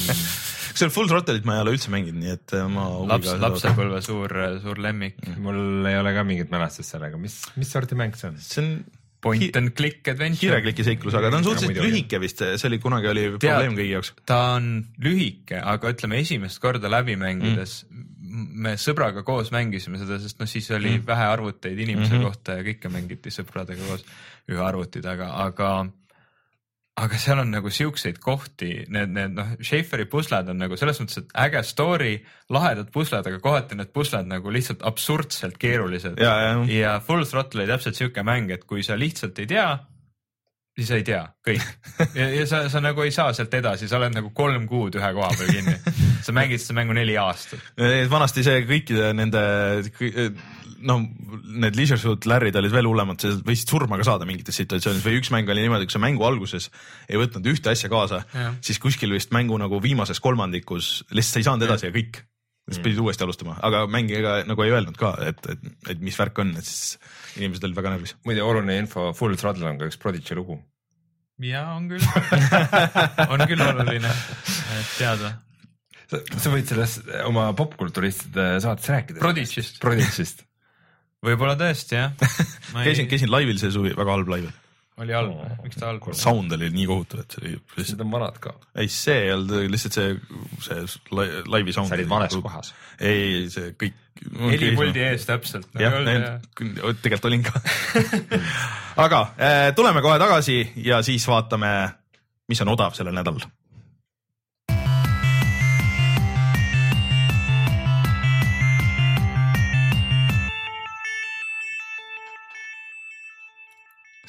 kusjuures Full Throttle'it ma ei ole üldse mänginud, nii et ma. laps, lapsepõlve suur, suur lemmik. mul ei ole ka mingit mälestust sellega, mis, mis sorti mäng see on? see on point and click adventure. kiirekliki seiklus, aga ta on suhteliselt lühike vist, see oli kunagi oli Tead, probleem kõigi jaoks. ta on lühike, aga ütleme esimest korda läbi mängides mm me sõbraga koos mängisime seda, sest noh, siis oli mm. vähe arvuteid inimese mm -hmm. kohta ja kõike mängiti sõpradega koos ühe arvuti taga, aga aga seal on nagu siukseid kohti, need, need noh, Schaefferi pusled on nagu selles mõttes, et äge story, lahedad pusled, aga kohati need pusled nagu lihtsalt absurdselt keerulised. ja, ja. ja Full Throttle oli täpselt siuke mäng, et kui sa lihtsalt ei tea, siis ei tea, kõik. ja, ja sa, sa nagu ei saa sealt edasi, sa oled nagu kolm kuud ühe koha peal kinni. sa mängid seda mängu neli aastat. vanasti see kõikide nende noh, need Leisure Suit Larry'd olid veel hullemad, sa võisid surma ka saada mingites situatsioonides või üks mäng oli niimoodi, kui sa mängu alguses ei võtnud ühte asja kaasa, siis kuskil vist mängu nagu viimases kolmandikus lihtsalt sa ei saanud edasi ja, ja kõik. siis pidid uuesti alustama, aga mängija nagu ei öelnud ka, et, et, et mis värk on, et siis inimesed olid väga närvis. muide, oluline info, Full Throttle on ka üks Prodigy lugu. ja on küll on küll oluline teada sa, sa võid sellest oma popkulturistide saates rääkida. Prodigy'st. Prodigy'st võib-olla tõesti jah ei... käisin, käisin laivil see suvi, väga halb laiv. oli halb oh,, miks ta halb oli? Sound oli nii kohutav, et see oli. Need on vanad ka. ei, see ei olnud lihtsalt see, see laivi sound. sa olid vales kohas. ei, see kõik. helipuldi ees täpselt nagu. jah, tegelikult olin ka aga äh, tuleme kohe tagasi ja siis vaatame, mis on odav sellel nädalal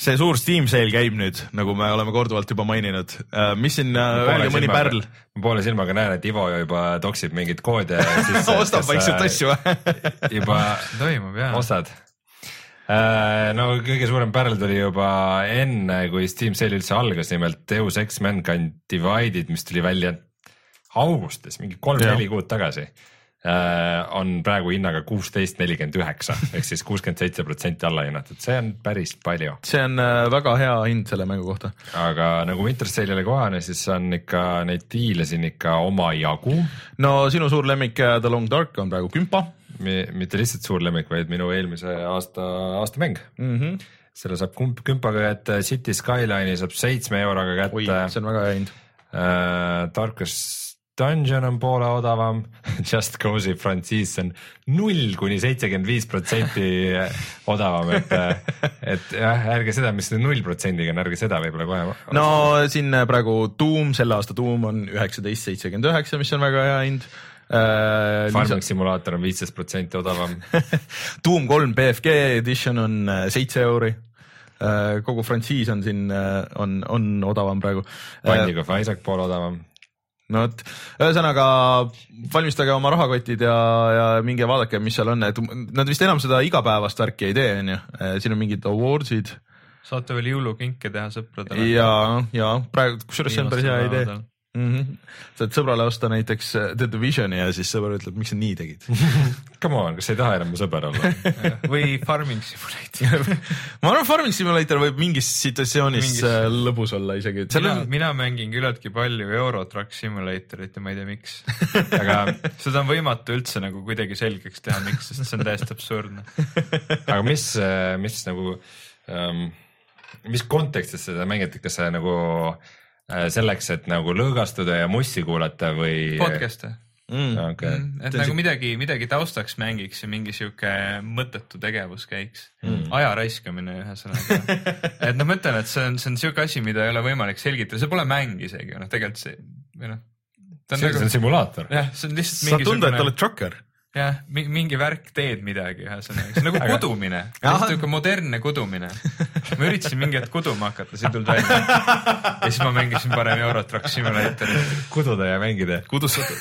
see suur Steam sale käib nüüd, nagu me oleme korduvalt juba maininud. Äh, mis siin, äh, öelge mõni pärl. ma poole silmaga näen, et Ivo juba toksib mingeid koode ostab vaikselt asju juba toimub jah. ostad? Äh, no kõige suurem pärl tuli juba enne, kui Steam sale üldse algas, nimelt Deus Ex Mankind Divided, mis tuli välja augustis, mingi kolm-neli kuud tagasi on praegu hinnaga kuusteist nelikümmend üheksa ehk siis kuuskümmend seitse protsenti allahinnatud, see on päris palju. see on äh, väga hea hind selle mängu kohta. aga nagu Winter Sale'ile kohane, siis on ikka neid diile siin ikka omajagu. no sinu suur lemmik äh, The Long Dark on praegu kümpa. mitte lihtsalt suur lemmik, vaid minu eelmise aasta, aasta mäng mm. -hmm. selle saab kump, kümpaga kätte, City Skyline'i saab seitsme euroga kätte. see on väga hea hind uh,. Darkest Dungeon on poole odavam, Just Cause'i frantsiis on null kuni seitsekümmend viis protsenti odavam, et, et jah, ärge seda, mis null protsendiga on, ärge seda võib-olla kohe. no siin praegu Doom, selle aasta Doom on üheksateist seitsekümmend üheksa, mis on väga hea hind äh,. Farming lisa... simulaator on viisteist protsenti odavam Doom kolm BFG edition on äh, seitse euri äh, kogu frantsiis on siin, äh, on, on odavam praegu. Binding of Isaac pool odavam no vot, ühesõnaga valmistage oma rahakotid ja, ja minge vaadake, mis seal on, et nad vist enam seda igapäevast värki ei tee, onju, siin on mingid awardsid. saate veel jõulukinke teha sõpradele. ja, ja praegu, kusjuures see on päris hea idee mm. -hmm. saad sõbrale osta näiteks äh, The Divisioni ja siis sõber ütleb, miks sa nii tegid Come on, kas sa ei taha enam mu sõber olla või Farming Simulator ma arvan, Farming Simulator võib mingis situatsioonis mingis... Äh, lõbus olla isegi. mina on..., mina mängin küllaltki palju Euro Truck Simulatorit ja ma ei tea, miks aga seda on võimatu üldse nagu kuidagi selgeks teha, miks, sest see on täiesti absurdne aga mis, äh, mis nagu ähm,, mis kontekstis seda mängiti, kas see nagu Äh, selleks, et nagu lõõgastuda ja mussi kuulata või? podcast'e mm.. Okay. Mm, et nagu midagi, midagi taustaks mängiks ja mingi sihuke mõttetu tegevus käiks mm.. aja raiskamine ühesõnaga et noh, ma ütlen, et see on, see on sihuke asi, mida ei ole võimalik selgitada, see pole mäng isegi, noh tegelikult see või noh. see on, nagu, see on simulaator. jah, see on lihtsalt saab tunda, et oled trucker jah, mingi värk teed midagi ühesõnaga, see on nagu kudumine, niisugune modernne kudumine. ma üritasin mingi hetk kuduma hakata, see ei tulnud välja. ja siis ma mängisin parem Eurotrack Simulatorit. kududa ja mängida. kudustada,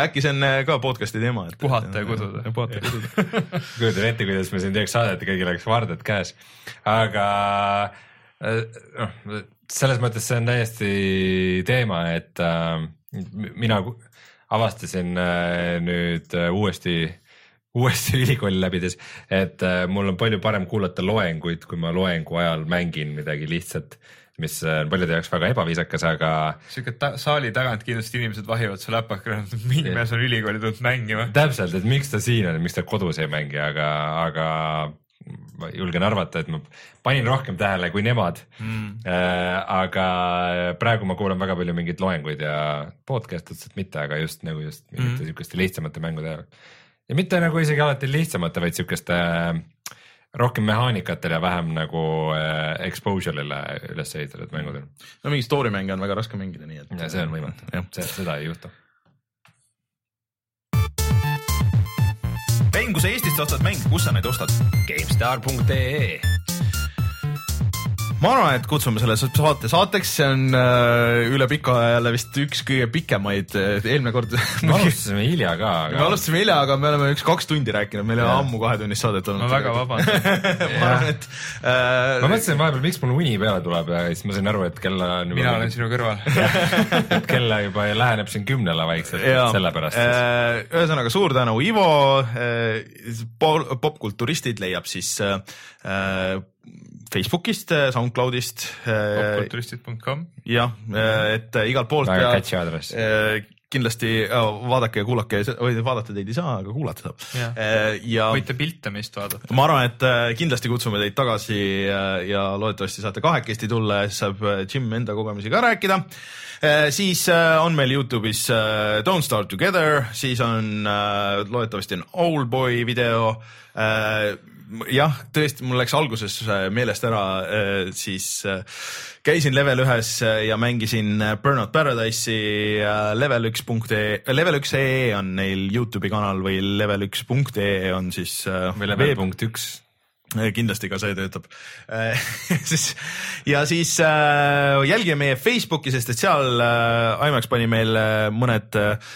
äkki see on äh, ka podcast'i teema, et. puhata ja kududa. puhata ja kududa. kujutan ette, kuidas me siin teeks saadet ja kõigil oleks vardad käes, aga äh, noh, selles mõttes see on täiesti teema, et äh, mina avastasin äh, nüüd äh, uuesti, uuesti ülikooli läbides, et äh, mul on palju parem kuulata loenguid, kui ma loengu ajal mängin midagi lihtsat mis on paljude jaoks väga ebaviisakas, aga. sihuke ta saali tagant kindlasti inimesed vahivad su läpaka, mingi mees on ülikooli tulnud mängima. täpselt, et miks ta siin on, miks ta kodus ei mängi, aga, aga ma julgen arvata, et ma panin rohkem tähele kui nemad mm.. Äh, aga praegu ma kuulan väga palju mingeid loenguid ja podcast'e otseselt mitte, aga just nagu just mingite mm. sihukeste lihtsamate mängude ajal. ja mitte nagu isegi alati lihtsamate, vaid sihukeste äh, rohkem mehaanikatele ja vähem nagu äh, exposure'ile üles ehitatud mängudel. no mingi story mänge on väga raske mängida, nii et. see on võimatu, seda ei juhtu mäng, kui sa Eestist ostad mänge, kus sa neid ostad? GameStar.ee ma arvan, et kutsume selle saate saateks, see on äh, üle pika aja jälle vist üks kõige pikemaid, eelmine kord. me alustasime hilja ka aga.... me alustasime hilja, aga me oleme üks kaks tundi rääkinud, meil ei ole ammu kahetunnist saadet olnud. ma väga vabandan ma arvan, et äh.... ma mõtlesin vahepeal, miks mul uni peale tuleb ja siis ma sain aru, et kella on. mina olen sinu kõrval et kella juba läheneb siin kümnele vaikselt, sellepärast äh,. ühesõnaga suur tänu, Ivo äh,. popkulturistid leiab siis äh Facebookist, äh, SoundCloudist. Äh, popkulturistid.com. jah, äh, et igalt poolt. väga catchy aadress kindlasti vaadake ja kuulake, või vaadata teid ei saa, aga kuulata saab. ja võite pilte meist vaadata. ma arvan, et kindlasti kutsume teid tagasi ja loodetavasti saate kahekesti tulla ja siis saab Jim enda kogemusi ka rääkida. siis on meil Youtube'is Don't Start Together, siis on loodetavasti on Oldboy video jah, tõesti, mul läks alguses äh, meelest ära, äh, siis äh, käisin level ühes ja mängisin Burnout Paradise'i level üks punkt ee, level üks ee on neil Youtube'i kanal või level üks punkt ee on siis. või level punkt üks. Kindlasti ka see töötab. Siis ja siis äh, jälgige meie Facebooki, sest et seal äh, IMAX pani meil äh, mõned äh,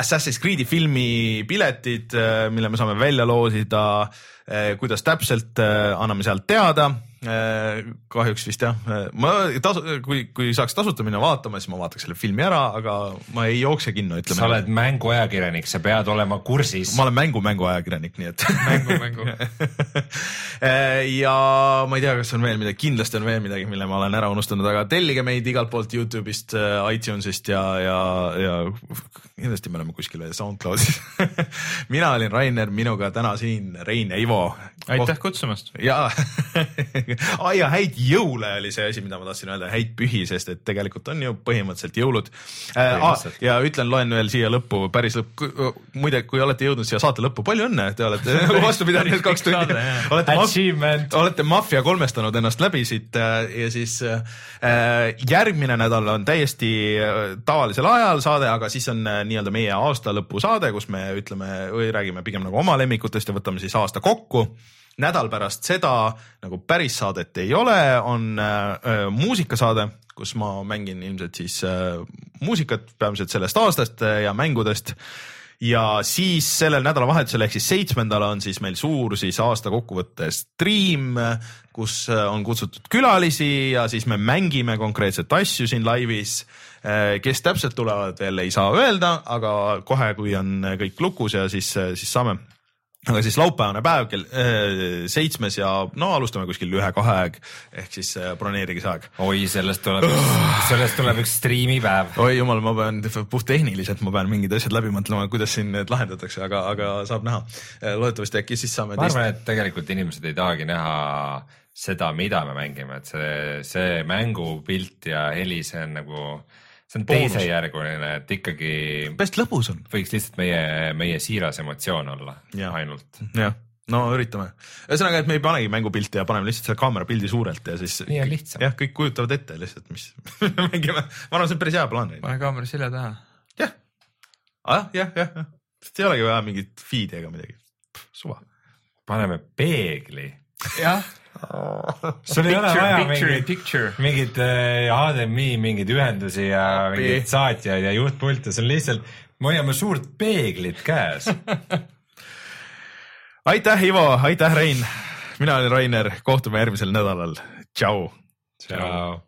Assassin's Creed'i filmi piletid äh,, mille me saame välja loosida. äh, kuidas täpselt, eh, anname sealt teada. Eh, kahjuks vist jah, ma tasu, kui, kui saaks tasuta minna vaatama, siis ma vaataks selle filmi ära, aga ma ei jookse kinno, ütleme. sa oled mänguajakirjanik, sa pead olema kursis. ma olen mängu mänguajakirjanik, nii et. mängu, mängu ja ma ei tea, kas on veel midagi, kindlasti on veel midagi, mille ma olen ära unustanud, aga tellige meid igalt poolt Youtube'ist, iTunes'ist ja, ja, ja kindlasti me oleme kuskil SoundCloudis mina olin Rainer, minuga täna siin Rein ja Ivo. aitäh kutsumast. ja ah, ja häid jõule oli see asi, mida ma tahtsin öelda, häid pühi, sest et tegelikult on ju põhimõtteliselt jõulud. Äh,. Ah, ja ütlen, loen veel siia lõppu, päris lõpp, muide, kui olete jõudnud siia saate lõppu, palju õnne, te olete vastu pidanud need kaks tundi. olete, maf olete maffia kolmestanud ennast läbi siit äh, ja siis äh, järgmine nädal on täiesti äh, tavalisel ajal saade, aga siis on äh, nii-öelda meie aastalõpusaade, kus me ütleme või räägime pigem nagu oma lemmikutest ja võtame siis aasta kokku nädal pärast seda nagu päris saadet ei ole, on äh, muusikasaade, kus ma mängin ilmselt siis äh, muusikat peamiselt sellest aastast äh, ja mängudest. ja siis sellel nädalavahetusel ehk siis seitsmendal on siis meil suur siis aasta kokkuvõtte stream, kus äh, on kutsutud külalisi ja siis me mängime konkreetset asju siin laivis Äh, kes täpselt tulevad veel ei saa öelda, aga kohe, kui on kõik lukus ja siis, siis saame aga siis laupäevane päev kell äh, seitsmes ja no alustame kuskil ühe-kahe aeg ehk siis äh, broneerige see aeg. oi, sellest tuleb, sellest tuleb üks striimipäev. oi jumal, ma pean puhttehniliselt, ma pean mingid asjad läbi mõtlema, kuidas siin need lahendatakse, aga, aga saab näha. loodetavasti äkki siis saame. ma arvan, et tegelikult inimesed ei tahagi näha seda, mida me mängime, et see, see mängupilt ja heli, see on nagu see on teisejärguline, et ikkagi. päris lõbus on. võiks lihtsalt meie, meie siiras emotsioon olla ja. ainult. jah, no üritame. ühesõnaga, et me ei panegi mängupilti ja paneme lihtsalt selle kaamera pildi suurelt ja siis. nii on lihtsam. jah, kõik kujutavad ette lihtsalt, mis mängime. ma arvan, see on päris hea plaan. pane kaamera selja taha. jah, ah, jah, jah, jah, sest ei olegi vaja mingit feed'i ega midagi. suva. paneme peegli. jah sul ei ole vaja mingit, mingit HDMI mingeid ühendusi ja mingeid saatjaid ja juhtpilte, see on lihtsalt, me hoiame suurt peeglit käes aitäh, Ivo, aitäh, Rein. mina olen Rainer, kohtume järgmisel nädalal. tšau. tšau.